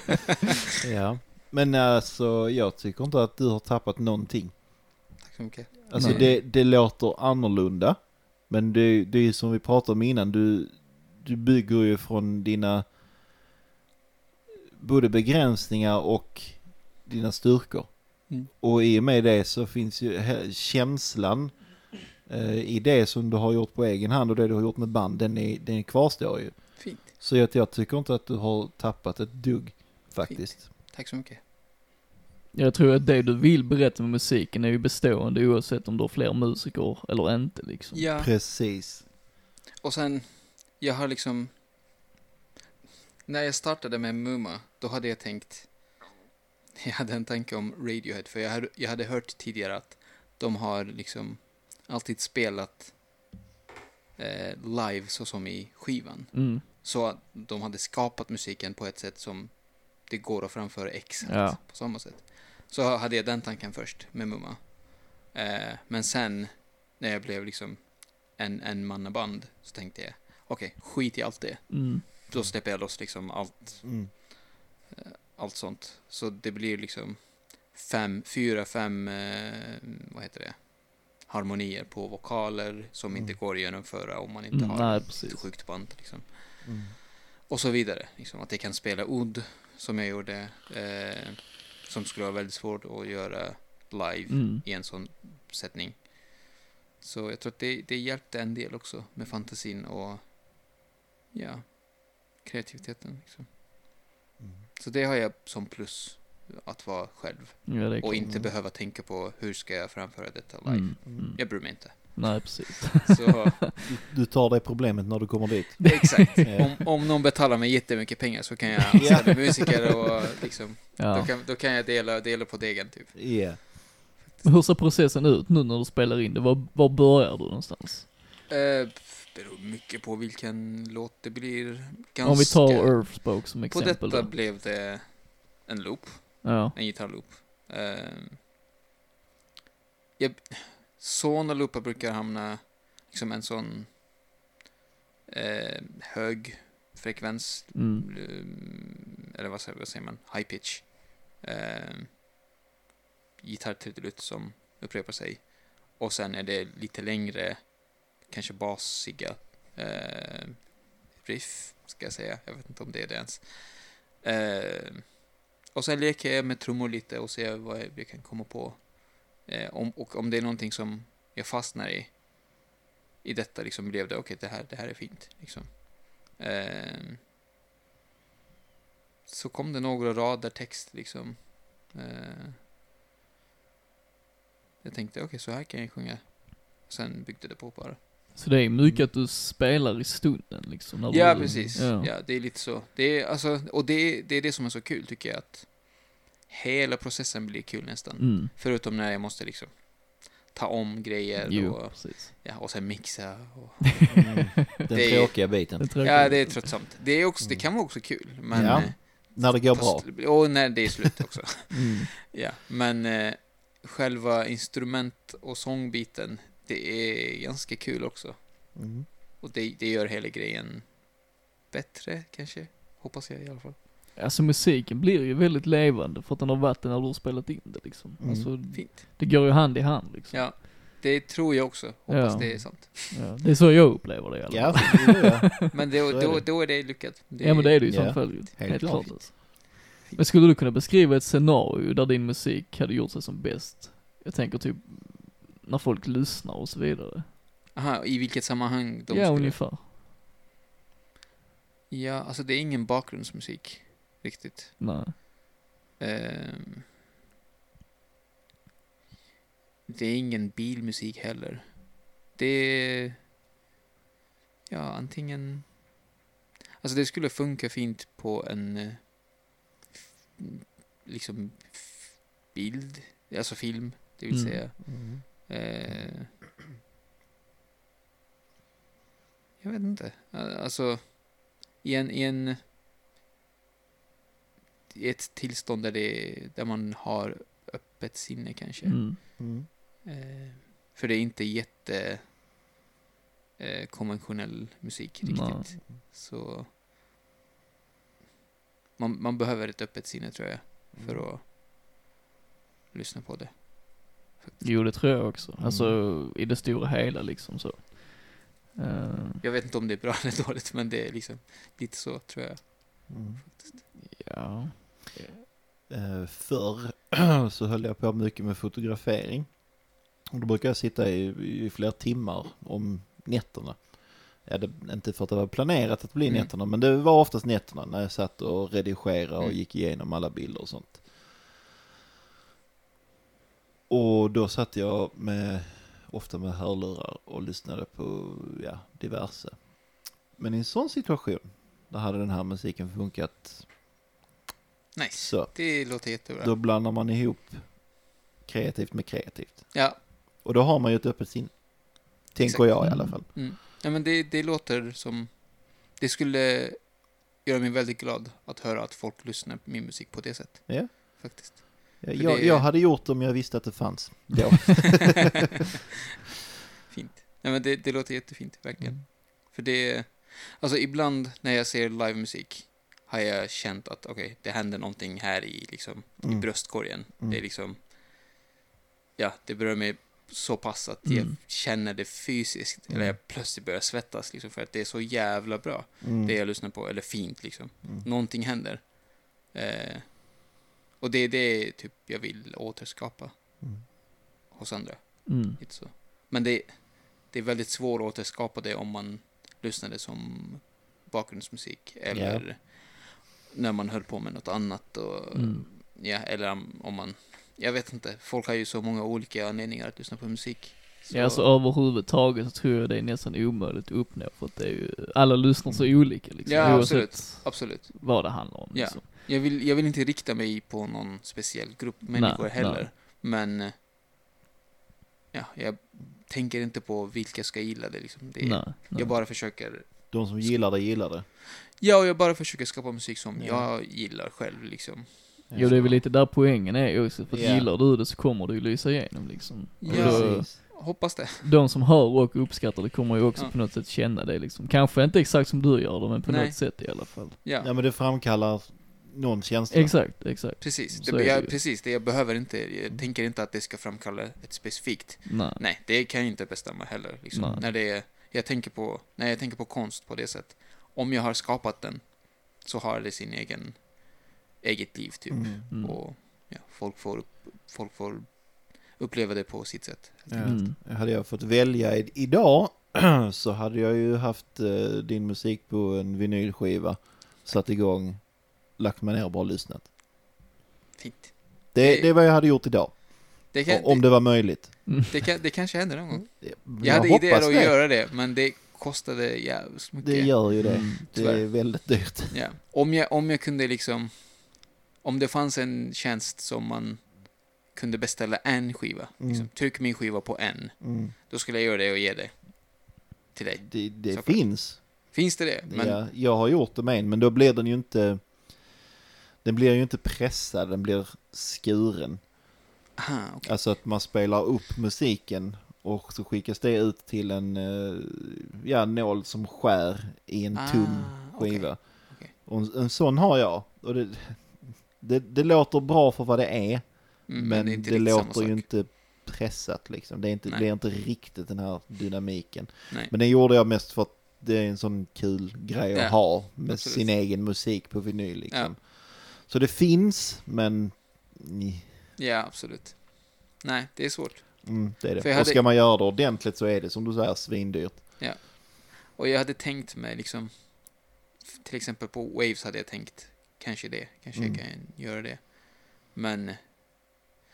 Ja. Men alltså, jag tycker inte att du har tappat någonting. Tack så mycket. Alltså det, det låter annorlunda. Men det, det är ju som vi pratade om innan, du, du bygger ju från dina både begränsningar och dina styrkor. Mm. Och i och med det så finns ju känslan i det som du har gjort på egen hand och det du har gjort med band, den, är, den kvarstår ju. Fint. Så jag, jag tycker inte att du har tappat ett dugg faktiskt. Tack så mycket. Jag tror att det du vill berätta med musiken är ju bestående oavsett om du har fler musiker eller inte liksom. Ja, Precis. och sen, jag har liksom... När jag startade med Muma, då hade jag tänkt... Jag hade en tanke om Radiohead, för jag hade, jag hade hört tidigare att de har liksom alltid spelat eh, live så som i skivan. Mm. Så att de hade skapat musiken på ett sätt som det går att framföra exakt Ja. på samma sätt. Så hade jag den tanken först med Mumma. Eh, men sen när jag blev liksom en, en mannaband så tänkte jag okej, skit i allt det. Mm. Då släpper jag loss liksom allt, Mm. allt sånt. Så det blir liksom fem, fyra, fem, eh, vad heter det, harmonier på vokaler som Mm. inte går att genomföra om man inte Mm, har nej, ett sjukt band. Liksom. Mm. Och så vidare. Liksom, att jag kan spela odd som jag gjorde. Eh, som skulle vara väldigt svårt att göra live Mm. i en sån sättning. Så jag tror att det, det hjälpte en del också med fantasin och ja, kreativiteten. Liksom. Mm. Så det har jag som plus att vara själv Ja, det och klart. inte Mm. behöva tänka på hur ska jag framföra detta live. Mm. Mm. Jag bryr mig inte. Nej, precis. Så Du, du tar det problemet när du kommer dit. exakt. Om, om någon betalar mig jättemycket pengar så kan jag anställa musiker och liksom Då, Ja. kan, då kan jag dela, dela på degen typ. Ja. Hur ser processen ut nu när du spelar in det? Var, var börjar du någonstans? Eh, beror mycket på vilken låt det blir. Ganska, Om vi tar Earthspoke som På exempel detta då. blev det en loop, Ja. en gitarrloop. Eh, jag, såna loopar brukar hamna liksom en sån eh, hög frekvens, Mm. eh, eller vad säger, vad säger man, high pitch. Eh, gitarrtrudelutt som upprepar sig. Och sen är det lite längre, kanske basiga eh, riff, ska jag säga. Jag vet inte om det är det ens. Eh, och sen leker jag med trummor lite och ser vad jag jag kan komma på. Eh, om, och om det är någonting som jag fastnar i, i detta liksom blev det, okej det, här, det här är fint. Liksom. Eh, så kom det några rader text liksom. Eh, jag tänkte, okej så här kan jag sjunga. Sen byggde det på bara. Så det är mycket att du spelar i stunden liksom? När Ja, du, precis. Ja. Ja. det är lite så. Det är, alltså, och det, är- det är det som är så kul tycker jag att hela processen blir kul nästan. Mm. Förutom när jag måste liksom ta om grejer Jo, och, precis. ja, och sen mixa. Och, Mm. Den Det är- tråkiga biten. Det tror ja, det är tröttsamt. Det, är också, det kan vara också kul. Men, Ja, När det går bra. fast- Och när det är slut också. Mm. ja, men eh, själva instrument och sångbiten, det är ganska kul också. Mm. Och det, det gör hela grejen bättre kanske. Hoppas jag i alla fall. Alltså musiken blir ju väldigt levande för att den har varit det när du har spelat in det liksom. Mm. Alltså, Fint. det går ju hand i hand liksom. Ja, det tror jag också. Hoppas Ja. det är sant. Ja, det är så jag upplever det i alla fall. Ja, det är det. Men då, Så är då, det. då är det lyckat. Det, Ja men det är det ju Ja, som följer. helt Helt klart. klart alltså. Men skulle du kunna beskriva ett scenario där din musik hade gjort sig som bäst? Jag tänker typ när folk lyssnar och så vidare. Aha, i vilket sammanhang de ja, skulle... ungefär. Ja, alltså det är ingen bakgrundsmusik riktigt. Nej. Ehm, det är ingen bilmusik heller. Det är... Ja, antingen... Alltså det skulle funka fint på en... eh, Liksom... Bild, alltså film, det vill Mm. säga. Mm. Eh, jag vet inte. Alltså, i en, i en... I ett tillstånd där, det, där man har öppet sinne kanske. Mm. Mm. Eh, för det är inte jätte... eh, konventionell musik riktigt. Nej. Så man, man behöver ett öppet sinne tror jag för att lyssna på det. Jo, det tror jag också. Mm. Alltså, i det stora hela liksom så. Eh, Jag vet inte om det är bra eller dåligt, men det är liksom lite så tror jag. Mm. ja. Eh, förr så höll jag på mycket med fotografering. Och då brukade jag sitta i, i flera timmar om nätterna. Ja, det, inte för att det var planerat att bli Mm. nätterna, men det var oftast nätterna när jag satt och redigerade och Mm. gick igenom alla bilder och sånt. Och då satt jag med, ofta med hörlurar och lyssnade på, ja, diverse. Men i en sån situation, där hade den här musiken funkat Nice. så. Det låter jättebra. Då blandar man ihop kreativt med kreativt. Ja, Och då har man ju ett öppet sinne. Tänker jag i Mm. alla fall. mm. ja men det, det låter som... Det skulle göra mig väldigt glad att höra att folk lyssnar på min musik på det sättet. Ja. Faktiskt. Jag, det- jag hade gjort det om jag visste att det fanns. Då. Fint. Ja, men det, det låter jättefint, verkligen. Mm. För det... Alltså ibland när jag ser livemusik har jag känt att okej, det händer någonting här i, liksom, i Mm. bröstkorgen. Mm. Det är liksom... Ja, det berör mig så pass att Mm. jag känner det fysiskt. Mm. Eller jag plötsligt börjar svettas liksom, för att det är så jävla bra. Mm. Det jag lyssnar på, eller fint liksom. Mm. Någonting händer. Eh, och det är det typ jag vill återskapa Mm. hos andra. Mm. Lite så. Men det, det är väldigt svårt att återskapa det om man lyssnade som bakgrundsmusik. Eller när man höll på med något annat. Och, Mm. ja, eller om, man... Jag vet inte. Folk har ju så många olika anledningar att lyssna på musik. Så, Ja, alltså överhuvudtaget så tror jag det är nästan omöjligt att uppnå för att det är ju, alla lyssnar så olika liksom. Ja, oavsett absolut. Absolut. vad det handlar om Ja. liksom. Jag vill, jag vill inte rikta mig på någon speciell grupp människor Nej, heller. nej. Men... Ja, jag tänker inte på vilka ska gilla det liksom. Det Nej, nej. jag bara försöker De som gillar det, gillar det. Ja, och jag bara försöker skapa musik som Ja. jag gillar själv liksom. Jo, det är väl lite där poängen är ju också, för Ja. gillar du det så kommer det ju lysa igenom liksom. Ja. då. Hoppas det. de som hör och uppskattar det kommer ju också Ja. på något sätt känna det liksom. Kanske inte exakt som du gör det, men på Nej. något sätt i alla fall. Ja, Ja, men det framkallar någon känsla. Exakt, exakt. precis. Det, det jag, ju. precis, det jag behöver inte, jag tänker inte att det ska framkalla ett specifikt. Nej. Nej, det kan jag inte bestämma heller. Liksom. Nej. När det är, jag tänker på, när jag tänker på konst på det sättet. Om jag har skapat den, så har det sin egen, eget liv typ. Mm. Mm. Och ja, folk, får, folk får uppleva det på sitt sätt. Mm. Hade jag fått välja idag så hade jag ju haft eh, din musik på en vinylskiva, satt igång, lagt mig ner och bara lyssnat. Fint. Det, Det- det är vad jag hade gjort idag. Det, kan, om det, det var möjligt. det, kan, det kanske händer någon gång. Jag, Jag hade idéer att det. göra det, men det kostade jävligt mycket. Det gör ju det. Mm. Det är väldigt dyrt. Ja. Om, jag, om jag kunde liksom... Om det fanns en tjänst som man kunde beställa en skiva. Mm. Liksom, tryck min skiva på en. Mm. Då skulle jag göra det och ge det till dig. Det, det finns. Finns det det? Men, Ja, jag har gjort det med en, men då blir den ju inte... Den blir ju inte pressad, den blir skuren. aha, okej. Alltså att man spelar upp musiken och så skickas det ut till en eh, ja, nål som skär i en Ah, okej. skiva. okej. Och en, sån har jag. Och det, det, det låter bra för vad det är, Mm, men är det, riktigt samma låter ju inte pressat liksom. Det är inte, Nej. det är inte riktigt den här dynamiken. Nej. Men den gjorde jag mest för att det är en sån kul grej Ja, att ha med absolut. sin egen musik på vinyl liksom. Så det finns, men Ja, absolut. Nej, det är svårt. mm, det är det. För Och hade- ska man göra det ordentligt så är det som du säger svindyrt. Och jag hade tänkt mig liksom... Till exempel på Waves hade jag tänkt kanske det. Kanske Mm. jag kan göra det. Men...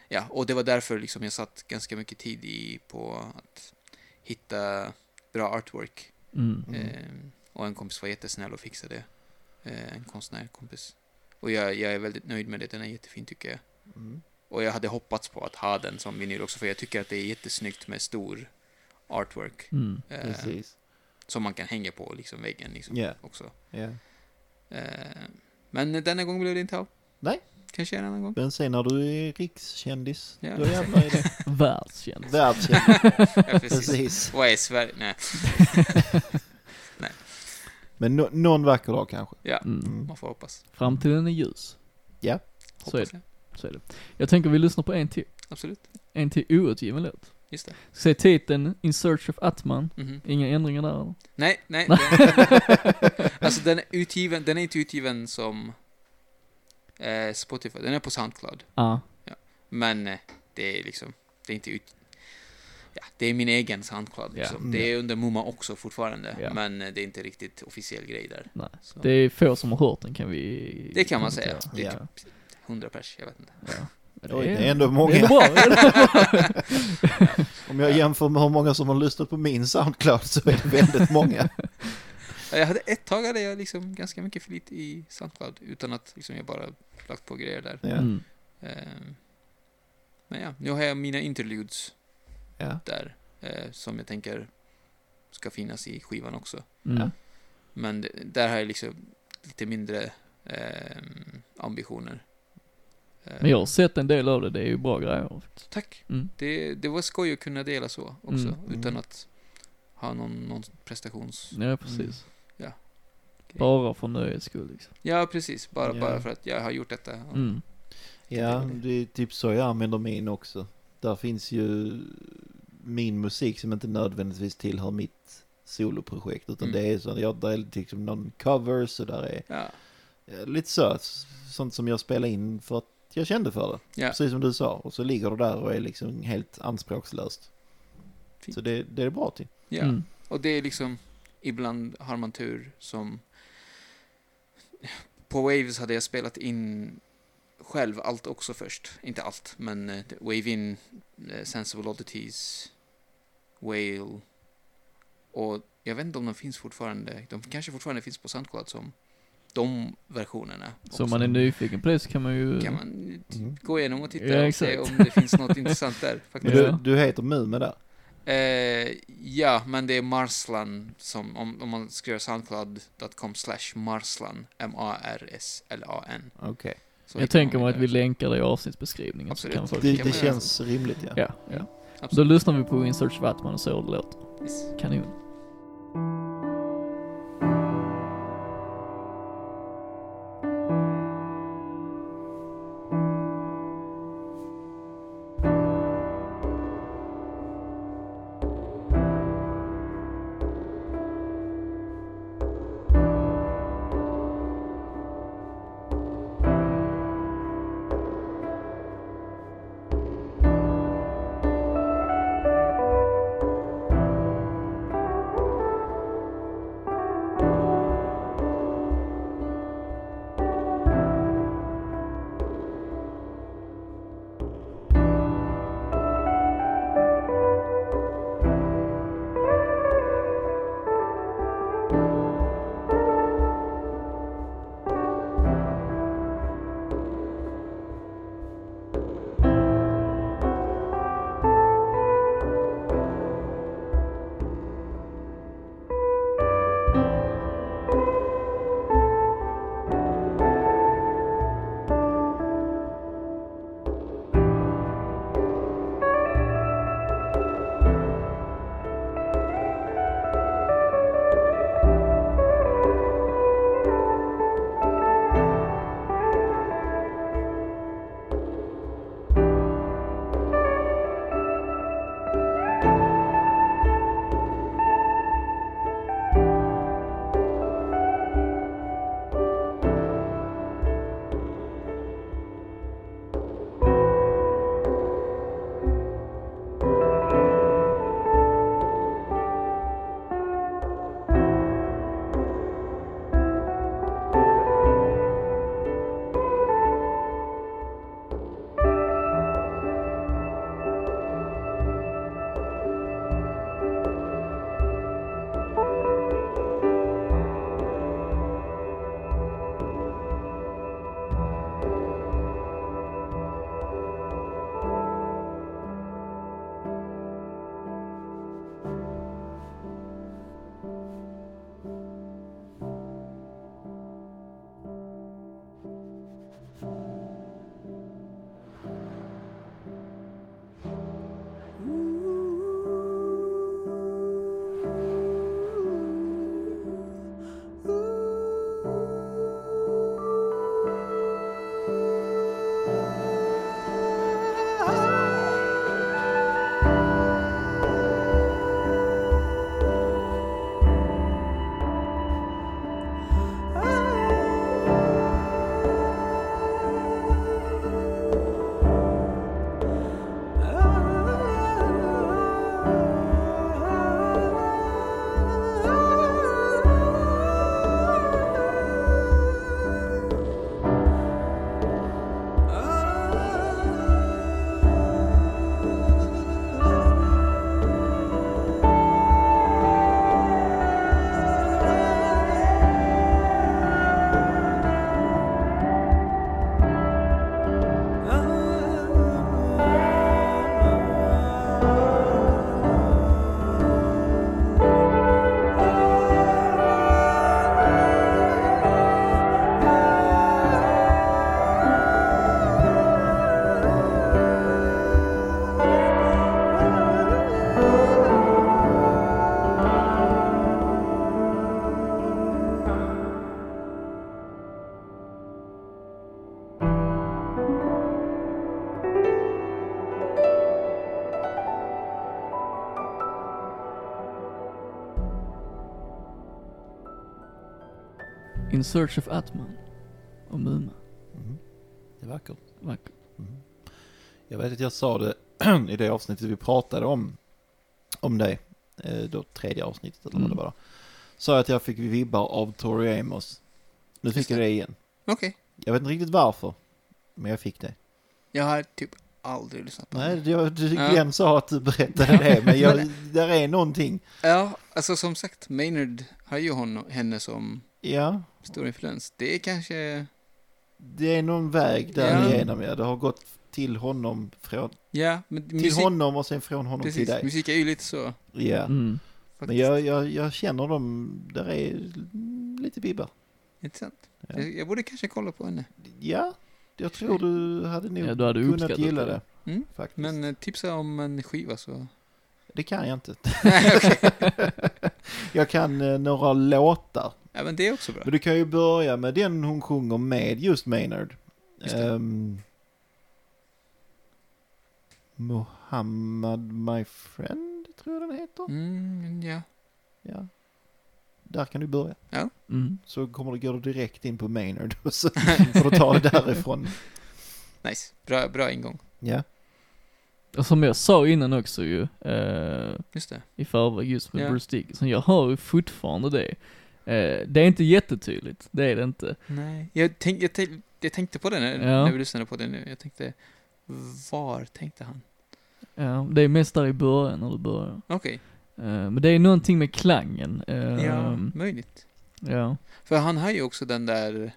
Ja, och det var därför liksom jag satt ganska mycket tid i på att hitta bra artwork. Mm. Mm. Eh, och en kompis var jättesnäll och fixade det. Eh, en konstnärkompis. Och jag, jag är väldigt nöjd med det. Den är jättefin tycker jag. Mm. Och jag hade hoppats på att ha den som vinyl också. För jag tycker att det är jättesnyggt med stor artwork. Mm. Eh, Precis. som man kan hänga på liksom väggen liksom Ja. också. Ja. Eh, men denna gång blev det inte av. Nej. kanske en annan gång. Men sen när du är rikskändis, Ja. då jävlar är det Världskänd. världskändis. Ja, precis. Precis. Vad är Sverige? Nej, Men nå- någon vacker dag kanske. ja, Mm. Mm. man får hoppas. Framtiden är ljus. Ja. Så är det. Så är det. Jag tänker vi lyssnar på en till. Absolut. En till outgiven låt. Just det. Ska säga titeln, In Search of Atman. Mhm. Inga ändringar där eller? Nej, nej. den- alltså den är utgiven, den är inte utgiven som eh, Spotify, den är på Soundcloud. Ja. Men eh, det är liksom, det är inte ut... Ja, det är min egen Soundcloud liksom. Mm. Det är under Mumma också fortfarande, Ja. men det är inte riktigt officiell grej där. Nej. Så. Det är få som har hört den kan vi Det kan man säga. Det är Ja. typ 100 pers, jag vet inte. Ja. Men Oj, det är ändå många. Det är bra. Det är. Om jag jämför med hur många som har lyssnat på min Soundcloud så är det väldigt många. Ja, Jag hade ett tag hade jag liksom ganska mycket flit i Soundcloud utan att liksom jag bara lagt på grejer där. Mm. Ehm, men ja, nu har jag mina interludes Ja. där eh, som jag tänker ska finnas i skivan också. Mm. Men det, där har jag liksom lite mindre ehm, ambitioner. Ehm, Men jag har sett en del av det, det är ju bra grejer. Tack. Mm. Det, det var skoj att kunna dela så också, Mm. utan Mm. att ha någon, någon prestations... Ja, precis. Ja. Bara för nöjes skull liksom. Ja, precis. Bara, Ja. bara för att jag har gjort detta. Mm. Ja, det är typ så jag använder min också. Där finns ju min musik som inte nödvändigtvis tillhör mitt soloprojekt. Utan Mm. det är så, jag, där är liksom någon covers och där är Ja, lite så, sånt som jag spelar in för att jag kände för det. ja. Precis som du sa. Och så ligger det där och är liksom helt anspråkslöst. Fint. Så det, det är det bra till. ja. Mm. Och det är liksom, ibland har man tur som... På Waves hade jag spelat in själv allt också först. Inte allt, men eh, Wave In, eh, Sensible Oddities, Whale. Och jag vet inte om de finns fortfarande. De kanske fortfarande finns på Soundcloud som de versionerna. Så om man är nyfiken på det så kan man ju... kan man Mm. gå igenom och titta Ja, och se om det finns något intressant där. Faktiskt. Du, du heter Mume där? Eh, ja, men det är Marslan som, om, om man skriver soundcloud.com slash Marslan, M-A-R-S-L-A-N. Okej. Så Jag tänker mig att vi länkar det i avsnittsbeskrivningen. Absolut. Så kan folk Det, det känns rimligt ja. Ja, ja. Då lyssnar vi på In Search of Atman och så det låter. Yes. Kanon. In Search of Atman och Muma. Mm. Det är vackert. Vackert. Mm. Jag vet att jag sa det i det avsnittet vi pratade om, om dig, eh, då tredje avsnittet eller vad Mm. det var. då. Sa jag att jag fick vibbar av Tori Amos. Nu fick jag det. igen. Okej. Jag vet inte riktigt varför, men jag fick det. Jag har typ aldrig lyssnat på Nej, jag, du, Ja. Glenn sa att du berättade det, men jag, där är någonting. Ja, alltså som sagt, Maynard har ju hon, henne som Ja, stor influens. Det är kanske, det är någon väg där Ja. igenom, ja. Det har gått till honom, från, ja, men till musik, honom och sen från honom precis, till dig. musik är ju lite så. Ja, Mm. men jag, jag, jag känner dem, där är lite vibbar. Intressant. Ja. Jag, borde kanske kolla på henne. Ja, jag tror du hade nog Ja, du hade kunnat uppskattat gilla det. det. Mm. Men eh, tipsa om en skiva så... Det kan jag inte. Jag kan eh, några låtar. Ja, men det är också bra. Men du kan ju börja med den hon sjunger med just Maynard. Just det. Ehm, Muhammad My Friend, tror jag den heter. Mm, ja. Ja. Där kan du börja. Mm. Så kommer du gå direkt in på Maynard och så får du ta det därifrån. Nice. Bra, bra ingång. Ja. Och som jag sa innan också ju, eh, Just det. i förväg just med Ja. Bruce Dickinson, jag hör ju fortfarande det. Eh, det är inte jättetydligt, det är det inte. Nej. Jag, tänk, jag, tänk, jag tänkte på det när, Ja. när vi lyssnade på det nu. Jag tänkte, var tänkte han? Ja, det är mest där i början när du börjar. Okej. Eh, men det är någonting med klangen. Eh, Ja, möjligt. ja. För han har ju också den där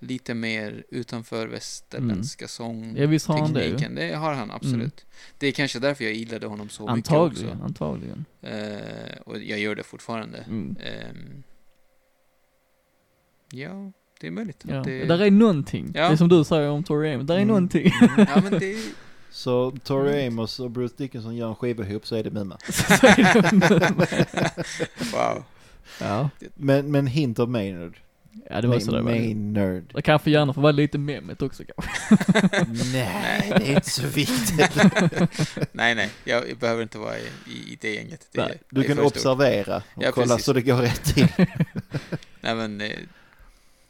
lite mer utanför västerländska sång. Ja, visst har han det ju. Det har han absolut. Det är kanske därför jag gillade honom så Antagligen, mycket antagligen. också. Eh, och jag gör det fortfarande. Mm. Ehm, ja, det är möjligt. Ja. Det, Där är någonting. Ja. Det är som du säger om Tori Amos, där är Mm. någonting. ja, men det är... Så Tori Amos och Bruce Dickinson gör en skiva ihop så är det Muma. Så är det. Wow. ja. Men, men hint av Maynard. ja, det var så det var. Maynard. Det kan få gärna få vara lite memmet också kanske. Nej, det är inte så viktigt. nej, nej. Jag, behöver inte vara i, i, det gänget. Det, Nej, Du det kan observera och Ja, kolla precis. så det går rätt till. Nej, men...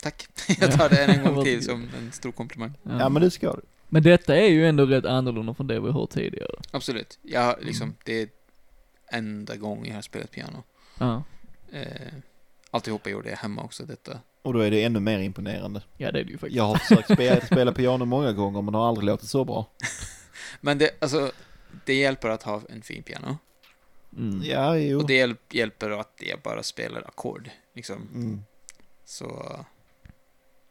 Tack. jag tar det en gång till som en stor komplimang. Ja. Ja, men det ska du. Men detta är ju ändå rätt annorlunda från det vi har hört tidigare. Absolut. Jag har liksom, Mm. det är enda gången jag har spelat piano. Ja. Eh, alltihopa gjorde jag hemma också, detta. Och då är det ännu mer imponerande. Ja, det är det ju faktiskt. Jag har försökt spela, spela piano många gånger men det har aldrig låtit så bra. Men det, alltså, det hjälper att ha en fin piano. Mm. Ja, jo. Och det hjälp, hjälper att jag bara spelar ackord, liksom. Mm. Så...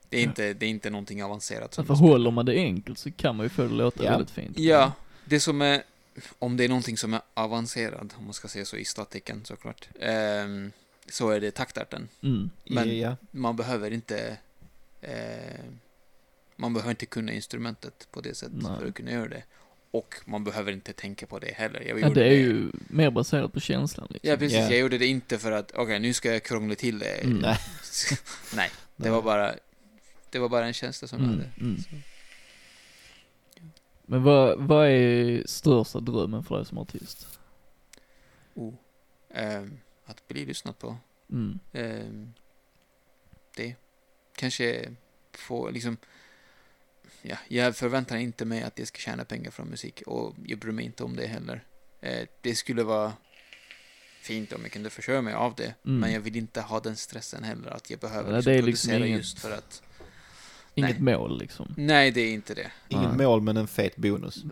Det är, inte, det är inte någonting avancerat. För håller man det enkelt så kan man ju få det låta Ja. väldigt fint. Ja, det som är... Om det är någonting som är avancerad, om man ska säga så i statiken såklart, ehm, så är det taktarten. Mm. Men- ja. Man behöver inte... Eh, man behöver inte kunna instrumentet på det sättet Nej. för att kunna göra det. Och man behöver inte tänka på det heller. Jag Ja, gjorde det är ju mer baserat på känslan liksom. Ja, precis. Ja. Jag gjorde det inte för att, okej, nu ska jag krångla till det. Mm. Nej. Nej, det var bara... Det var bara en känsla som jag Mm, hade. mm. Men vad, vad är största drömmen för dig som artist? Oh. Ehm, att bli lyssnat på. Mm. Ehm, det. Kanske få liksom... Ja, jag förväntar inte mig att jag ska tjäna pengar från musik och jag bryr mig inte om det heller. Eh, det skulle vara fint om jag kunde försörja mig av det, Mm. men jag vill inte ha den stressen heller att jag behöver Nej, liksom liksom producera inget- just för att... Inget Nej. mål liksom. Nej, det är inte det. Inget Nej. mål men en fet bonus. Om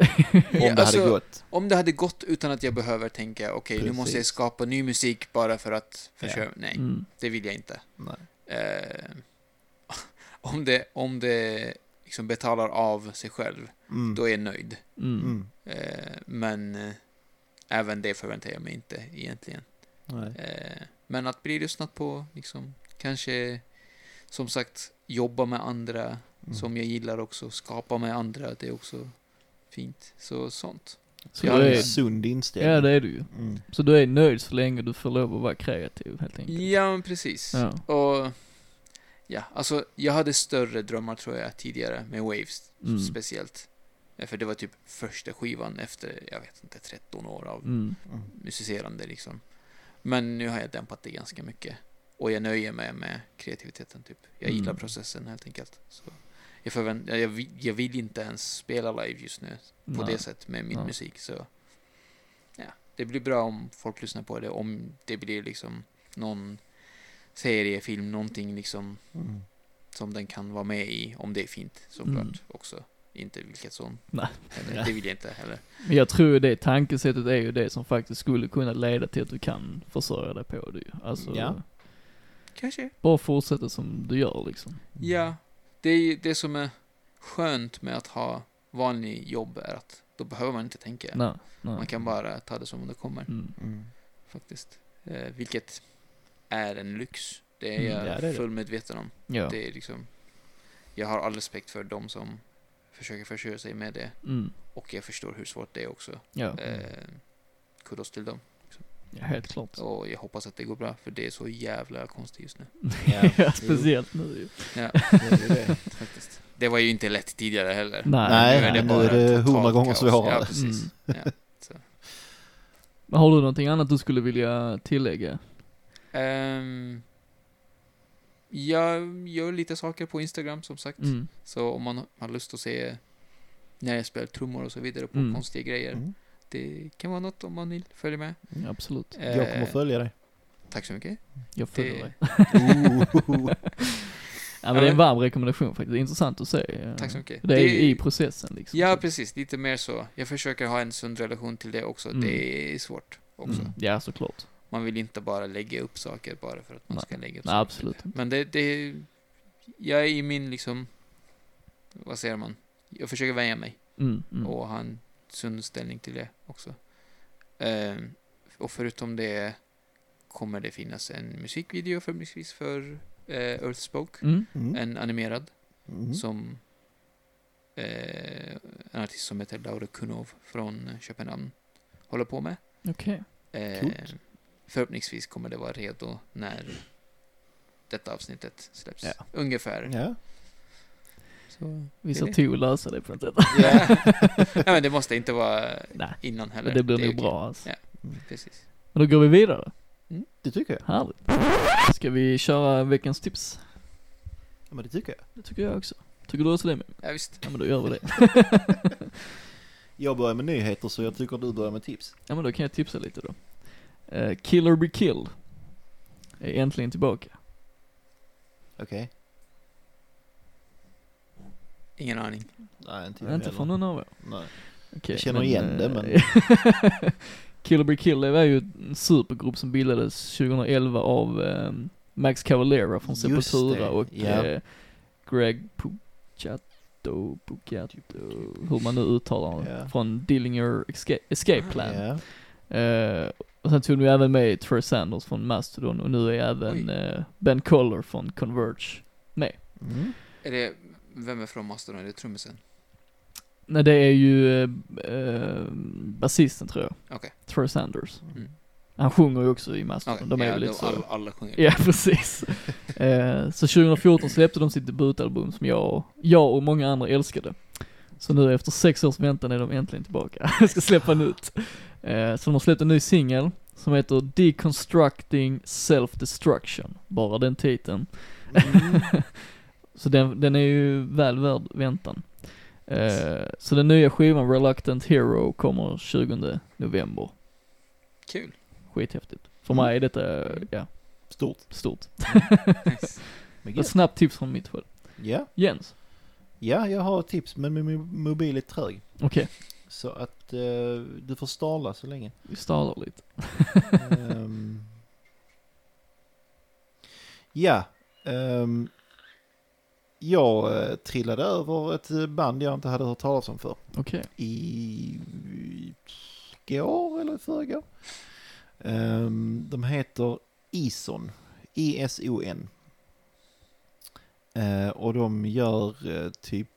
Ja, det alltså, hade gått. Om det hade gått utan att jag behöver tänka, okej, nu måste jag skapa ny musik bara för att försöka... Nej, Mm. det vill jag inte. Nej. Eh, om det, om det liksom betalar av sig själv, Mm. då är jag nöjd. Mm. Mm. Eh, men eh, även det förväntar jag mig inte egentligen. Nej. Eh, men att bli lyssnat på, liksom, kanske, som sagt, jobba med andra Mm. som jag gillar också, skapa med andra, det är också fint. Så sånt. Så Ja, du det är en sund inställning. ja det är du ju. Mm. Så du är nöjd så länge du får lov att vara kreativ helt enkelt. Ja, men precis. Ja. Och ja, alltså jag hade större drömmar tror jag tidigare med Waves Mm. speciellt. För det var typ första skivan efter, jag vet inte, 13 år av Mm. Mm. musicerande liksom. Men nu har jag dämpat det ganska mycket. Och jag nöjer mig med kreativiteten typ. Jag Mm. gillar processen helt enkelt. Så jag, förvänt, jag, vill, jag vill inte ens spela live just nu på Nej. det sättet med min Nej. musik. Så ja, det blir bra om folk lyssnar på det. Om det blir liksom någon serie, film, någonting liksom Mm. som den kan vara med i. Om det är fint såklart Mm. också. Inte vilket som. Nej. Eller, det vill jag inte heller. Men jag tror det tankesättet är ju det som faktiskt skulle kunna leda till att du kan försörja dig på det ju. Alltså, Ja. Kanske. bara fortsätta som du gör liksom. Ja, det är ju det som är skönt med att ha vanlig jobb är att då behöver man inte tänka. Nej, nej. Man kan bara ta det som det kommer Mm. Mm. faktiskt. Eh, vilket är en lyx. Det är Mm, jag ja, det är det. full medveten om. Ja. Det är liksom, jag har all respekt för de som försöker försörja sig med det. Mm. Och jag förstår hur svårt det är också. Ja. Eh, kudos till dem. Ja, helt klart. Och jag hoppas att det går bra, för det är så jävla konstigt just nu. Ja, Ja, speciellt nu ju. Ja, det det. faktiskt. Det var ju inte lätt tidigare heller. Nej. Nej, nu är det nu bara är det hundra gånger svårare. Ja, precis. Mm. Ja. Så. Men har du någonting annat du skulle vilja tillägga? Ehm, jag gör lite saker på Instagram som sagt. Mm. Så om man har lust att se när jag spelar trummor och så vidare på Mm. konstiga grejer. Mm. Det kan vara något om man vill följa med. Ja, absolut. Jag kommer Eh, följa dig. Tack så mycket. Jag följer det- dig. Ja, men det är en varm rekommendation faktiskt. Det är intressant att se. eh, Tack så mycket. Det är Det- i processen liksom. Ja, precis. Lite mer så. Jag försöker ha en sund relation till det också. Mm. Det är svårt också. Mm. Ja, såklart. Man vill inte bara lägga upp saker bara för att man Nej. ska lägga upp Nej, saker. absolut inte. Men det, det... Jag är i min liksom... Vad säger man? Jag försöker vänja mig. Mm, mm. och ha en sund ställning till det också. Ehm, och förutom det kommer det finnas en musikvideo förhoppningsvis för eh, Earthspoke. Mm. Mm. En animerad Mm. som eh, en artist som heter Laura Kunov från Köpenhamn håller på med. Okej. Eh, förhoppningsvis kommer det vara redo när detta avsnittet släpps. Ja. Ungefär. Ja. Så, Vi det ser det. till att lösa det på något sätt. Ja. Nej, men det måste inte vara Nej, innan heller. men det blir är nog bra alltså. Ja. Precis. Men då går vi vidare. Det tycker jag. Härligt. Ska vi köra veckans tips? Ja, men det tycker jag. Det tycker jag också. Tycker du också det? Ja, visst. Ja men då gör vi det. Jag börjar med nyheter så jag tycker du börjar med tips. Ja men då kan jag tipsa lite då. Eh, Killer Be Killed är äntligen tillbaka. Okej? Ingen aning. Nej, inte jag Inte från någon av er. Nej. Okej, Jag känner igen det, men- eh, Killer Be Killed var ju en supergrupp som bildades 2011 av eh, Max Cavalera från Sepultura och ja. eh, Greg Puciato, Puciato, hur man nu uttalar det, Ja. från Dillinger Escape, Escape Plan. Ja. Eh, och sen tog ju även med Trey Sanders från Mastodon och nu är även eh, Ben Collar från Converge med. Mm. Är det, vem är från Mastodon? Är det trummisen? Nej det är ju eh, eh, basisten tror jag, Okej. Trey Sanders. Mm. Han sjunger ju också i Mastodon, Okej. de är ja, ju lite så. alla, alla sjunger. Ja, precis. eh, så 2014 släppte de sitt debutalbum som jag, jag och många andra älskade. Så nu efter sex års väntan är de äntligen tillbaka. Jag ska släppa nytt. Eh, så de har släppt en ny singel som heter Deconstructing Self-Destruction. Bara den titeln. Mm. så den, den är ju väl värd väntan. Eh, så den nya skivan Reluctant Hero kommer 20 november. Kul. Skithäftigt. För Mm. mig är detta, ja, Stort. stort. Nice. Ett snabbt tips från mitt håll. Ja. Jens, ja, jag har ett tips men min mobil är trög. okej, Så att eh, du får stala så länge. vi stalar lite. Ehm. ja. ehm, jag eh, trillade över ett eh, band jag inte hade hört talas om för Okej, i går eller förrgår. Um, de heter Ison. I-S-O-N. Eh, och de gör typ,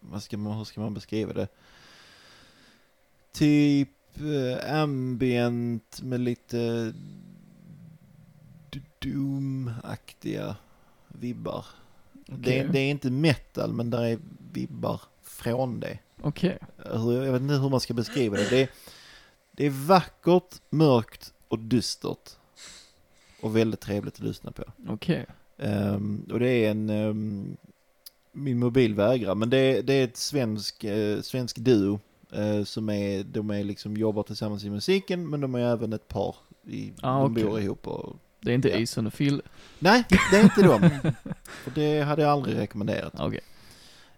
vad ska man, hur ska man beskriva det? Typ ambient med lite doom-aktiga vibbar. Det, okej, det är inte metal men där är vibbar från det. okej. Hur- Jag vet inte hur man ska beskriva det. Det är, det är vackert, mörkt och dystert. och väldigt trevligt att lyssna på. Okej. Ehm, och det är en, ehm, min mobil vägrar, men det, det är ett svensk, uh, svensk duo eh, som är, de är liksom jobbar tillsammans i musiken, men de är även ett par. I, Ah, de okej. bor ihop och Det är inte Ja. Ison och Phil? Nej, det är inte de. För det hade jag aldrig rekommenderat. Okej.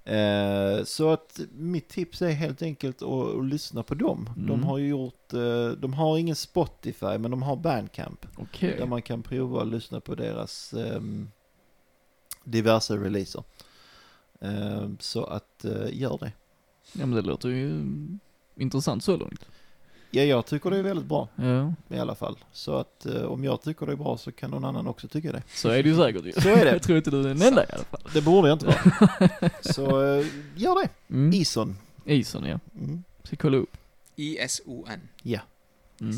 Eh, så att mitt tips är helt enkelt att, att lyssna på dem. De Mm. har ju gjort, eh, de har ingen Spotify men de har Bandcamp. Okej. Där man kan prova att lyssna på deras ehm, diverse releaser. Ehm, så att, eh, gör det. Ja men det låter ju intressant så långt. Ja, jag tycker det är väldigt bra Ja, i alla fall. Så att eh, om jag tycker det är bra så kan någon annan också tycka det. så är det ju säkert ju. Så är det. Jag tror inte du är den enda i alla fall. Det borde jag inte vara. så eh, gör det. Mm. Ison. Ison ja. Mm. Ska kolla upp. I-S-O-N. Mm.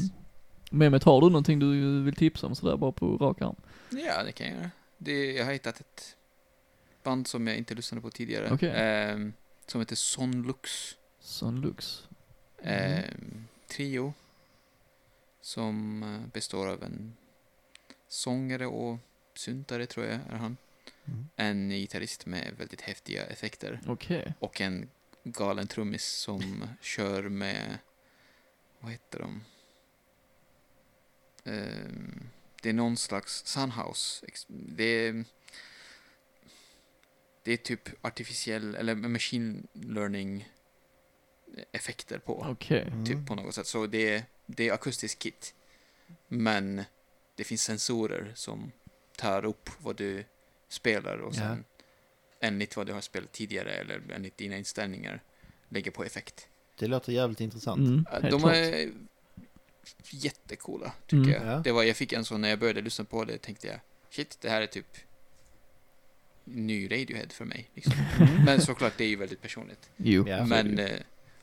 Mehmet, har du någonting du vill tipsa om sådär bara på rak arm? Ja, det kan jag göra. Det, jag har hittat ett band som jag inte lyssnade på tidigare. Okej. Ehm, som heter Sonlux. Sonlux. Ehm, trio. Som eh, består av en sångare och syntare tror jag är han. Mm. En gitarrist med väldigt häftiga effekter. Okej. Och en galen trummis som kör med, vad heter de? Ehm, det är någon slags Sunhouse. Det är, det är typ artificiell, eller machine learning effekter på. Okej. Mm. Typ på något sätt. Så det är, det är akustisk kit. Men det finns sensorer som tar upp vad du spelar och Ja. sen enligt vad du har spelat tidigare eller enligt dina inställningar lägger på effekt. Det låter jävligt intressant. Mm, De klart. är jättecoola, tycker Mm. jag. Ja. Det var, jag fick en sån, när jag började lyssna på det tänkte jag, shit, det här är typ ny Radiohead för mig. Liksom. Men såklart, det är ju väldigt personligt. Jo. Men, eh,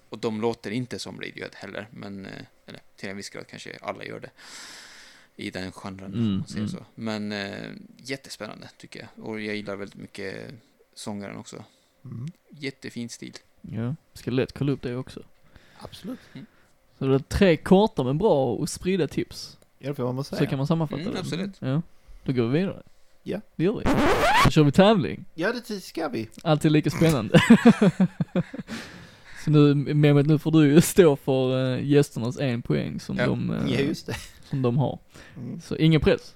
och de låter inte som Radiohead heller, men, eh, eller till en viss grad kanske alla gör det. I den genren, Mm, om man säger mm. så. Men eh, jättespännande, tycker jag. Och jag gillar väldigt mycket sångaren också. Mm. Jättefin stil. Ja. Ska lätt kolla upp det också. Absolut. Så det är tre korta men bra och spridda tips. Ja, det får man säga. Så kan man sammanfatta Mm, det. absolut. Ja. Då går vi vidare. Ja. Det gör vi. Då kör vi tävling. Ja, det ska vi. Alltid lika spännande. Så nu, Mehmet, nu får du ju stå för eh, gästernas en poäng som, Ja. de, eh, Ja, just det. som de har. Mm. Så ingen press.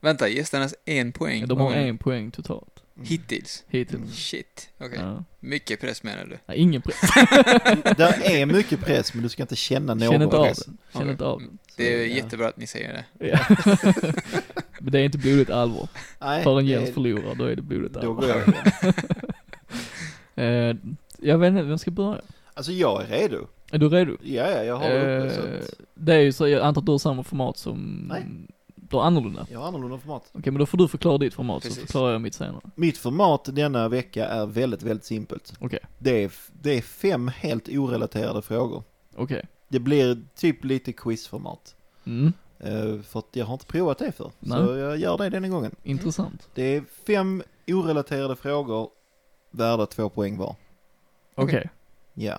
Vänta, gästernas en poäng. De har en poäng totalt. Hittills. Hittills. Shit, okej. Ja. Mycket press menar du? Nej, ingen press. Där är mycket press, men du ska inte känna någon Känn inte av press. den. Känn inte av den. Det är ja. jättebra att ni säger det. Ja. Men det är inte blodigt allvar. Nej, För en det- Jens förlorar, då är det blodigt Då allvar. går jag jag vet inte, vem ska börja? Alltså jag är redo. Är du redo? Ja, ja, jag har det uppe så Eh, att det är ju så, jag antar att du har samma format som... Nej. Du har annorlunda? Okej, jag har annorlunda format. men då får du förklara ditt format så Precis. förklarar jag mitt senare. Mitt format denna vecka är väldigt, väldigt simpelt. Okej. Det är, det är fem helt orelaterade frågor. Okej. Det blir typ lite quizformat. Mm, Eh, för att jag har inte provat det för. Nej. Så jag gör det denna gången. intressant. Det är fem orelaterade frågor värda två poäng var. Okej. Ja.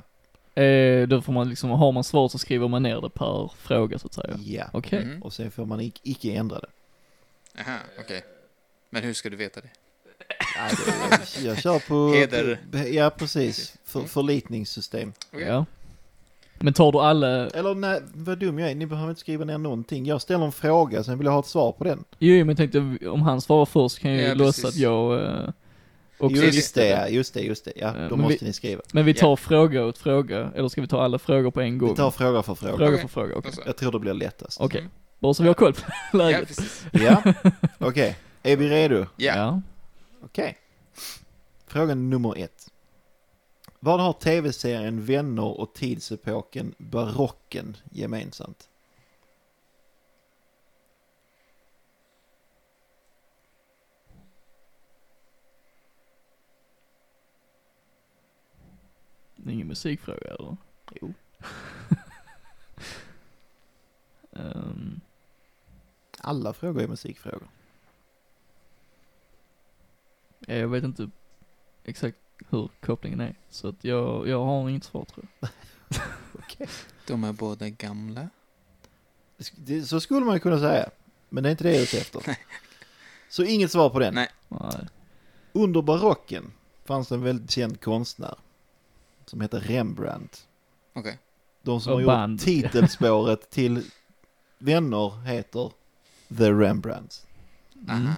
Eh, då får man liksom, har man svar så skriver man ner det per fråga så att säga. Ja. Okej. Mm. Och sen får man ic- icke ändra det. Aha, okej. Men hur ska du veta det? Ja, det jag kör på... Heder. Ja, precis. För, förlitningssystem. Okej. Ja. Men tar du alla, Eller nej, vad dum jag är. Ni behöver inte skriva ner någonting. Jag ställer en fråga, sen vill jag ha ett svar på den. jo men jag tänkte om han svarar först kan jag ju Ja, låtsas att jag eh, också Just det, ja, just det, just det. Ja, Ja, då men måste vi- ni skriva. Men vi tar Ja. fråga åt fråga, eller ska vi ta alla frågor på en gång? Vi tar fråga för fråga. Fråga Okej. för fråga, okej. Då så. Jag tror det blir lättast. Okej, Mm. bara så vi har koll på Ja, läget. precis. Ja, okej. Är vi redo? Ja. Okej. Fråga nummer ett. Vad har tv-serien Vänner och tidsepoken Barocken gemensamt? Är ingen musikfråga eller? Jo. Ehm, Alla frågor är musikfrågor. ja, jag vet inte exakt hur kopplingen är, så att jag, jag har inget svar tror jag. Okej. De är båda gamla. Det- Så skulle man ju kunna säga. Men det är inte det jag är ute efter. Så inget svar på den. Nej. Nej. Under barocken fanns en väldigt känd konstnär som heter Rembrandt. Okej. De som Och har band. gjort titelspåret till Vänner heter The Rembrandts. Aha. Mm.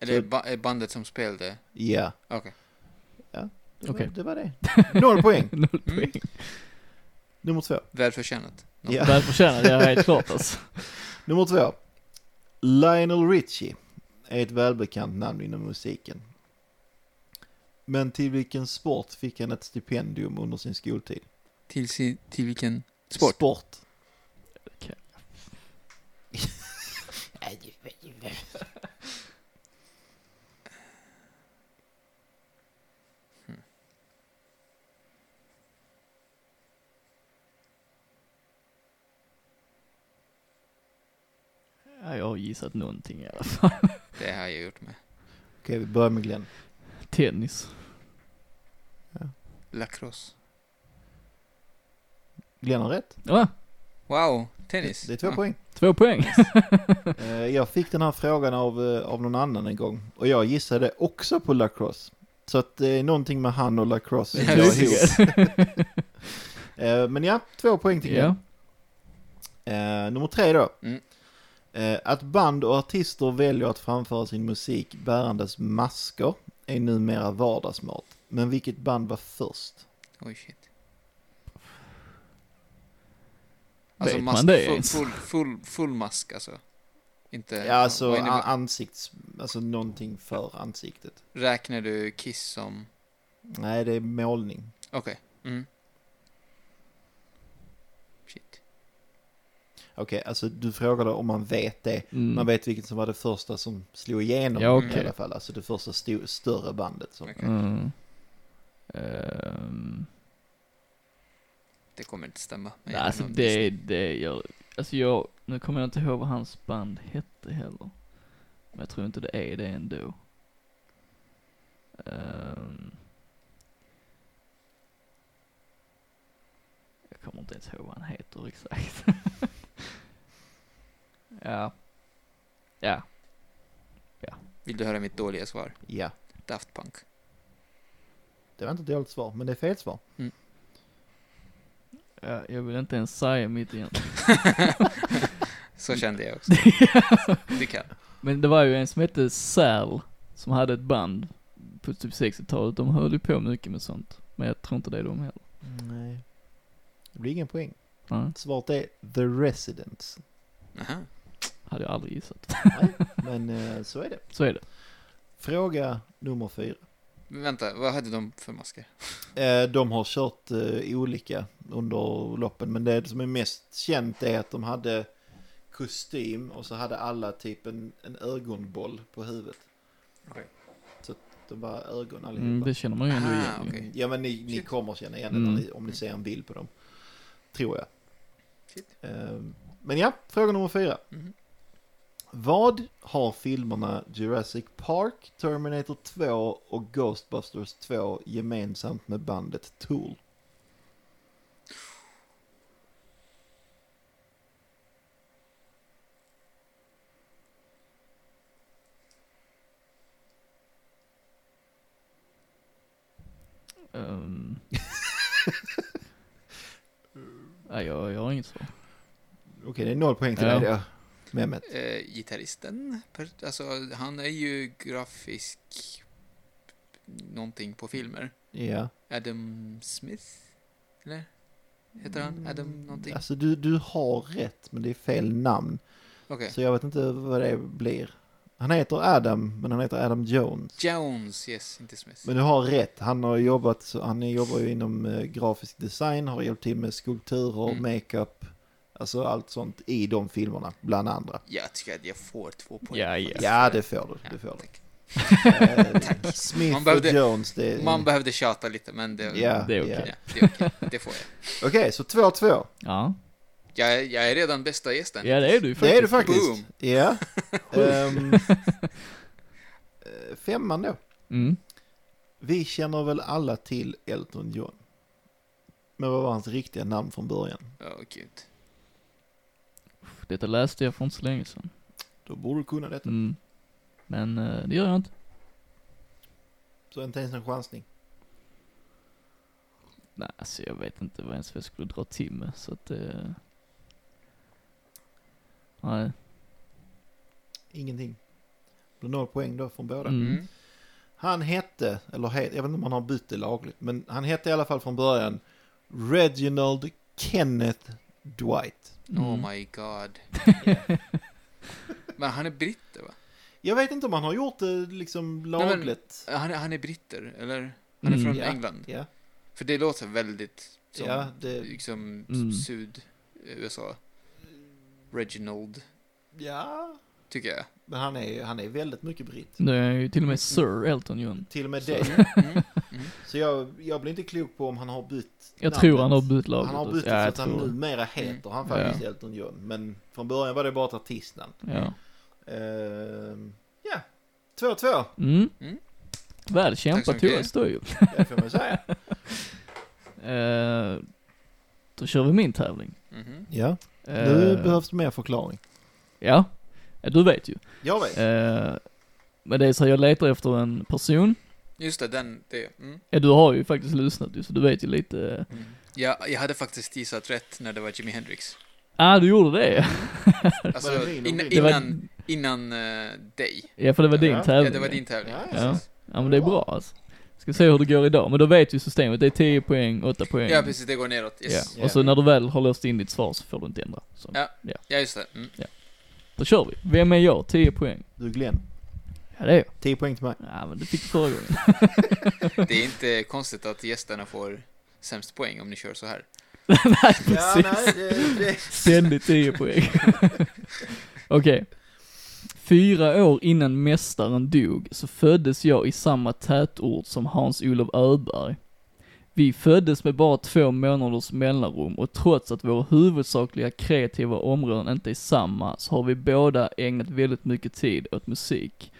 Är Så- det ba- är bandet som spelade? Ja, Okej. det, Okej. var, det var det. Noll poäng. Noll poäng. Nummer två. Välförtjänat. Ja. Välförtjänad, ja helt klart alltså. Nummer två. Lionel Richie är ett välbekant namn inom musiken. Men till vilken sport fick han ett stipendium under sin skoltid? Till, si- till vilken sport? Sport. Okej. Ja, jag har gissat någonting i alla fall. Det har jag gjort med. Okej, vi börjar med Glenn. Tennis. Lacrosse. Glenn har rätt. Ja, Wow, tennis. Det är två Ja. poäng. två poäng. Eh, Jag fick den här frågan av, eh, av någon annan en gång. Och jag gissade också på lacrosse. Så att det är någonting med han och lacrosse. Ja, som går tydligen. ihop. Eh, Men ja, två poäng till Glenn. Ja. Eh, nummer tre då. Mm. Eh, att band och artister väljer att framföra sin musik bärandes masker är numera vardagsmat. Men vilket band var först? Oj, shit. Alltså Vet mask, man det full, full, full, full mask alltså. Inte... Ja, alltså ansikts... Alltså någonting för ansiktet. Räknar du Kiss som... Nej, det är målning. Okej. Mm. Shit. Okej, alltså du frågade om man vet det. Mm. Man vet vilket som var det första som slog igenom Ja, i okej. alla fall. Alltså det första sto- större bandet. Som, Okej. Mm. Ehm, Det kommer inte stämma. nej, alltså det, det gör, alltså jag, nu kommer jag inte ihåg vad hans band hette heller. Men jag tror inte det är det ändå. Ehm, jag kommer inte ens ihåg vad han heter exakt. ja. Ja. Vill du höra mitt dåliga svar? ja, Daft Punk. det var inte ett dåligt svar, men det är fel svar. ja. Jag vill inte ens säga mitt egentligen. Så kände jag också. Du kan. Men det var ju en som hette Sal, som hade ett band på typ 60-talet. De höll ju på mycket med sånt. Men jag tror inte det är de heller. Nej. Det blir ingen poäng. Nej, Svaret är The Residents. Aha. Hade jag aldrig gissat. Nej, men eh, så är det. Så är det. Fråga nummer fyra. Men vänta, vad hade de för masker? Eh, de har kört eh, olika under loppen, men det som är mest känt är att de hade kostym och så hade alla typ en, en ögonboll på huvudet. Okej. Så att de var ögon allihopa. Mm, det känner man ju ändå Aha, igen. ju. okej. Ja men ni, ni kommer känna igen det Mm. när ni, om ni ser en bild på dem. Tror jag. Shit. Eh, men ja, fråga nummer fyra. Mhm. Vad har filmerna Jurassic Park, Terminator 2 och Ghostbusters 2 gemensamt med bandet Tool? Ehm. Nej, jag, jag har inget svar. Okej, det är noll poäng till Ja. dig då. Mehmet. Eh, gitarristen, alltså han är ju grafisk någonting på filmer. Ja. Adam Smith? Eller? Heter han Adam någonting? Alltså du, du har rätt, men det är fel namn. Okej. Så jag vet inte vad det blir. Han heter Adam, men han heter Adam Jones. Jones, yes, inte Smith. Men du har rätt, han har jobbat, han jobbar ju inom eh, grafisk design, har hjälpt till med skulpturer, Mm. makeup, alltså allt sånt i de filmerna, bland andra. Jag tycker att jag får två poäng. Ja, ja. faktiskt. Ja, det får du, Ja, det får du. tack. Eh, Smith Man behövde- och Jones, det Man behövde tjata lite, men det, Ja, Det är ja. okej. ja, det okej. Det får jag. Okej, så 2-2. Ja, jag. är- Jag är redan bästa gästen. ja det är du ju Det är du faktiskt. faktiskt. Ja. Eh, femman då. Mm. Vi känner väl alla till Elton John. Men vad var hans riktiga namn från början? Åh, gud. Detta läste jag för inte så länge sedan. Då borde du kunna detta. Mm. Men eh, det gör jag inte. Så inte ens en chansning. Nej, alltså jag vet inte vad ens jag skulle dra till med, så att eh, Nej. Ingenting. Blir noll poäng då från båda. Mm. Mm. Han hette, eller het, jag vet inte om han har bytt det lagligt, men han hette i alla fall från början Reginald Kenneth Dwight. Mm. Oh my god. Men han är britter va? Jag vet inte om han har gjort det liksom men- lagligt. Han är, han är britter, eller? Han är Mm. från Ja. England. Ja, För det låter väldigt som ja det, liksom Mm. syd-USA. Reginald, ja, tycker jag. Men han är, han är väldigt mycket britt. Det är ju till och med Sir Elton John. Till och med Så. det. Mm. Mm. Så jag, jag blir inte klok på om han har bytt Jag namnet. tror han har bytt laget. Han har bytt ja, så att han numera heter han Mm. faktiskt Elton John. Men från början var det bara ett artistnamn. Ja. Ehm, ja, 2-2. Mm. Mm. Väl kämpat. Thomas då ju. Det får man säga. Eh, då kör vi min tävling. Mhm. Ja, Eh, nu behövs det mer förklaring. Ja, Ja, du vet ju. Jag vet. Eh, men det är så här, jag letar efter en person. Just det, den, det. Mm. Ja, du har ju faktiskt lyssnat ju, så du vet ju lite. Mm. Ja, jag hade faktiskt gissat rätt när det var Jimi Hendrix. Ah, du gjorde det? Alltså, det min och innan, innan, innan eh, dig. Ja, för det var din Ja, tävling. Ja, det var din tävling. Ja, Ja. Ja, men det är bra alltså. Ska se hur det går idag, men då vet ju systemet. Det är 10 poäng, 8 poäng. Ja, precis, det går neråt. Yes. Ja. Och så när du väl har löst in ditt svar så får du inte ändra. Så. Ja. ja. Ja, just det. Mm. Då kör vi. Vem är jag? 10 poäng. Du Glenn, Ja, det är jag. 10 poäng till mig. Ja, men det fick du förra gången. Det är inte konstigt att gästerna får sämst poäng om ni kör så här. nej, Ja, precis. nej, det, det. Ständigt 10 poäng. Okej. Fyra år innan mästaren dog så föddes jag i samma tätort som Hans-Olof Öberg. Vi föddes med bara två månaders mellanrum och trots att våra huvudsakliga kreativa områden inte är samma så har vi båda ägnat väldigt mycket tid åt musik.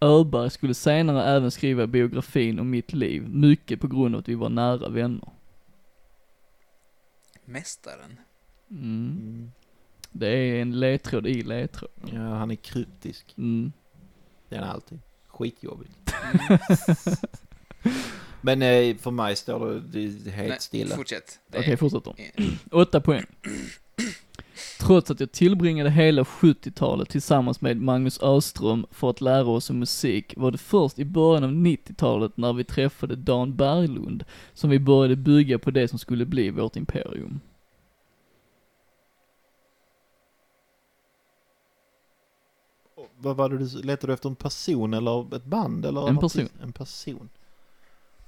Öberg skulle senare även skriva biografin om mitt liv, mycket på grund av att vi var nära vänner. Mästaren. Mm. Mm. Det är en ledtråd i ledtråd. Ja, han är kryptisk. Mm. Det är han alltid. Skitjobbigt. Men eh, för mig står det, det är helt Nej, stilla. Fortsätt. Det Okej, är- fortsätt då. Åtta poäng. Trots att jag tillbringade hela 70-talet tillsammans med Magnus Öström för att lära oss om musik var det först i början av 90-talet när vi träffade Dan Berglund som vi började bygga på det som skulle bli vårt imperium. Vad var det du letade du efter en person eller ett band eller? En person. En person.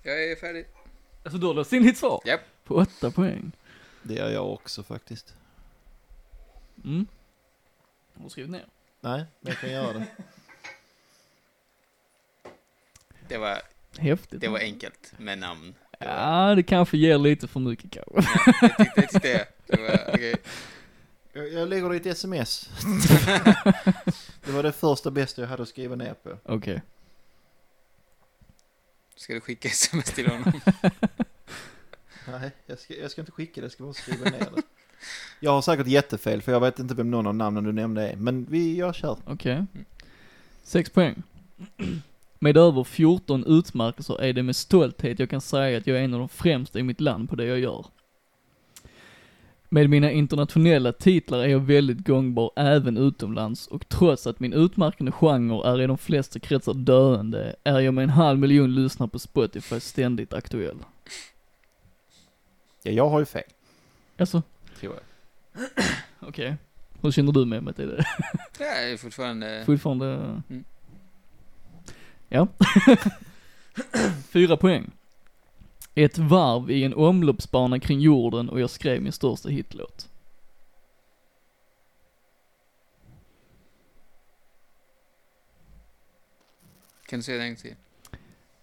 Jag är färdig. Alltså du har löst in ditt svar? Japp. På åtta poäng. Det gör jag också faktiskt. Mm. Har du skrivit ner? Nej, men jag kan göra det. Det var, Häftigt. det var enkelt med namn. Det var, Ja, det kanske ger lite för mycket kanske. jag tyckte, det. Det var, okej. Jag, jag lägger det i ett sms. det var det första bästa jag hade att skriva ner på. Okej. Ska du skicka sms till honom? Nej, jag ska, jag ska inte skicka det, jag ska bara skriva ner det. Jag har säkert jättefel för jag vet inte vem någon av namnen du nämnde är. Men vi, jag kör. Okej. Sex poäng. Med över 14 utmärkelser är det med stolthet jag kan säga att jag är en av de främsta i mitt land på det jag gör. Med mina internationella titlar är jag väldigt gångbar även utomlands och trots att min utmärkande genre är i de flesta kretsar döende är jag med en halv miljon lyssnare på Spotify ständigt aktuell. Ja, jag har ju fel, Alltså, tror jag. okej. Hur känner du med mig till det? Jag är fortfarande... Fortfarande... Mm. Ja. Fyra poäng. Ett varv i en omloppsbana kring jorden och jag skrev min största hitlåt. Kan du säga det en gång till?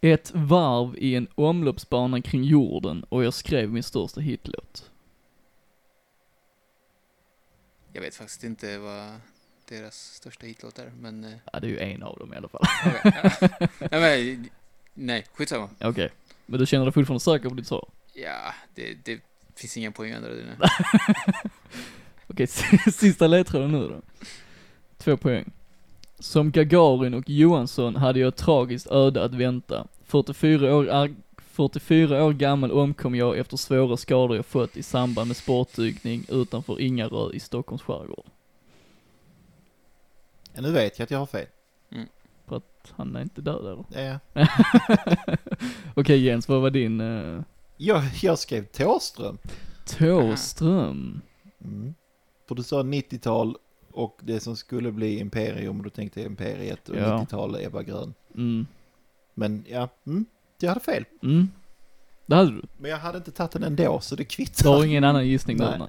Ett varv i en omloppsbana kring jorden och jag skrev min största hitlåt. Jag vet faktiskt inte vad deras största hitlåt är, men... eh, Ja, det är ju en av dem i alla fall. okej, ja. nej, men, nej, skitsamma. Okej. Men du känner dig fortfarande säker på ditt svar? Ja, det, det finns inga poäng ändrade nu. Okej, sista ledtråden nu då. Två poäng. Som Gagarin och Johansson hade jag ett tragiskt öde att vänta. 44 år, ar- 44 år gammal omkom jag efter svåra skador jag fått i samband med sportdykning utanför Ingarö i Stockholms skärgård. Ja, nu vet jag att jag har fel. För att han är inte död eller? Ja. Okej Jens, vad var din, uh, Jag, jag skrev Thåström. Thåström? Mm. För du sa 90-tal och det som skulle bli Imperium och då tänkte jag Imperiet och Ja. 90-tal Ebba Grön. Mm, Men ja, mm, jag hade fel. mm. Det hade du. Men jag hade inte tagit den ändå så det Du kvittar. har ingen annan gissning nej.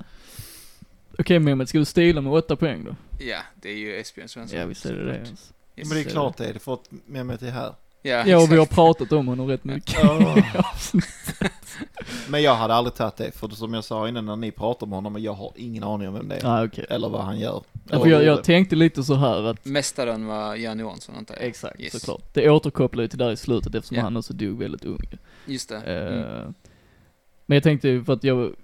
Okej Mehmet, ska du stila med åtta poäng då? Ja, det är ju Esbjörn Svensson. Ja visst är det det såklart. Men det är klart det är det, för att med mig till här. Ja, Ja, och vi har pratat om honom rätt mycket. Ja. Men jag hade aldrig tagit det, för som jag sa innan när ni pratade om honom, jag har ingen aning om vem det är. Nej okej. Eller vad han gör. Ja, för jag, jag tänkte lite så här att, Mästaren var Jan Johansson, antar jag. exakt, Yes. såklart. Det återkopplar ju till där i slutet eftersom Ja. han också dog väldigt ung. Just det. Eh, Mm. Men jag tänkte för att jag,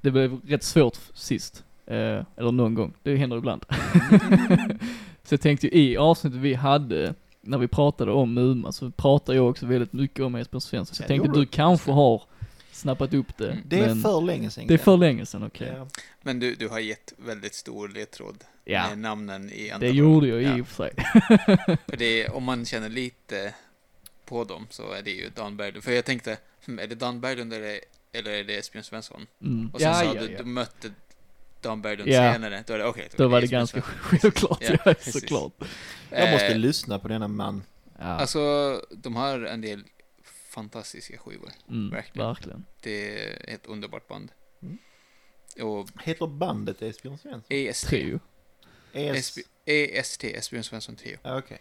det blev rätt svårt sist. Eh, eller någon gång, det händer ibland. så jag tänkte ju i avsnittet vi hade, när vi pratade om Muma, så pratade jag också väldigt mycket om Esbjörn Svensson. Så jag Ja, tänkte du kanske har snappat upp det. Mm. Det är för länge sedan. det är för länge sedan, okej. Ja. Men du, du har gett väldigt stor ledtråd Ja, med namnen i andra det gjorde jag ja. i och för sig. För det är, om man känner lite på dem så är det ju Dan Berglund. För jag tänkte, är det Dan Berglund eller, eller är det Esbjörn Svensson? Mm. Och sen Ja, sa ja, du, ja. du mötte Dan Berglund Ja. senare. Då är det okej. Då var det ganska självklart, Ja, såklart. Jag måste Eh, lyssna på denna man. Ja, Alltså, de har en del fantastiska skivor. mm, verkligen. verkligen. Det är ett underbart band. Mm. Och Heter bandet Esbjörn Svensson? EST. Trio. ES... EST, Esbjörn Svensson Trio. Ja, Okej.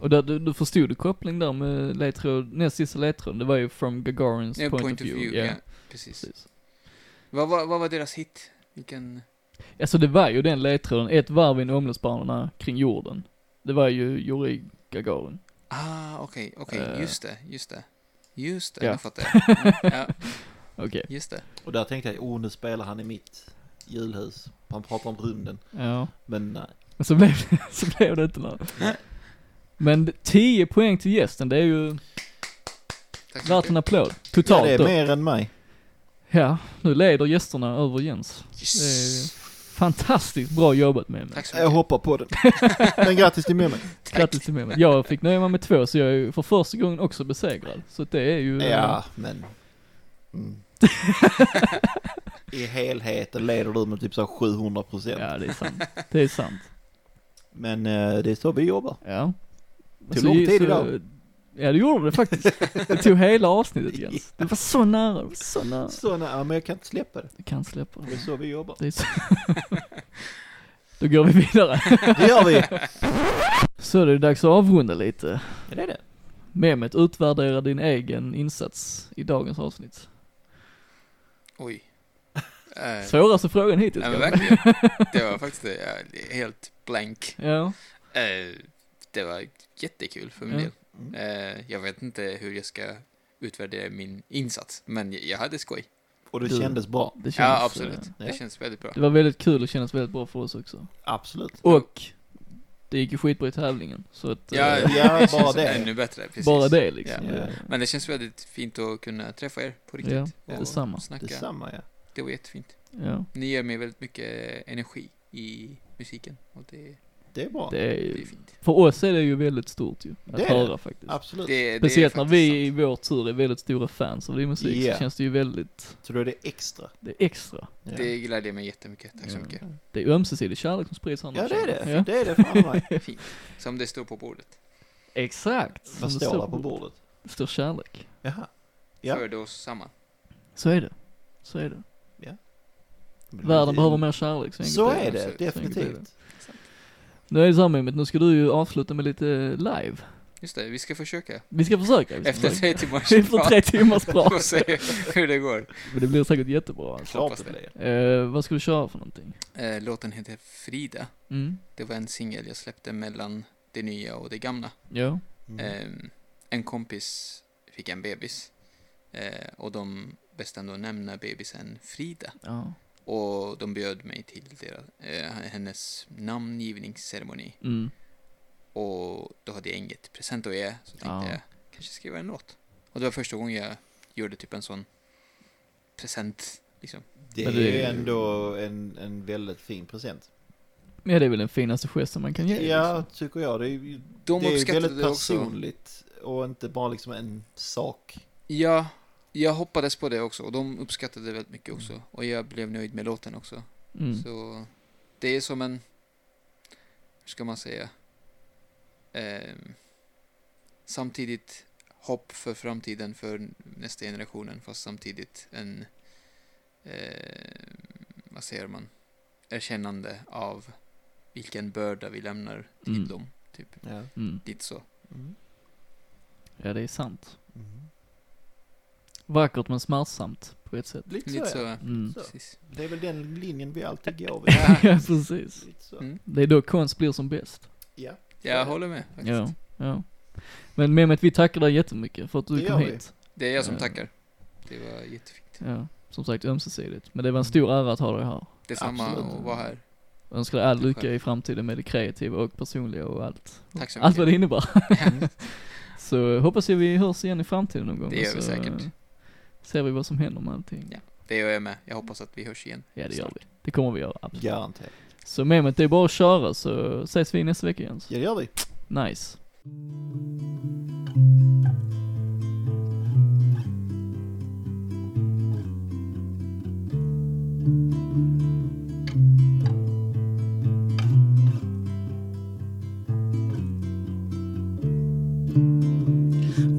Och där, du, du förstod du koppling där med ledtråd, näst sista ledtråden, det var ju from Gagarins Ja, point, of view. ja. Precis. precis. Vad, vad, vad var deras hit? Vilken... Alltså det var ju den ledtråden, ett varv i en omloppsbana kring jorden. Det var ju Yuri Gagarin. Ah, okej, okej, Eh. just det, just det. Just det, Ja. jag fattar. Mm, ja, Okej, just det. Och där tänkte jag, oh nu spelar han i mitt julhus. Han pratar om rymden. ja. Men nej. Men så blev, så blev det inte där. Men 10 poäng till gästen, det är ju värt en applåd. Ja, Totalt det är då. mer än mig. Ja, nu leder gästerna över Jens. Yes. Fantastiskt bra jobbat med mig. Tack så Jag mycket. hoppar på den. Men grattis till med mig. Grattis till mig. Jag fick nöja mig med två, så jag är för första gången också besegrad. Så det är ju... eh, Ja, men... Mm. I helheten leder du med typ så här 700 procent. Ja, det är sant. Det är sant. Men eh, det är så vi jobbar. Ja. Tog lång tid idag. Ja, det gjorde det faktiskt. Det tog hela avsnittet Jens. Det var så nära, det var så nära. Så ja, men jag kan inte släppa det. Du kan släppa Det är det. så vi jobbar. det är så. Då går vi vidare. Det gör vi. Så det är dags att avrunda lite. Ja, det är det. Mehmet, utvärdera din egen insats i dagens avsnitt. Oj. Eh, Svåraste frågan hittills Nej men verkligen. Det var faktiskt det. Är helt blank. Ja. Eh, det var jättekul för min Ja. del. Mm. Eh, jag vet inte hur jag ska utvärdera min insats, men jag- hade skoj. Och det Du- kändes bra. Det känns, Ja, absolut. eh, ja. Det känns väldigt bra. Det var väldigt kul och kändes väldigt bra för oss också. Absolut. Och det gick ju skitbra i tävlingen. Så att, Ja, eh, Ja, bara det. Ännu bättre, precis. bara det liksom. Ja. Det- Men det känns väldigt fint att kunna träffa er på riktigt. Ja, och detsamma. Snacka. Detsamma ja. Det var jättefint. Ja, Ni ger mig väldigt mycket energi i musiken och det, Det är bra. det är det är för oss är det ju väldigt stort ju, att Det höra faktiskt. Absolut. Det, det Speciellt är när vi i vår tur är väldigt stora fans av din musik Ja. så känns det ju väldigt, Så då är det extra. det är extra. Ja, Det glädjer mig jättemycket. Tack så Ja. mycket. Det är ömsesidig kärlek som sprids annars. ja det är det. Ja. Det är det fan mig. Fint. Som det står på bordet. Exakt. som Vad det står där på bordet? Det står kärlek. Jaha. Ja. För oss samman. Så är det. Så är det. Men Världen det- behöver mer kärlek. Så, Så är det, definitivt. Nu är det så här Mehmet, nu ska du ju avsluta med lite live. Just det, vi ska försöka. Vi ska försöka. Vi ska Efter försöka. tre timmars Efter tre timmars Får prat. se hur det går. Men det blir säkert jättebra alltså. Klart Hoppas det. Eh, vad ska du köra för någonting? Eh, Låten heter Frida. Mm. Det var en singel jag släppte mellan det nya och det gamla. Ja. Mm. Ehm, en kompis fick en bebis. Eh, och de bestämde att nämna bebisen Frida. Ja. Och de bjöd mig till deras, eh, hennes namngivningsceremoni. Mm. Och då hade jag inget present att ge, så tänkte Ja. jag kanske skriva en låt. Och det var första gången jag gjorde typ en sån present, liksom. Det Men är ju ändå en, en väldigt fin present. Ja, det är väl den finaste gesten man kan ge. Ja, tycker jag. Det är, ju- De det är väldigt det också. personligt och inte bara liksom en sak. Ja, jag hoppades på det också och de uppskattade det väldigt mycket också. Och jag blev nöjd med låten också. Mm. Så det är som en, hur ska man säga, Ehm, samtidigt hopp för framtiden för nästa generationen fast samtidigt en, eh, vad säger man, erkännande av vilken börda vi lämnar till Mm. dem. Typ Ja. Mm. lite så. Mm. Ja, det är sant. Mm. Vackert men smärtsamt på ett sätt. Lite, Lite så, så, ja. Mm. Så. Precis. Det är väl den linjen vi alltid går vid. ja, precis. Lite så. Mm. Det är då konst blir som bäst. Ja. Jag håller med faktiskt. Ja, ja. Men Mehmet, vi tackar dig jättemycket för att du Det kom hit. Det är jag som Ja. tackar. Det var jättefint. Ja, som sagt ömsesidigt. Men det var en stor ära att ha dig här. Detsamma att vara här. Jag önskar dig all lycka i framtiden med det kreativa och personliga och allt. Tack så Allt vad det mycket. innebär. så hoppas jag vi hörs igen i framtiden någon gång. Det gör vi så, säkert. Ser vi vad som händer med allting. Ja. Det gör jag med. Jag hoppas att vi hörs igen. Ja, det gör vi. Det kommer vi göra, absolut. Garanterat. Så Mehmet, det är bara att köra så ses vi nästa vecka igen. Ja, det gör vi. Nice.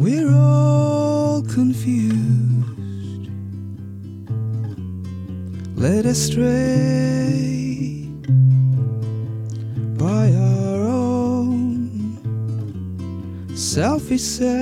We're all confused, led astray by our own selfish selves.